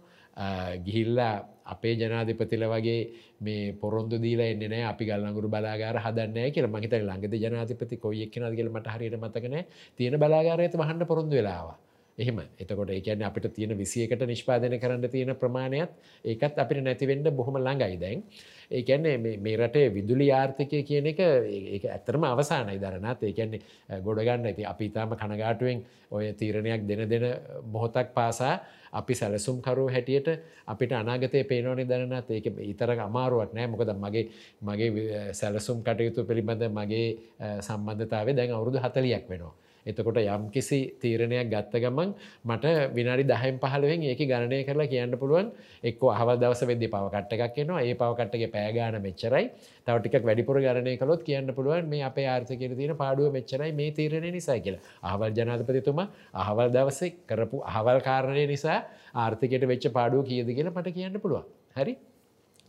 ගිහිල්ලා අපේ ජනාධිපතිල වගේ මේ පොරොන්දු දීල එන්නේ අපි ගල්ලඟුරු බලාගාර හදන්න කියල මහිත ළඟද ජනාධිපති කොයි එක්නද කියල මට හරියට මතකන තියෙන බලාගාරයත වහන්න පොරොන්දු වෙලාවා. එහෙම. එතකොට ඒකැන අපිට තියෙන විසියකට නිෂ්පාදනය කරන්න තියෙන ප්‍රමාණයත් ඒකත් අපිට නැතිවෙන්න බොහොම ළඟයි දැන්. ඒකැන්නේ මේ රටේ විදුලි ආර්ථිකය කියන එක ඒ ඇත්තරම අවසානයි දරනත් ඒකැන්නේ ගොඩගන්න ඇති අපි ඉතාම කනගාටුවෙන් ඔය තීරණයක් දෙන දෙන මොහොතක් පාසා අපි සැලසුම්කරු හැටියට අපිට අනාගතය පේනෝනි දරනත් ඒක ඉතර අමාරුවක් නෑ. මොකද මගේ මගේ සැලසුම් කටයුතු පිළිබඳ මගේ සම්බන්ධතාව දැන් අවුරුදු හතලියක් වෙනවා. එතකොට යම් කිසි තීරණයක් ගත්ත ගමන් මට විනාඩි දහයෙන් පහලුවෙන් ඒක ගණනය කරලා කියන්න පුළුවන් එක්ක අහවල් දවස වෙද්දි පවකට්ට එකක් එනවා ඒ පවකට්ටගේ පෑගාන මෙච්චරයි තව ටිකක් වැඩිපුර ගණනය කළොත් කියන්න පුළුවන් මේ අපේ ආර්ථිකයට තියෙන පාඩුව මෙච්චරයි මේ තීරණය නිසා කියලා. අහවල් ජනාධිපතිතුමා අහවල් දවසේ කරපු අහවල් කාරණය නිසා ආර්ථිකයට වෙච්ච පාඩුව කීයද කියලා මට කියන්න පුළුවන්. හරි?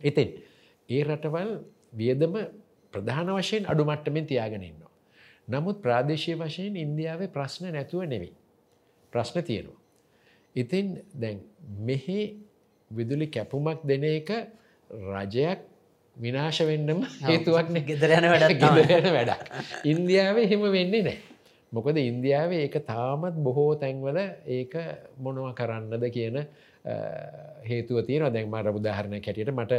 ඉතින් ඒ රටවල් වියදම ප්‍රධාන වශයෙන් අඩු මට්ටමින් තියාගෙන ඉන්නවා. නමුත් ප්‍රාදේශය වශයෙන් ඉන්දියාවේ ප්‍රශ්න නැතුව නෙවෙයි. ප්‍රශ්න තියෙනවා. ඉතින් දැන් මෙහි විදුලි කැපුමක් දෙන එක රජයක් විනාශ වෙන්නම *laughs* හේතුවක් ගෙදරයන වැඩ *laughs* යන වැඩක්. ඉන්දියාවේ හෙම වෙන්නේ නෑ. මොකද ඉන්දියාවේ ඒක තාමත් බොහෝ තැන්වල ඒක මොනව කරන්නද කියන හේතුව තියෙන දැන් මට උදාහරණ කැටියට මට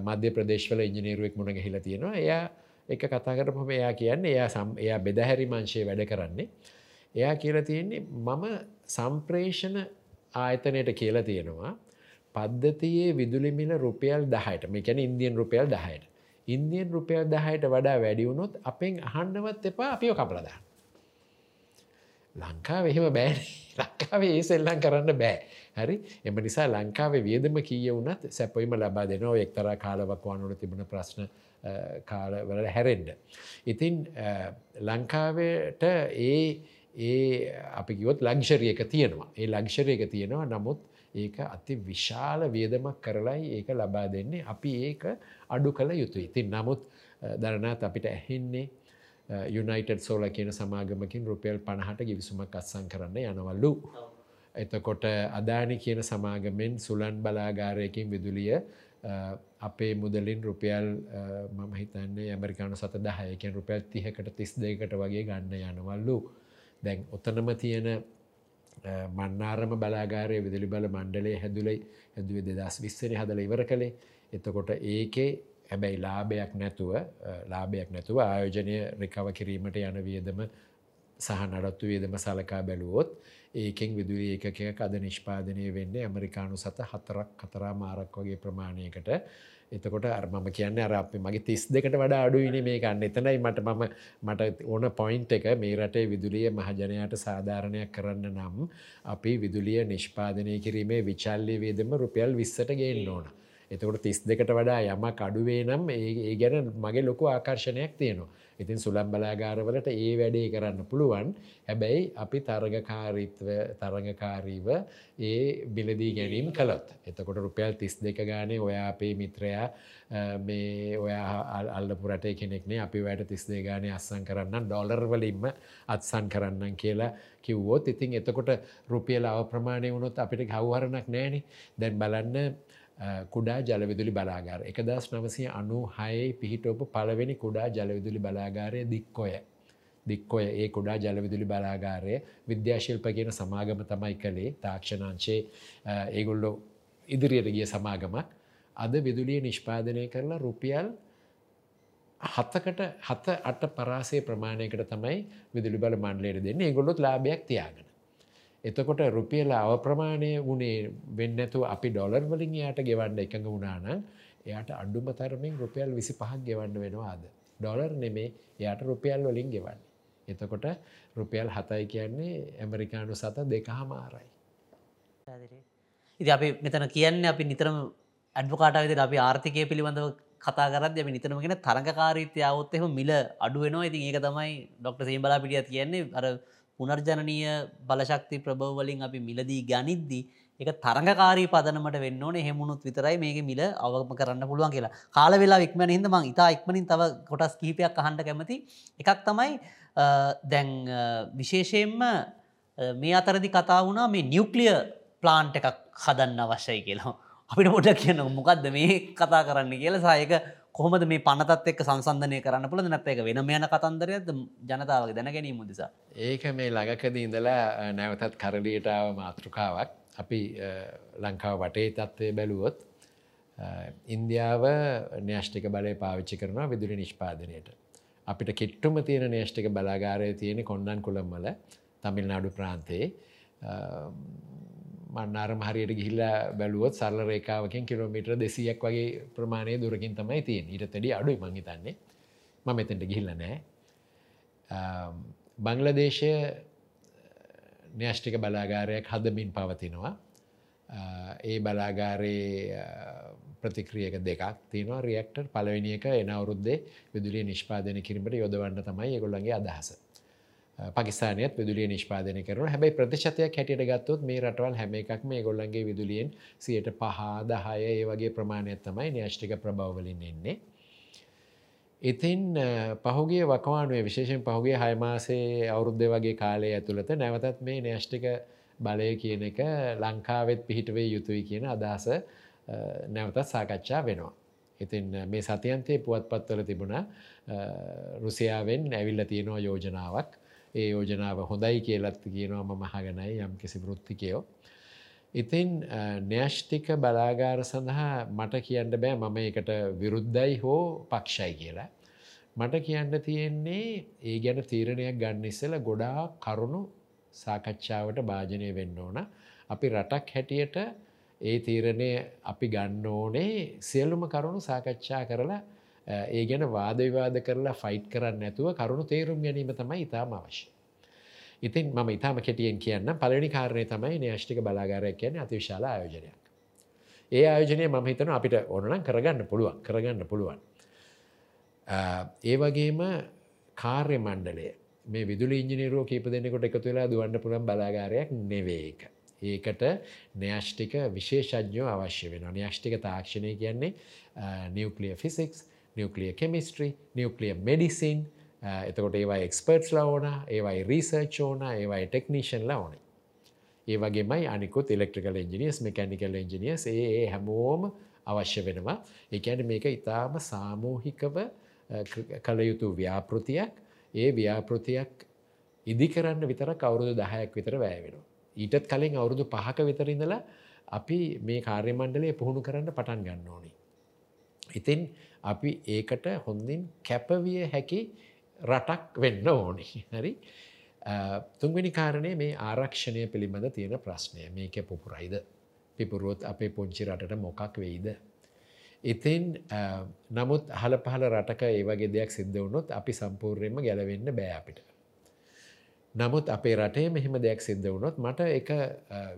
මධ්‍ය ප්‍රදේශවල ඉංජිනීරුවෙක් මුණ ගහිලා තියෙනවා එයා එක කතා කරපම එයා කියන්න එයා සම් එයා බෙදහැරි මංශය වැඩ කරන්නේ. එයා කියල තියෙන්නේ මම සම්ප්‍රේෂණ ආයතනයට කියලා තියෙනවා පද්ධතියේ විදුලිමිල රුපියල් දහයට මේකැන ඉන්දියන් රුපියල් දහයට. ඉන්දියන් රුපියල් දහයට වඩා වැඩියවුණොත් අපෙන් අහන්ඩවත් එපා අපිෝ කපලදා. ලංකාව එහෙම බෑ *laughs* ලංකාවේ ඒ සෙල්ලං කරන්න බෑ හරි එම නිසා ලංකාවේ වියදම කීය වුනත් සැපොයිම ලබා දෙනවා එක්තර කාලවක් වනුට තිබුණ ප්‍රශ්න කාලවල හැරෙන්ඩ. ඉතින් ලංකාවට ඒ ඒ අපි කිවොත් ලංක්ෂරියක තියෙනවා ඒ ලංක්ෂරයක තියෙනවා නමුත් ඒක අති විශාල වියදමක් කරලයි ඒක ලබා දෙන්නේ අපි ඒක අඩු කළ යුතුයි. ඉතින් නමුත් දරනාත් අපිට ඇහෙන්නේ යුනයිටඩ් සෝල කියන සමාගමකින් රුපියල් පණහට ගිවිසුමක් අත්සං කරන්න යනවල්ලු. එතකොට අදානි කියන සමාගමෙන් සුලන් බලාගාරයකින් විදුලිය අපේ මුදලින් රුපියල් මම හිතන්නේ ඇමරිකානු සත දහයකෙන් රුපියල් තිහකට තිස් දෙකට වගේ ගන්න යනවල්ලු. දැන් ඔතනම තියෙන මන්නාරම බලාගාරය විදිලි බල මණ්ඩලේ හැදුලයි හැදුවේ දෙදස් විස්සරි හදල ඉවර කළේ එතකොට ඒකේ හැබැයි ලාභයක් නැතුව ලාභයක් නැතුව ආයෝජනය රිකව කිරීමට යන වියදම සහ නඩත්තු වියදම සලකා බැලුවොත් ඒකෙන් විදුලි ඒකකයක් අද නිෂ්පාදනය වෙන්න ඇමරිකානු සත හතරක් කතරා මාරක් වගේ ප්‍රමාණයකට එතකොට අර්මම කියන්න අර අප මගේ තිස් දෙකට වඩා අඩුවන මේ ගන්න එතනයි මට මම මට ඕන පොයින්් එක මේ රටේ විදුලිය මහජනයට සාධාරණයක් කරන්න නම් අපි විදුලිය නිෂ්පාදනය කිරීමේ විචල්ලි වේදම රුපියල් විස්සට ගේන්න ඕන. එතකොට තිස් දෙකට වඩා යමක් අඩුවේ නම් ඒ ගැන මගේ ලොකු ආකර්ශණයක් තියෙනවා. ඉතින් සුළම් බලාගාරවලට ඒ වැඩේ කරන්න පුළුවන්. හැබැයි අපි තරගකාරීත්ව තරඟකාරීව ඒ බිලදී ගැනීම් කළොත්. එතකොට රුපියල් තිස් දෙක ගානේ ඔයා අපේ මිත්‍රයා මේ ඔයා අල්ලපුරට කෙනෙක්නේ අපි වැට තිස් දේ ගානේ අස්සන් කරන්න ඩොලර් වලින්ම අත්සන් කරන්න කියලා කිව්වෝත්. ඉතින් එතකොට රුපියල අව ප්‍රමාණය වුණොත් අපිට කව්හරණක් නෑනේ. දැන් බලන්න කුඩා ජලවිදුලි බලාගාර එක දස් නවසය අනු හයේ පිහිටෝපු පළවෙනි කුඩා ජලවිදුලි බලාගාරය දික්කොය. දික්කොය ඒ කුඩා ජලවිදුලි බලාගාරය විද්‍යාශිල්ප කියන සමාගම තමයි කළේ තාක්ෂණංශයේ ඒගොල්ලො ඉදිරියට ගිය සමාගමක් අද විදුලිය නිෂ්පාදනය කරලා රුපියල් හත්තකට හත අට පරාසේ ප්‍රමාණයකට තමයි විදුලි බල මණ්ඩලයට දෙන්න ඒගොල්ලොත් ලාභයක් තියාගෙන. එතකොට රුපියල අවප්‍රමාණය වුණේ වෙන්නඇතු අපි ඩොලර් වලින් යායට ගෙවන්න එකඟ වුණාන එයාට අඩුම තරමින් රුපියල් විසි පහක් ගෙවන්න වෙනවාද. ඩොලර් නෙමේ එයාට රුපියල් වලින් ගෙවන්න. එතකොට රුපියල් හතයි කියන්නේ ඇමරිකානු සත දෙක හමාරයි. ඉති අපි මෙතන කියන්න අපි නිතරම ඇඩ්වකාට විදිර අපි ආර්ථිකය පිළිබඳව කතා කරත් දෙම නිතරමගෙන තරඟකාරීත්‍ය අවොත්තෙම මිල අඩුවෙනවා ඉතින් ඒක තමයි ඩොක්ට සේම්බලා පිටිය කියන්නේ අර පුනර්ජනනීය බලශක්ති ප්‍රභවලින් අපි මිලදී ගනිද්දි එක තරඟකාරී පදනමට වෙන්න ඕන. හෙමුණුත් විතරයි මේක මිල අවම කරන්න පුළුවන් කියලා. කාල වෙලා ඉක්මන හිද මං ඉතා ඉක්මනින් තව කොටස් කිහිපයක් අහන්ට කැමති. එකක් තමයි දැන් විශේෂයෙන්ම මේ අතරදි කතා වුණා මේ නිියවක්ලිය ප්ලාන්ට් එකක් හදන්න අවශ්‍යයි කියලා. අපිට පොට කියන මොකක්ද මේ කතා කරන්න කියලා. සායක කොහොමද මේ පනතත් එක් සංසන්ධනය කරන්න පුළ නැත්ත එක වෙන යන කතන්දරයද ජනතාවගේ දැන ගැනීම මුදිසා. ඒක මේ ළඟකද ඉඳලා නැවතත් කරලියටාව මාතෘකාවක් අපි ලංකාව වටේ තත්ත්වය බැලුවොත් ඉන්දියාව න්‍යෂ්ටික බලය පාවිච්චි කරනවා විදුලි නිෂ්පාදනයට. අපිට කිට්ටුම තියෙන නේෂ්ටික බලාගාරය තියෙන කොන්ඩන් කුළම්මල තමිල් නාඩු ප්‍රාන්තයේ මන්නාරම හරියට ගිහිල්ලා බැලුවොත් සරල රේකාවකින් කිලෝමිට්‍ර දෙසියක් වගේ ප්‍රමාණය දුරකින් තමයි තියෙන් ඊට තැඩි අඩුයි මංහිතන්නේ ම මෙතැට ගිහිල්ල නෑ බංලදේශය න්‍යෂ්ටික බලාගාරයක් හදමින් පවතිනවා. ඒ බලාගාරයේ ප්‍රතික්‍රියක දෙකක් තියනවා. රියක්ටර් පලවෙනික එන අවුරුද්දේ විදුලිය නිෂ්පාදන කිරීමට යොදවන්න තමයි ඒගොල්ලන්ගේ අදහස. පකිස්ානයත් විදුලිය නිෂ්පාදනය කරන හැබයි ප්‍රතිශතයක් හැටියට ගත්තොත් මේ රටවල් හැම එකක් මේ ගොල්ලන්ගේ විදුලියෙන් සියට පහා දහය ඒ වගේ ප්‍රමාණයක් තමයි න්‍යෂ්ටික ප්‍රභවලින් එන්නේ. ඉතින් පහුගේ වකවානුවේ විශේෂෙන් පහුගේ හයමාසේ අවුරුද්ධ වගේ කාලය ඇතුළත නැවතත් මේ න්‍යෂ්ටික බලය කියන එක ලංකාවෙත් පිහිටවේ යුතුයි කියන අදහස නැවතත් සාකච්ඡා වෙනවා. ඉතින් මේ සතියන්තයේ පුවත් පත්වල තිබුණ රුසියාවෙන් ඇවිල්ල තියෙනවා යෝජනාවක් ඒ යෝජනාව හොඳයි කියලත් කියනවා මම හගනයි යම් කිසි වෘත්තිකයෝ. ඉතින් න්‍යෂ්ටික බලාගාර සඳහා මට කියන්න බෑ මම එකට විරුද්ධයි හෝ පක්ෂයි කියලා. මට කියන්න තියෙන්නේ ඒ ගැන තීරණයක් ගන්න ඉස්සල ගොඩා කරුණු සාකච්ඡාවට භාජනය වෙන්න ඕන. අපි රටක් හැටියට ඒ තීරණය අපි ගන්න ඕනේ සියලුම කරුණු සාකච්ඡා කරලා ඒ ගැන වාදවිවාද කරලා ෆයිට් කරන්න නැතුව කරුණු තේරුම් ගැනීම තමයි ඉතාම අවශ්‍ය. ඉතින් මම ඉතාම කෙටියෙන් කියන්න පලනි කාරණය තමයි න්‍යෂ්ටික බලාගාරයක් කියන අතිවිශාල ආයෝජනයක්. ඒ ආයෝජනය මම හිතන අපිට ඕනනම් කරගන්න පුළුවන් කරගන්න පුළුවන්. ඒ වගේම කාර්ය මණ්ඩලය මේ විදුලි ඉංජිනීරුව කීප දෙනෙකොට එකතු වෙලා දුවන්න පුළන් බලාගාරයක් නෙවේ එක. ඒකට න්‍යෂ්ටික විශේෂඥෝ අවශ්‍ය වෙන න්‍යෂ්ටික තාක්ෂණය කියන්නේ nuclear physics nuclear chemistry nuclear medicine එතකොට ඒවා එක්ස්පර්ට්ස්ලා ඕන ඒවයි රීසර්ච් ඕන ඒවයි ටෙක්නිෂන්ලා ඕන ඒ වගේමයි අනිකුත් ඉලෙක්ට්‍රිකල් එන්ජිනියස් මෙකැනිකල් එන්ජිනියස් ඒ හැමෝම අවශ්‍ය වෙනවා ඒකැන මේක ඉතාම සාමූහිකව uh, කළ යුතු ව්‍යාපෘතියක් ඒ ව්‍යාපෘතියක් ඉදි කරන්න විතරක් අවුරුදු දහයක් විතර වැෑ වෙනවා. ඊටත් කලින් අවුරුදු පහක විතරිඳලා අපි මේ කාර්යමණ්ඩලය පුහුණු කරන්න පටන් ගන්න ඕනි. ඉතින් අපි ඒකට හොඳින් කැපවිය හැකි රටක් වෙන්න ඕනි හරි තුන්වෙනි කාරණය මේ ආරක්ෂණය පිළිබඳ තියෙන ප්‍රශ්නය මේක පුපුරයිද පිපුරුවොත් අපේ පුංචි රටට මොකක් වෙයිද. ඉතින් නමුත් හල පහල රටක ඒවගේ දෙයක් සිද්ධ වුණොත් අපි සම්පූර්ණයෙන්ම ගැලවෙන්න බෑ අපිට. නමුත් අපේ රටේ මෙහෙම දෙයක් සිද්ධ වුණොත් මට එක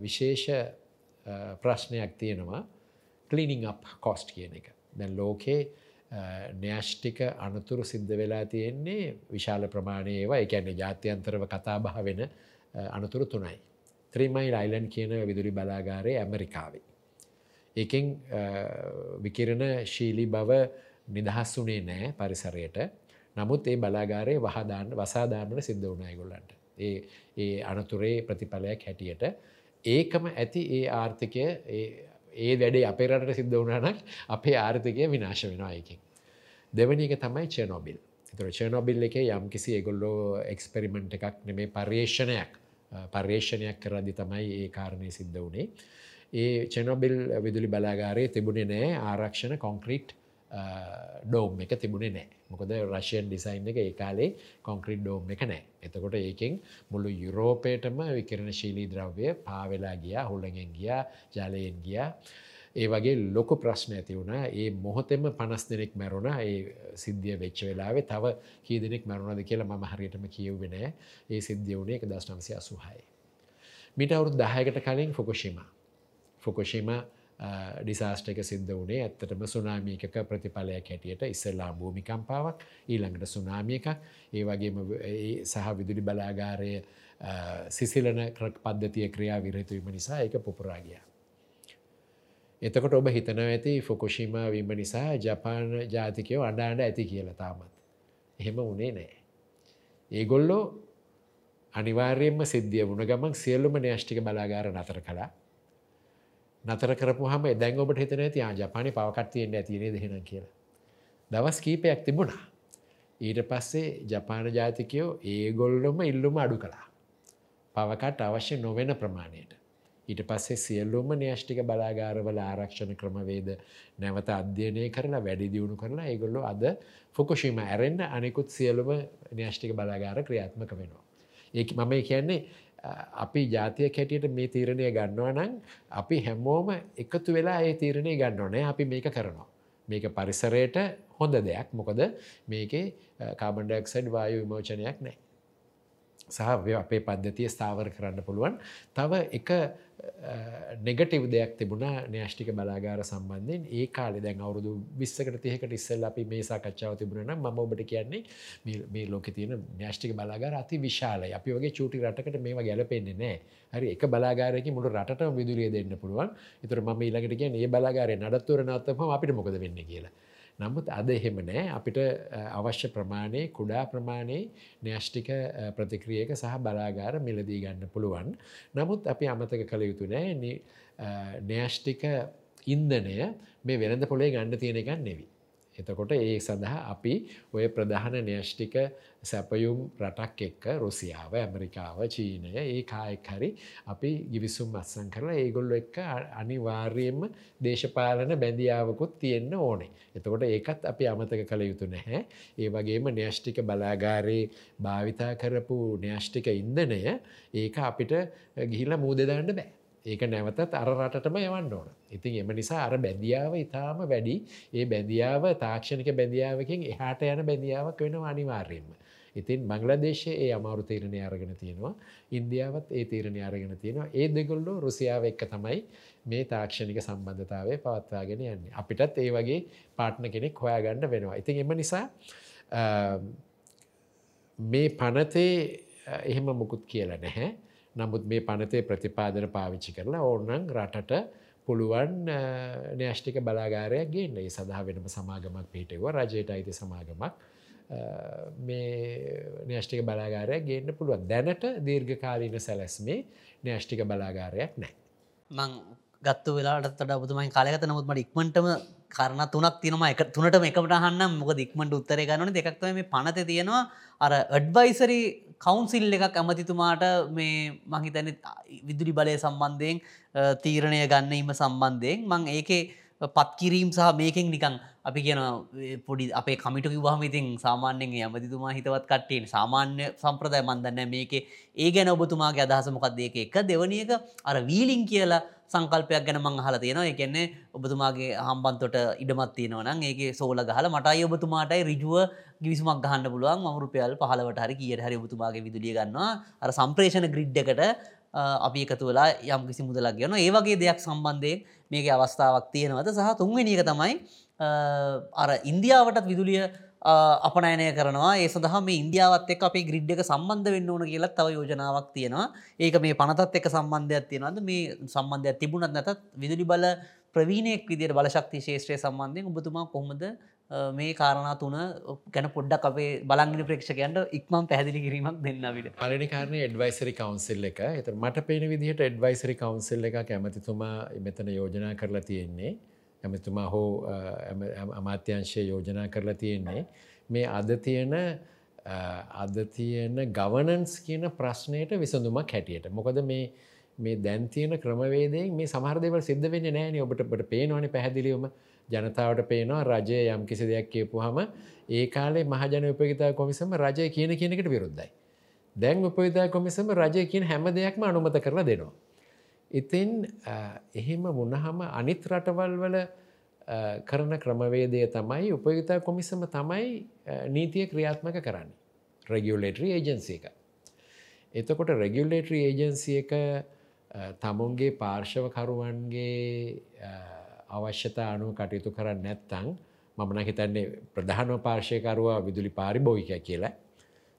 විශේෂ ප්‍රශ්නයක් තියෙනවා කලිනිං අප් කොස්ට් කියන එක. දැන් ලෝකේ න්‍යෂ්ටික අනතුරු සිද්ධ වෙලා තියෙන්නේ විශාල ප්‍රමාණයේවා එකන්නේ ජාත්‍යන්තරව කතාබහ වෙන අනතුරු තුනයි. ත්‍රීමයිල් අයිලන් කියන විදුලි බලාගාරය ඇමරිකාවේ. ඒකෙන් විකිරණ ශීලි බව නිදහස් වනේ නෑ පරිසරයට නමුත් ඒ බලාගාරය වහදාන්න වසාධානට සිද්ධ වුණයගොල්ලන්ට. ඒ ඒ අනතුරේ ප්‍රතිඵලයක් හැටියට ඒකම ඇති ඒ ආර්ථිකය ඒ වැඩේ අපේ රට සිද්ධ වුණනක් අපේ ආර්ථකය විනාශ වෙනවා එකකින්. දෙවනි එක තමයි චනොබිල් තුර චනොබිල් එක යම් කිසි ඒගොල්ලෝ එක්ස්පෙරිමෙන්ට් එකක් නෙමේ පර්යේෂණයක් පර්යේෂණයක් කරදි තමයි ඒ කාරණය සිද්ධ වනේ. ඒ චනොබිල් විදුලි බලාගාරයේ තිබුණේ නෑ ආරක්ෂණ කොන්ක්‍රීට් ඩෝම් එක තිබුණේ නෑ. මොකද රශයන් ඩිසයින් එක ඒ කාලේ කොන්ක්‍රීට් ඩෝම් එක නෑ. එතකොට ඒකෙන් මුළු යුරෝපේටම විකරණ ශීලී ද්‍රව්‍ය පාවෙලා ගියා හුළඟෙන් ගියා ජලයෙන් ගියා. ඒ වගේ ලොකු ප්‍රශ්න ඇති වුණා ඒ මොහොතෙම පනස් දෙනෙක් මැරුණ. ඒ සිද්ධිය වෙච්ච වෙලාවේ තව කී දෙනෙක් මැරුණද කියලා මම හරියටම කියව්වෙනෑ ඒ සිද්ධිය වුණේ එක දස් නම්සය අසුහයි. මිට අවුරුදු දහයකට කලින් ෆොකුෂිම. ෆොකුෂිම ඩිසාස්ට එක සිද්ධ වනේ ඇත්තටම සුනාමියක ප්‍රතිඵලයක් හැටියට ඉස්සල්ලා භූමිකම්පාවක් ඊළඟට සුනාමියක ඒ වගේම සහ විදුලි බලාගාරය සිසිලන ක්‍රක් පද්ධතිය ක්‍රියා විරතුවීම නිසා එක පුපුරාගිය. එතකොට ඔබ හිතන ඇති ෆොකුෂිම වීම නිසා ජපාන ජාතිකයෝ අඩාන්ඩ ඇති කියලා තාමත්. එහෙම උනේ නෑ. ඒගොල්ලෝ අනිවාර්යෙන්ම සිද්ධිය වුණ ගමන් සියල්ලුම න්‍යෂ්ටික බලාගාර නතර කලා නතර කරපු හම දැන් ඔබට හිතන ඇති ජපානය පවකත්තියෙන් ඇතිනේ දෙහෙන කියලා. දවස් කීපයක් තිබුණා. ඊට පස්සේ ජපාන ජාතිකයෝ ඒගොල්ලොම ඉල්ලුම අඩු කළා. පවකට අවශ්‍ය නොවෙන ප්‍රමාණයට. ඊට පස්සේ සියල්ලුම න්‍යෂ්ටික බලාගාරවල ආරක්ෂණ ක්‍රමවේද නැවත අධ්‍යයනය කරලා වැඩි දියුණු කරලා ඒගොල්ලො අද ෆොකුෂීම ඇරෙන්න්න අනෙකුත් සියලුම න්‍යෂ්ටික බලාගාර ක්‍රියාත්මක වෙනවා. ඒ මම කියන්නේ අපි ජාතිය කැටියට මේ තීරණය ගන්නවා නම් අපි හැමෝම එකතු වෙලා ඒ තීරණය ගන්න ඕනෑ අපි මේක කරනවා. මේක පරිසරයට හොඳ දෙයක් මොකද මේකේ කාබන්ඩක්සඩ් වායු විමෝචනයක් නෑ. සහ අපේ පද්ධතිය ස්ථාවර කරන්න පුළුවන්. තව එක නෙගටව දෙයක් තිබුණා න්‍යෂ්ටික බලාගාර සම්බන්ධයෙන්. ඒ කාලෙ දැන් අවුරුදු විස්සකට තියකට ඉස්සල් අපි මේ සාකච්ඡාව තිබුණන ම ඔබට කියන්නේ මේ ලෝක තියෙන න්‍යෂ්ටික බලාගාර අති විශාලයි. අපි වගේ චූටි රටකට මේවා ගැලපෙන්නේ නෑ හරි එක බලාගාරක මුට රට විදුරිය දෙන්න පුළුවන්. එතුර ම ඊලකට කිය ඒ බලාගාරය නඩත්තුවර නත්තම අපිට මොකද වෙන්න කියලා. නමුත් අද එහෙම නෑ අපිට අවශ්‍ය ප්‍රමාණය කුඩා ප්‍රමාණයේ න්‍යෂ්ටික ප්‍රතික්‍රියක සහ බලාගාර මිලදී ගන්න පුළුවන්. නමුත් අපි අමතක කළ යුතු නෑ න්‍යෂ්ටික ඉන්දනය මේ වෙළඳ පොලේ ගන්න තියෙන එකක් නෙවී. එතකොට ඒ සඳහා අපි ඔය ප්‍රධාන න්‍යෂ්ටික සැපයුම් රටක් එක්ක රුසියාව ඇමරිකාව චීනය ඒ කායෙක් හරි අපි ගිවිසුම් අත්සං කරලා ඒගොල්ලො එක්ක අනිවාර්යයෙන්ම දේශපාලන බැඳියාවකුත් තියෙන්න ඕනේ. එතකොට ඒකත් අපි අමතක කළ යුතු නැහැ. ඒ වගේම න්‍යෂ්ටික බලාගාරයේ භාවිතා කරපු න්‍යෂ්ටික ඉන්දනය ඒක අපිට ගිහිලා මූදදාන්න බෑ. ඒක නැවතත් අර රටටම යවන්න ඕන. ඉතින් එම නිසා අර බැඳියාව ඉතාම වැඩි ඒ බැඳියාව තාක්ෂණික බැඳියාවකින් එහාට යන බැඳියාවක් වෙනවා අනිවාර්යෙන්ම. ඉතින් බංලදේශයේ ඒ අමාරු තීරණය අරගෙන තියෙනවා ඉන්දියාවත් ඒ තීරණය අරගෙන තියෙනවා ඒ දෙගොල්ලෝ රුසියාව එක්ක තමයි මේ තාක්ෂණික සම්බන්ධතාවය පවත්වාගෙන යන්නේ. අපිටත් ඒ වගේ පාට්න කෙනෙක් හොයාගන්න වෙනවා. ඉතින් එම නිසා මේ පනතේ එහෙම මුකුත් කියලා නැහැ. නමුත් මේ පනතේ ප්‍රතිපාදන පාවිච්චි කරලා ඕන්නන් රටට පුළුවන් න්‍යෂ්ටික බලාගාරයක් ගේන්න ඒ සඳහා වෙනම සමාගමක් පිහිටව රජයට අයිති සමාගමක් මේ න්‍යෂ්ටික බලාගාරයක් ගේන්න පුළුවන්. දැනට දීර්ඝකාලීන සැලැස්මේ න්‍යෂ්ටික බලාගාරයක් නෑ. මං ගත්තු වෙලාට ඔබතුමයි කාලගත නමුත් මට ඉක්මටම කරන තුනක් තිනම එක තුනට එකමට හන්න මොක දික්මට උත්තරය ගන්නන දෙකක්ව මේ පනත තියෙනවා. අර අඩ්වයිසරි කවුන්සිල් එකක් ඇමතිතුමාට මේ මහිතන විදුලි බලය සම්බන්ධයෙන් තීරණය ගන්නීම සම්බන්ධයෙන් මං ඒකේ පත්කිරීම් සහ මේකෙන් නිකං අපි කියන පොඩි අපේ කමිට කිවහම ඉතින් සාමාන්‍යෙන් ඇමතිතුමා හිතවත් කට්ටෙන් සාමාන්‍ය සම්ප්‍රදාය මන්දන්න මේක ඒ ගැන ඔබතුමාගේ අදහස මොකක්ද ඒක එක. දෙවනියක අර වීලිං කියලා සංකල්පයක් ගැන මං හල තියෙනවා. එකන්නේ ඔබතුමාගේ හම්බන්තොට ඉඩමත් තියෙනවනම් ඒක සෝල ගහල මටයි ඔබතුමාටයි රිජුව ගිවිසුමක් ගහන්න පුළුවන්. මරුපයල් පහලවට හරි කියට හරි ඔබතුමාගේ විදුලිය ගන්නවා. අර සම්ප්‍රේෂණ ග්‍රිඩ් එකට අපි එකතු වෙලා යම් කිසි මුදලක් ගන ඒ වගේ දෙයක් සම්බන්ධයෙන් මේක අවස්ථාවක් තියෙනවද? සහ තුන්වෙනි එක තමයි අර ඉන්දියාවටත් විදුලිය අපනයනය කරනවා. ඒ සඳහා මේ ඉන්දියාවත් එක් අපේ ග්‍රිඩ් එක සම්බන්ධ වෙන්න ඕන කියලත් තව යෝජනාවක් තියෙනවා. ඒක මේ පනතත් එක සම්බන්ධයක් තියෙනවද? මේ සම්බන්ධයක් තිබුණත් නැතත් විදුලි බල ප්‍රවීණයෙක් විදියට බලශක්ති ශේෂත්‍රය සම්බන්ධයෙන් ඔබතුමා කොහොමද මේ කාරණා තුන ගැන පොඩ්ඩක් අපේ බලංගින ප්‍රේක්ෂකයන්ට ඉක්මම් පැදිලි කිරීමක් දෙන්නවිට පලනි කාරණය එඩවයිසරි කවන්සිල් එක. එත මට පේන විදිහට එඩවයිසරි කවන්සිල් එක කැමතිතුමා මෙතන යෝජනා කරලා තියෙන්නේ. ඇමතුමා හෝ අමාත්‍යංශය යෝජනා කරලා තියෙන්නේ මේ අද තියෙන අද තියෙන ගවනන්ස් කියන ප්‍රශ්නයට විසඳුමක් හැටියට මොකද මේ මේ දැන්තියන ක්‍රමවේදයෙන් මේ සමහරදවල් සිද්ධ වෙන්න නෑන ඔබට පට පේනවන පැහැදිලිවම ජනතාවට පේනවා රජය යම් කිසි දෙයක් කියපු හම ඒ කාලේ මහජන උපගතා කොමිසම රජය කියන කියනකට විරුද්ධයි. දැන් උපවිතා කොමිසම රජය කියන හැම දෙයක්ම අනුමත කරලා දෙනවා. ඉතින් එහෙම මුණහම අනිත් රටවල් වල කරන ක්‍රමවේදය තමයි උපයුතා කොමිසම තමයි නීතිය ක්‍රියාත්මක කරන්න. රෙගියලේටරි ඒජන්සිය එක. එතකොට රෙගියලේටරි ඒජන්සිය එක තමුන්ගේ පාර්ශවකරුවන්ගේ අවශ්‍යතා අනුව කටයුතු කරන්න නැත්තං මමන හිතන්නේ ප්‍රධානව පාර්ශයකරුවා විදුලි පාරිභෝගික කියලා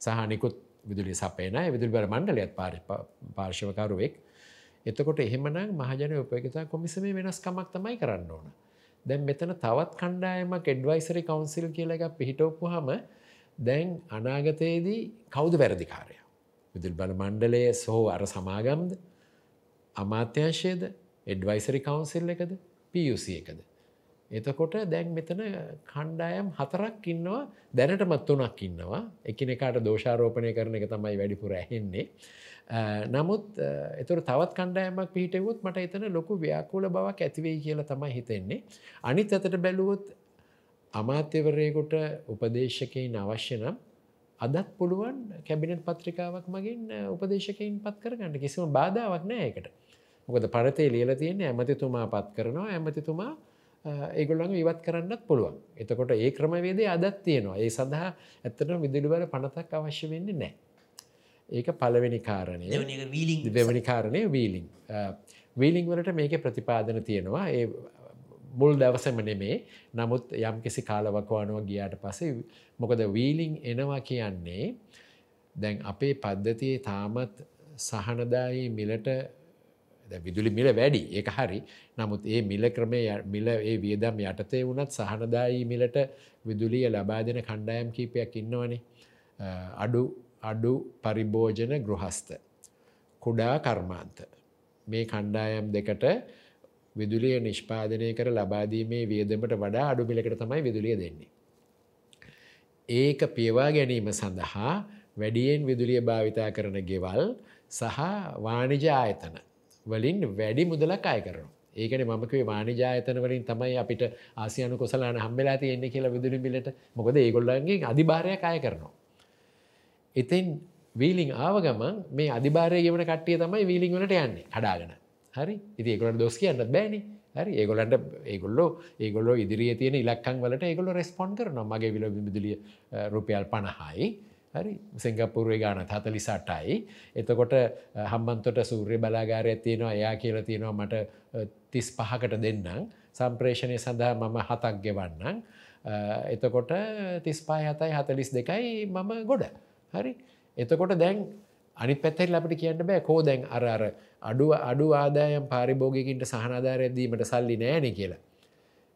සහනිකුත් විදුලි සපේන විදුලි බර මණ්ඩලයත් පාර්ශවකරුවෙක් එතකොට එහෙමනම් මහජන උපයගතා කොමිසමේ වෙනස්කමක් තමයි කරන්න ඕන. දැන් මෙතන තවත් කණ්ඩායමක් එඩ්වයිසරි කවන්සිල් කියල එක පිහිටෝපු හම දැන් අනාගතයේදී කෞුද වැරදිකාරය. විදිල් බල මණ්ඩලය සහෝ අර සමාගම්ද අමාත්‍යංශයද එඩ්වයිසරි කවන්සිල් එකද පියුසි එකද. එතකොට දැන් මෙතන කණ්ඩායම් හතරක් ඉන්නවා දැනටමත් තුනක් ඉන්නවා එකනෙකාට දෝෂාරෝපණය කරන එක තමයි වැඩිපුර ඇහෙන්නේ. නමුත් එතුර තවත් කණ්ඩායමක් පිහිටවුත් මට එතන ලොකු ව්‍යාකූල බවක් ඇතිවෙයි කියලා තමයි හිතෙන්නේ. අනිත් අතට බැලුවොත් අමාත්‍යවරයකුට උපදේශකයින් අවශ්‍ය නම් අදත් පුළුවන් කැබිනට පත්‍රිකාවක් මගින් උපදේශකයින් පත් කරගන්න කිසිම බාධාවක් නෑ එකට. මොකද පරතේ ලියල තියෙන්නේ ඇමතිතුමා පත් කරනවා ඇමතිතුමා ඒගොල්ලඟ ඉවත් කරන්නත් පුළුවන්. එතකොට ඒ ක්‍රමවේදේ අදත් තියෙනවා. ඒ සඳහා ඇත්තට විදුලිවල පනතක් අවශ්‍ය වෙන්නේ නෑ. ඒක පලවෙනි කාරණය. දෙවැනි කාරණය වීලිං. වීලිං වලට මේක ප්‍රතිපාදන තියෙනවා. ඒ මුල් දවසම නෙමේ. නමුත් යම් කිසි කාලවකවානුව ගියාට පසේ මොකද වීලිං එනවා කියන්නේ? දැන් අපේ පද්ධතියේ තාමත් සහනදායි මිලට විදුලි මිල වැඩි. ඒක හරි. නමුත් ඒ මිල ක්‍රමය මිල ඒ වියදම් යටතේ වුණත් සහනදායි මිලට විදුලිය ලබා දෙන කණ්ඩායම් කීපයක් ඉන්නවනේ. අඩු අඩු පරිභෝජන ගෘහස්ත කුඩා කර්මාන්ත මේ කණ්ඩායම් දෙකට විදුලිය නිෂ්පාදනය කර ලබාදීමේ වියදමට වඩා අඩු මිලකට තමයි විදුලිය දෙන්නේ. ඒක පියවා ගැනීම සඳහා වැඩියෙන් විදුලිය භාවිතා කරන ගෙවල් සහ වාණිජ ආයතන වලින් වැඩි මුදලක් අය කරනවා. ඒකන මකේ වානිජායතන වලින් තමයි අපිට ආසියනු කොසලාන හම්බෙලා තියෙන්නේ කියලා විදුලි මිලට මොකද ඒගොල්ලන්ගේ අධිභාරයක් අය කරනවා. ඉතින් වීලිං ආව ගමන් මේ අධිභාරය ගෙවන කට්ටිය තමයි වීලිං වලට යන්නේ කඩාගෙන හරි? ඉති ඒගොලට දොස් කියන්නත් බෑනි. හරි? ඒගොලන්ට ඒගොල්ලෝ ඒගොල්ලෝ ඉදිරිය තියෙන ඉලක්කන් වලට ඒගොල්ල රෙස්පොන්් කරන මගේ විල විදුලිය රුපියල් පණහයි. හරි? සිංගපුරුවේ ගාන හතලි සටයි එතකොට හම්බන්තොට සූර්ය බලාගාරය තියෙනවා. එයා කියල තියෙනවා මට තිස් පහකට දෙන්නම්. සම්ප්‍රේෂණය සඳහා මම හතක් ගෙවන්නම්. එතකොට තිස් පාය හතයි හතලිස් දෙකයි මම ගොඩ. හරි? එතකොට දැන් අනි පැත්තෙල් අපට කියන්න බෑ. කෝ දැන් අර අර අඩුව අඩු ආදායම් පාරිභෝගකින්ට සහනාධාරයදීමට සල්ලි නෑන කියලා.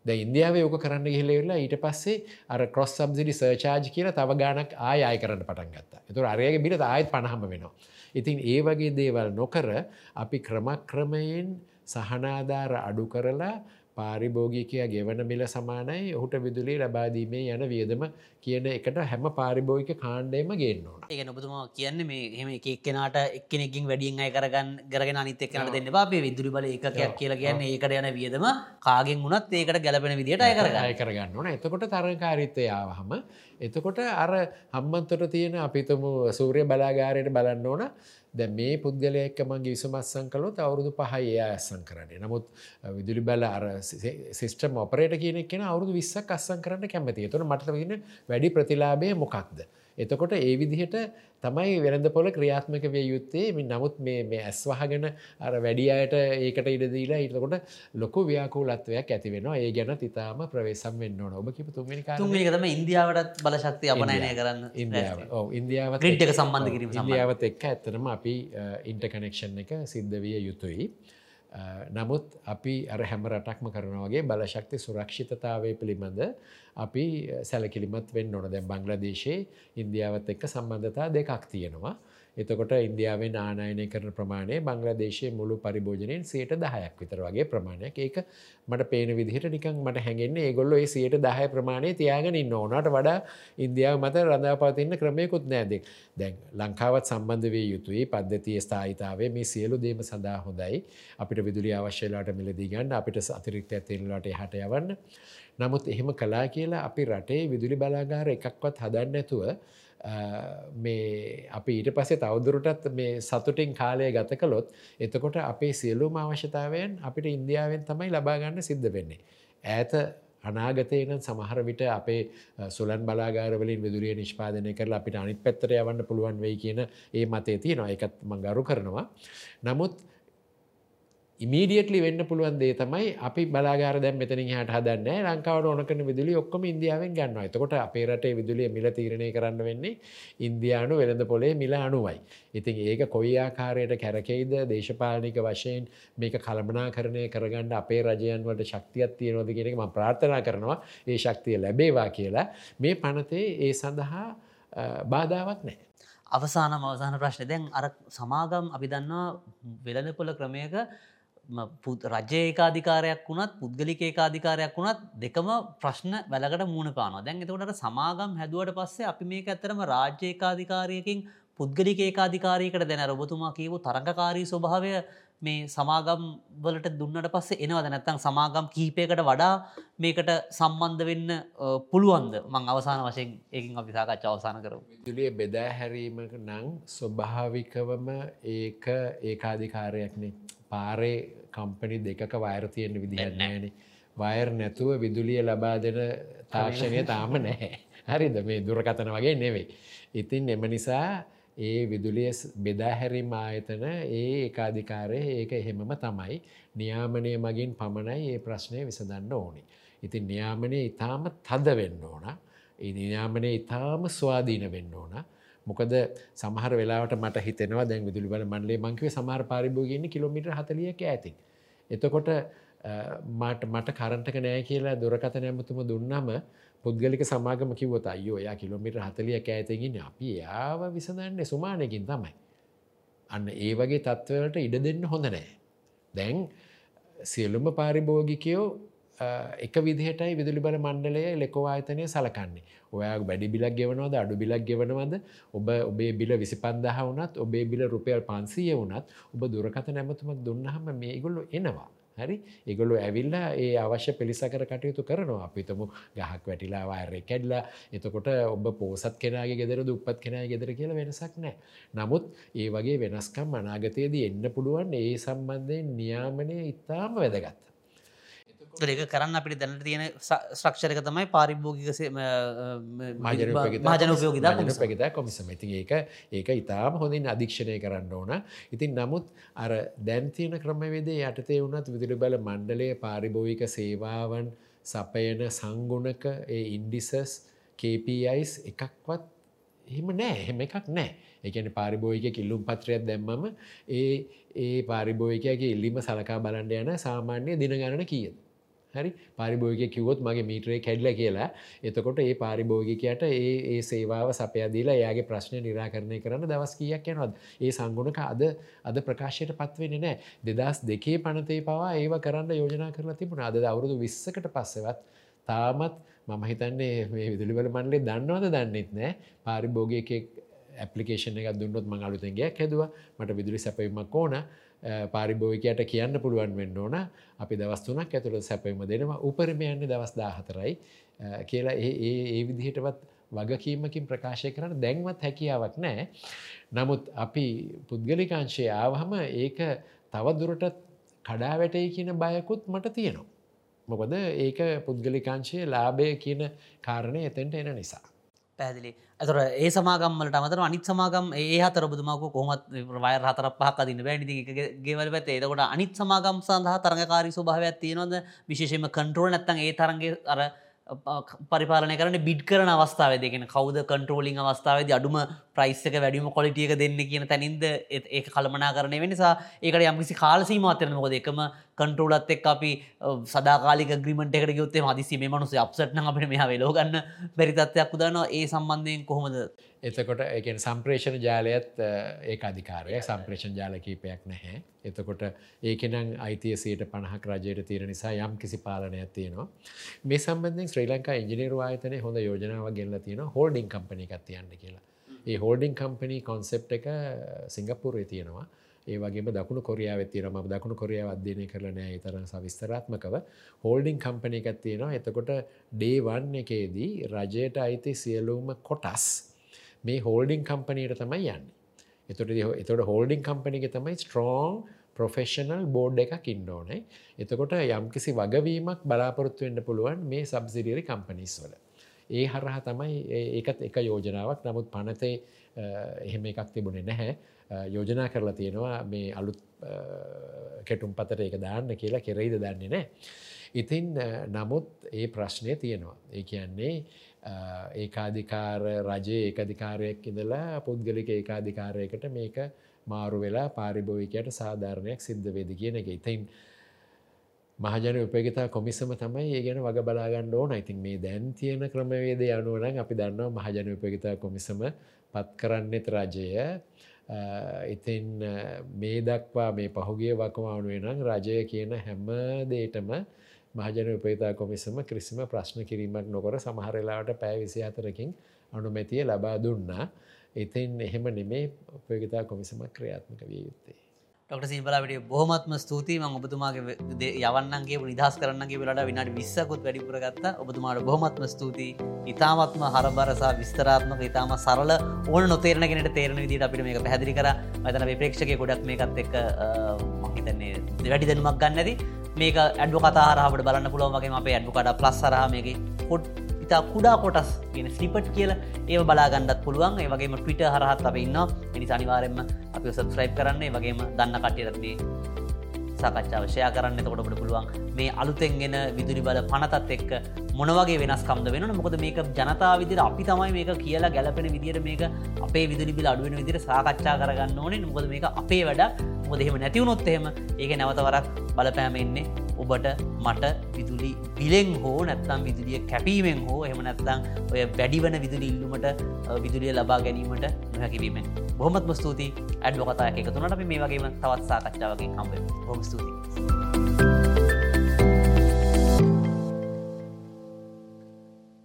ද ඉන්දියාව යෝක කරන්න ගහිලවෙලා ඊට පස්සේ අර කොස් සබ්සිඩි සර්චාජ් කියලා තව ගානක් ආය කරන්න පටන් ගත්තා. එතුර අරයගේ බිට ආයත් පණහම වෙනවා. ඉතින් ඒ වගේ දේවල් නොකර අපි ක්‍රමක්‍රමයෙන් සහනාධාර අඩු කරලා පාරිභෝගිකයා ගෙවන මිල සමානයි ඔහුට විදුලි ලබාදීමේ යන වියදම කියන එකට හැම පාරිභෝගික කාණ්ඩයම ගේන්නවා ඒ නොබතුමා කියන්න මේ හෙම එක එක්කෙනට එක්කෙනෙකින් වැඩියෙන් අය කරගන්න ගරගෙන අනිත එක්කනට දෙන්න බේ විදුලි බල එකකයක් කියලා කියන්න ඒකට යන වියදම කාගෙන් වුණත් ඒකට ගැලපෙන විදිට අය කරගය කරගන්න ඕන. එතකොට තරකාරිත්තයාවහම එතකොට අර හම්බන්තොට තියෙන අපිතම සූරය බලාගාරයට බලන්න ඕන ද මේ පුද්ගලයෙක්ක මගේ විසමත්සං කලොත් අවුරුදු පහයි එයා ඇස්සං කරන්නේ නමුත් විදුලි බල අර සිස්ටම් ඔපරේට කියනෙක් කියෙන අවුදු විස්සක් අස්සං කරන්න කැමති තුන මට වන්න වැඩි ප්‍රතිලාබය මොකක්ද. එතකොට ඒ විදිහට තමයි වෙළඳ පොල ක්‍රියාත්මක වේ යුත්තේ. මින් නමුත් මේ ඇස්වහගෙන අර වැඩි අයට ඒකට ඉඩදීලා ඉතකොට ලොකු ව්‍යාකූලත්වයක් ඇති වෙනවා. ඒ ගැන තිතාම ප්‍රවේශම් වෙන්න ඕන. ඔබ කිප තුන්ගනි තුන්ගනිකතම ඉන්දියාවටත් බලශක්ති අපනයනය කරන්න. ඉන්දියාව. ඉන්දියාව ක්‍රිට්ක සම්බන්ධ කිරීම ඉන්දියාවත් එක්ක ඇත්තනම අපි ඉන්ටකනෙක්ෂන් එක සිද්ධ විය යුතුයි. නමුත් අපි අර හැම රටක්ම කරනවගේ බලශක්ති සුරක්ෂිතතාවය පිළිබඳ අපි සැලකිලිමත් වෙන්න ඕන දැන් බංග්ලදේශයේ ඉන්දියාවත් එක්ක සම්බන්ධතා දෙකක් තියෙනවා. එතකොට ඉන්දියාවෙන් ආනායනය කරන ප්‍රමාණය බංග්‍රදේශයේ මුළු පරිභෝජනයෙන් සයට දහයක් විතර වගේ ප්‍රමාණයක්. ඒක මට පේන විදිහට නිකන් මට හැඟෙන්නේ ඒගොල්ලො ඒ සයට දහය ප්‍රමාණය තියාගෙන ඉන්න ඕනට වඩා ඉන්දියාව මත රඳාපතින්න ක්‍රමයකුත් නෑද දැන් ලංකාවත් සම්බන්ධ වේ යුතුයි. පද්ධතිය ස්ථායිතාවේ මේ සියලු දේම සඳහා හොඳයි. අපිට විදුලි අවශ්‍යලාට මිලදී ගන්න අපිට අතිරික්ත ඇතිල්ලට හට යවන්න. නමුත් එහෙම කලා කියලා අපි රටේ විදුලි බලාගාර එකක්වත් හදන්න ඇතුව මේ අපි ඊට පස්සේ තවදුරටත් මේ සතුටින් කාලය ගත කළොත් එතකොට අපේ සියලුම අවශ්‍යතාවයන් අපිට ඉන්දියාවෙන් තමයි ලබාගන්න සිද්ධ වෙන්නේ. ඇත අනාගතයන සමහර විට අපේ සුලන් බලාගාරවලින් විදුරිය නිෂ්පාදනය කරලා අපිට අනිත් පැත්තර යවන්න පුළුවන් වෙයි කියන ඒ මතේ තියෙනවා එකත් මංගරු කරනවා. නමුත් ඉමීඩියටලි වෙන්න පුළුවන් දේ තමයි අපි බලාගාර දැම් මෙතනින් හට හදන්න ලංකාවට ඕනකන විදුලි ඔක්කොම ඉන්දියාවෙන් ගන්නවා එතකොට අපේ රටේ විදුලිය මිල තීරණය කරන්න වෙන්නේ ඉන්දයානු වෙළඳ පොලේ මිල අනුවයි. ඉතින් ඒක කොයි ආකාරයට කැරකෙයිද දේශපාලනික වශයෙන් මේක කළමනා කරණය කරගන්න අපේ රජයන් වලට ශක්තියක් තියෙනවද කියන එක ම ප්‍රාර්ථනා කරනවා ඒ ශක්තිය ලැබේවා කියලා මේ පනතේ ඒ සඳහා බාධාවක් නෑ. අවසාන අවසාන ප්‍රශ්න දැන් අර සමාගම් අපි දන්නවා වෙළඳපොල ක්‍රමයක රජය ඒකාධිකාරයක් වුණත් පුද්ගලික ඒකාධිකාරයක් වුණත් දෙකම ප්‍රශ්න වැලකට මූුණ පාන දැන් එතකොට සමාගම් හැදුවට පස්සේ අපි මේක ඇතරම රාජ්‍යේකාධිකාරයකින් පුද්ගලික ඒකාධිකාරයකට දැන රොබතුමා කියවූ තරඟකාරී ස්වභාවය මේ සමාගම් වලට දුන්නට පස්සේ එනවද? නැත්තං සමාගම් කීපයකට වඩා මේකට සම්බන්ධ වෙන්න පුළුවන්ද? මං අවසාන වශයෙන් ඒකින් අපි සාකච්ඡ අවසාන කරු. විදුලිය බෙදා හැරීමක නං ස්වභාවිකවම ඒක ඒකාධිකාරයක්නේ පාරේ කම්පනි දෙකක වයර තියෙන විදිහන්නෑන වයර් නැතුව විදුලිය ලබා දෙන තාක්ෂණය තාම නැහැ. හරිද මේ දුරකතන වගේ නෙවෙයි. ඉතින් එම නිසා ඒ විදුලිය බෙදාහැරිම් ආයතන ඒ ඒකාධිකාරය ඒක එහෙමම තමයි නියාමනය මගින් පමණයි ඒ ප්‍රශ්නය විසඳන්න ඕනි. ඉතින් නියාමනය ඉතාම තද වෙන්න ඕන. නියාමනය ඉතාම ස්වාධීන වෙන්න ඕන. මොකද සමහර වෙලාවට මට හිතෙනවා දැන් විදුලි බල මණ්ඩලේ මංකිවේ සමහර පරිභෝගයන්නේ කිලෝමිටර් 40ක ඇතින්. එතකොට මට මට කරන්ටක නෑ කියලා දුරකථන ඇමතුම දුන්නම පුද්ගලික සමාගම කිවොත අයෝ යා කිලොමිට හතලිය කෑතකින් අපි යාව විසඳන්න සුමානයකින් තමයි. අන්න ඒ වගේ තත්ත්වලට ඉඩ දෙන්න හොඳ නෑ. දැන් සියලුම පාරිභෝගිකයෝ එක විදිහටයි විදුලි බල මණ්ඩලය ලෙකෝ ආයතනය සලකන්නේ. ඔයා බැඩි බිලක් ගෙවනවද අඩු බිලක් ගෙවනවද? ඔබ ඔබේ බිල විසි පන්දහ වනත් ඔබේ බිල රුපියල් පන්සීය වනත් ඔබ දුරකත නැමතුමක් දුන්නහම මේ ඉගොල්ලු එනවා. හරි? ඒගොලු ඇවිල්ලා ඒ අවශ්‍ය පිළිසකර කටයුතු කරනවා. අපිතම ගහක් වැටිලා වාරය කැඩලා. එතකොට ඔබ පෝසත් කෙනගේ ගෙදර දුපත් කෙනා ගෙදර කියලා වෙනසක් නෑ. නමුත් ඒ වගේ වෙනස්කම් අනාගතයේදී එන්න පුළුවන්. ඒ සම්බන්ධයෙන් නියාමනය ඉතාම වැදගත්. ඒක කරන්න අපිට දැනට තියෙන ශ්‍රක්ෂරක තමයි පාරිභෝගික මාජනපයෝගිතා කොමිසම. ඉති ඒක ඒක ඉතාම හොඳින් අධීක්ෂණය කරන්න ඕන. ඉතින් නමුත් අර දැන්තියන ක්‍රමවේදේ යටතේ වුණත් විදිරි බල මණ්ඩලය පාරිභෝවික සේවාවන් සපයන සංගුණක ඒ ඉන්ඩිසස් KPIස් එකක්වත් එහෙම නෑ. එහෙම එකක් නෑ. එකන පාරිභෝයික කිල්ලුම් පත්‍රයක් දැම්මම ඒ ඒ පාරිභෝයිකගේ ඉල්ලිම සලකා බලන්ඩ යන සාමාන්‍ය දින ගණන කියද හරි? පරිභෝගික කිවොත් මගේ මීටරේ කැඩල කියලා. එතකොට ඒ පාරිභෝගිකයට ඒ ඒ සේවාව සපයදීලා එයාගේ ප්‍රශ්නය නිරාකරණය කරන්න දවස් කියක් යනොත් ඒ සංගුණක අද අද ප්‍රකාශයට පත්වෙන නෑ දෙදස් දෙකේ පනතේ පවා ඒව කරන්න යෝජනා කරලා තිබුණ. අද අවුරුදු විස්සකට පස්සවත් තාමත් මම හිතන්නේ මේ විදුලිවල මන්ලේ දන්නවද දන්නෙත් නෑ පාරිභෝගයක ඇපලිකේෂන එක දුන්නොත් මං අලුතන්ගේ හැදවා. මට විදුලි සැපීමක් ඕන. පාරිභෝවිකයට කියන්න පුළුවන් වෙන්න ඕන අපි දවස් තුනක් ඇතුළ සැපීම දෙනවා උපරිම යන්න දවස් දාහතරයි කියලා ඒ විදිහටවත් වගකීමකින් ප්‍රකාශය කරන්න දැන්වත් හැකියාවක් නෑ. නමුත් අපි පුද්ගලිකාංශය ආවහම ඒක තවදුරටත් කඩා වැටයි කියන බයකුත් මට තියෙනවා. මොකද ඒක පුද්ගලිකාංශයේ ලාභය කියන කාරණය එතෙන්ට එන නිසා. පැදිලි ඇතර ඒ සමාගම්මලට අමතර අනිත් සමාගම් ඒ හතර බුදුමක කොහොමත් වය හතර පහක් දින්න බැඩි ගෙවල පැත් ඒකොට අනිත් සමාගම් සඳහා තරඟකාරී ස්වභාවයක් තියෙනවද? විශේෂම කන්ට්‍රෝල් නැත්තන් ඒ තරගේ අර පරිපාලන කරන බිඩ් කරන අවස්ථාව දෙගෙන කවද කන්ට්‍රෝලිං අවස්ථාවද අඩුම ප්‍රයිස්සක වැඩිම කොලිටියක දෙන්න කියන තැනින්ද ඒ කළමනා කරන වෙනිසා ඒකට යම්කිසි කාලසීමත්තරන මොකද එකම කන්ට්‍රෝලත් එක් අපි සදාකාලික ග්‍රිමට එකට යුත්තේ මදිසි මේ මනුස අපසට්න අපට මෙහ වෙලෝගන්න බැරිතත්වයක් උදනවා. ඒ සම්බන්ධයෙන් කොහොමද? එතකොට එක සම්ප්‍රේෂණ ජාලයත් ඒ අධිකාරය සම්ප්‍රේෂණ ජාල කීපයක් නැහැ. එතකොට ඒකනම් අයිතියසයට පණහක් රජයට තියෙන නිසා යම් කිසි පාලනයක් තියෙනවා. මේ සම්බන්ධෙන් ශ්‍රී ලංකා ඉජිනීර ආයතනය හොඳ යෝජනාව ගෙල්ල තියෙන හෝල්ඩිං කම්පනි එකත් තියන්න කියලා. ඒ හෝල්ඩිං කම්පනි කොන්සෙප් එක uh, සිංගප්පුරේ තියෙනවා. ඒ වගේම දකුණු කොරියාව තියන ම දකුණු කොරියාව අධ්‍යනය කරනෑ තරම් සවිස්තරාත්මකව. හෝල්ඩිං කම්පනි එකක් තියෙනවා. එතකොට ඩේවන් එකේදී රජයට අයිති සියලුම කොටස් මේ හෝල්ඩිං කම්පනයට තමයි යන්න. එතොට එතොට හෝල්ඩිං කම්පනික තමයි ස්ට්‍රෝන් ප්‍රොෆෙෂනල් බෝඩ් එකක් ඉන්ඩෝනයි එතකොට යම්කිසි වගවීමක් බලාපොරොත්තු වෙන්න පුළුවන් මේ සබ්සිඩියරි කම්පනිස් වල. ඒ හරහා තමයි ඒකත් එක යෝජනාවක් නමුත් පනතේ එහෙම එකක් තිබුණේ නැහැ යෝජනා කරලා තියෙනවා මේ අලුත් කෙටුම් පතට ඒක දාන්න කියලා කෙරෙයිද දන්නේ නෑ. ඉතින් නමුත් ඒ ප්‍රශ්නය තියෙනවා. ඒ කියන්නේ ඒකාධිකාර රජයේ ඒකධිකාරයක් ඉඳලා පුද්ගලික ඒකාධිකාරයකට මේක මාරු වෙලා පාරිභෝවිකයට සාධාරණයක් සිද්ධ වේද කියන එක ඉතින් මහජන උපයගතා කොමිසම තමයි ඒ ගැන වග බලාගන්න ඕන. ඉතින් මේ දැන් තියෙන ක්‍රමවේද යනුවන අපි දන්නවා මහජන උපයගතා කොමිසම පත් කරන්නෙත් රජය. ඉතින් මේ දක්වා මේ පහුගිය වකමානුවේ නම් රජය කියන හැම දේටම මහජන උපේතා කොමිසම කිසිම ප්‍රශ්න කිරීමක් නොකර සමහරලාට පෑ විසි අතරකින් අනුමැතිය ලබා දුන්නා. ඉතින් එහෙම නෙමේ උපයගතා කොමිසමක් ක්‍රියාත්මක විය යුත්තේ. ඩොක්ට සිම්පලාට බොහමත්ම ස්තුතියි. ම ඔබතුමාගේ යවන්නගේ නිදහස් කරන්නගේ වෙලට විනාට විස්සකුත් වැඩිපුරගත්ත ඔබතුමාට බොහමත්ම ස්තුතියි. ඉතාමත්ම හරබරසා විස්තරාත්මක ඉතාම සරල ඕන නොතේරන කෙනට තේරන විදිට අපිට මේක පැදිරි කර. මතන ප්‍රේක්ෂක ගොඩක් මේකත් එක් මහිතන්නේ වැඩි දැනුමක් ගන්නද මේක ඇඩ්ඩු කතාරහට බලන්න පුළුවන් වගේ අපේ ඇඩ්ඩුකට ප්ලස් සරහ මේක පොඩ් ඉතා කුඩා කොටස් ගෙන ස්ලිපට් කියල. ඒ බලාගන්නත් පුළුවන්. ඒ වගේම ටවිට හරහත් අප ඉන්න එනි අනිවාරෙන්ම අපි සබස්ක්‍රයිබ් කරන්නේ වගේම දන්න කටයරත්දී සාකච්ඡාවශයා කරන්න. තොටට පුළුවන් මේ අලුතෙන්ගෙන විදුරි බල පනතත් එක්ක මොනවගේ වෙනස්කම්ද වෙන මොකද මේක ජනතා විදිර අපි තමයි මේක කියලා ගැලපෙන විදිර මේක අපේ විදුලිබිල අඩුවෙන විදිර සාකච්ඡා කරගන්න ඕනේ. මොකද මේක අපේ වැඩ මොදහෙම නැතිවුණොත් එහෙම ඒක නැවතවරක් බලපෑම එන්නේ ඔබට මට විදුලි පිලෙන් හෝ නැත්තම් විදුලිය කැපීමෙන් හෝ. එහම නැත්තං ඔය වැඩිවන විදුලි ඉල්ලුමට විදුලිය ලබා ගැනීමට නොහැකිවීමෙන්. බොහමත්ම ස්තුති ඇඩ්ලොකතා එක තුනට අපි මේ වගේම තවත් සාකච්ඡාවකින් හම්බ හොම ස්තුතියි.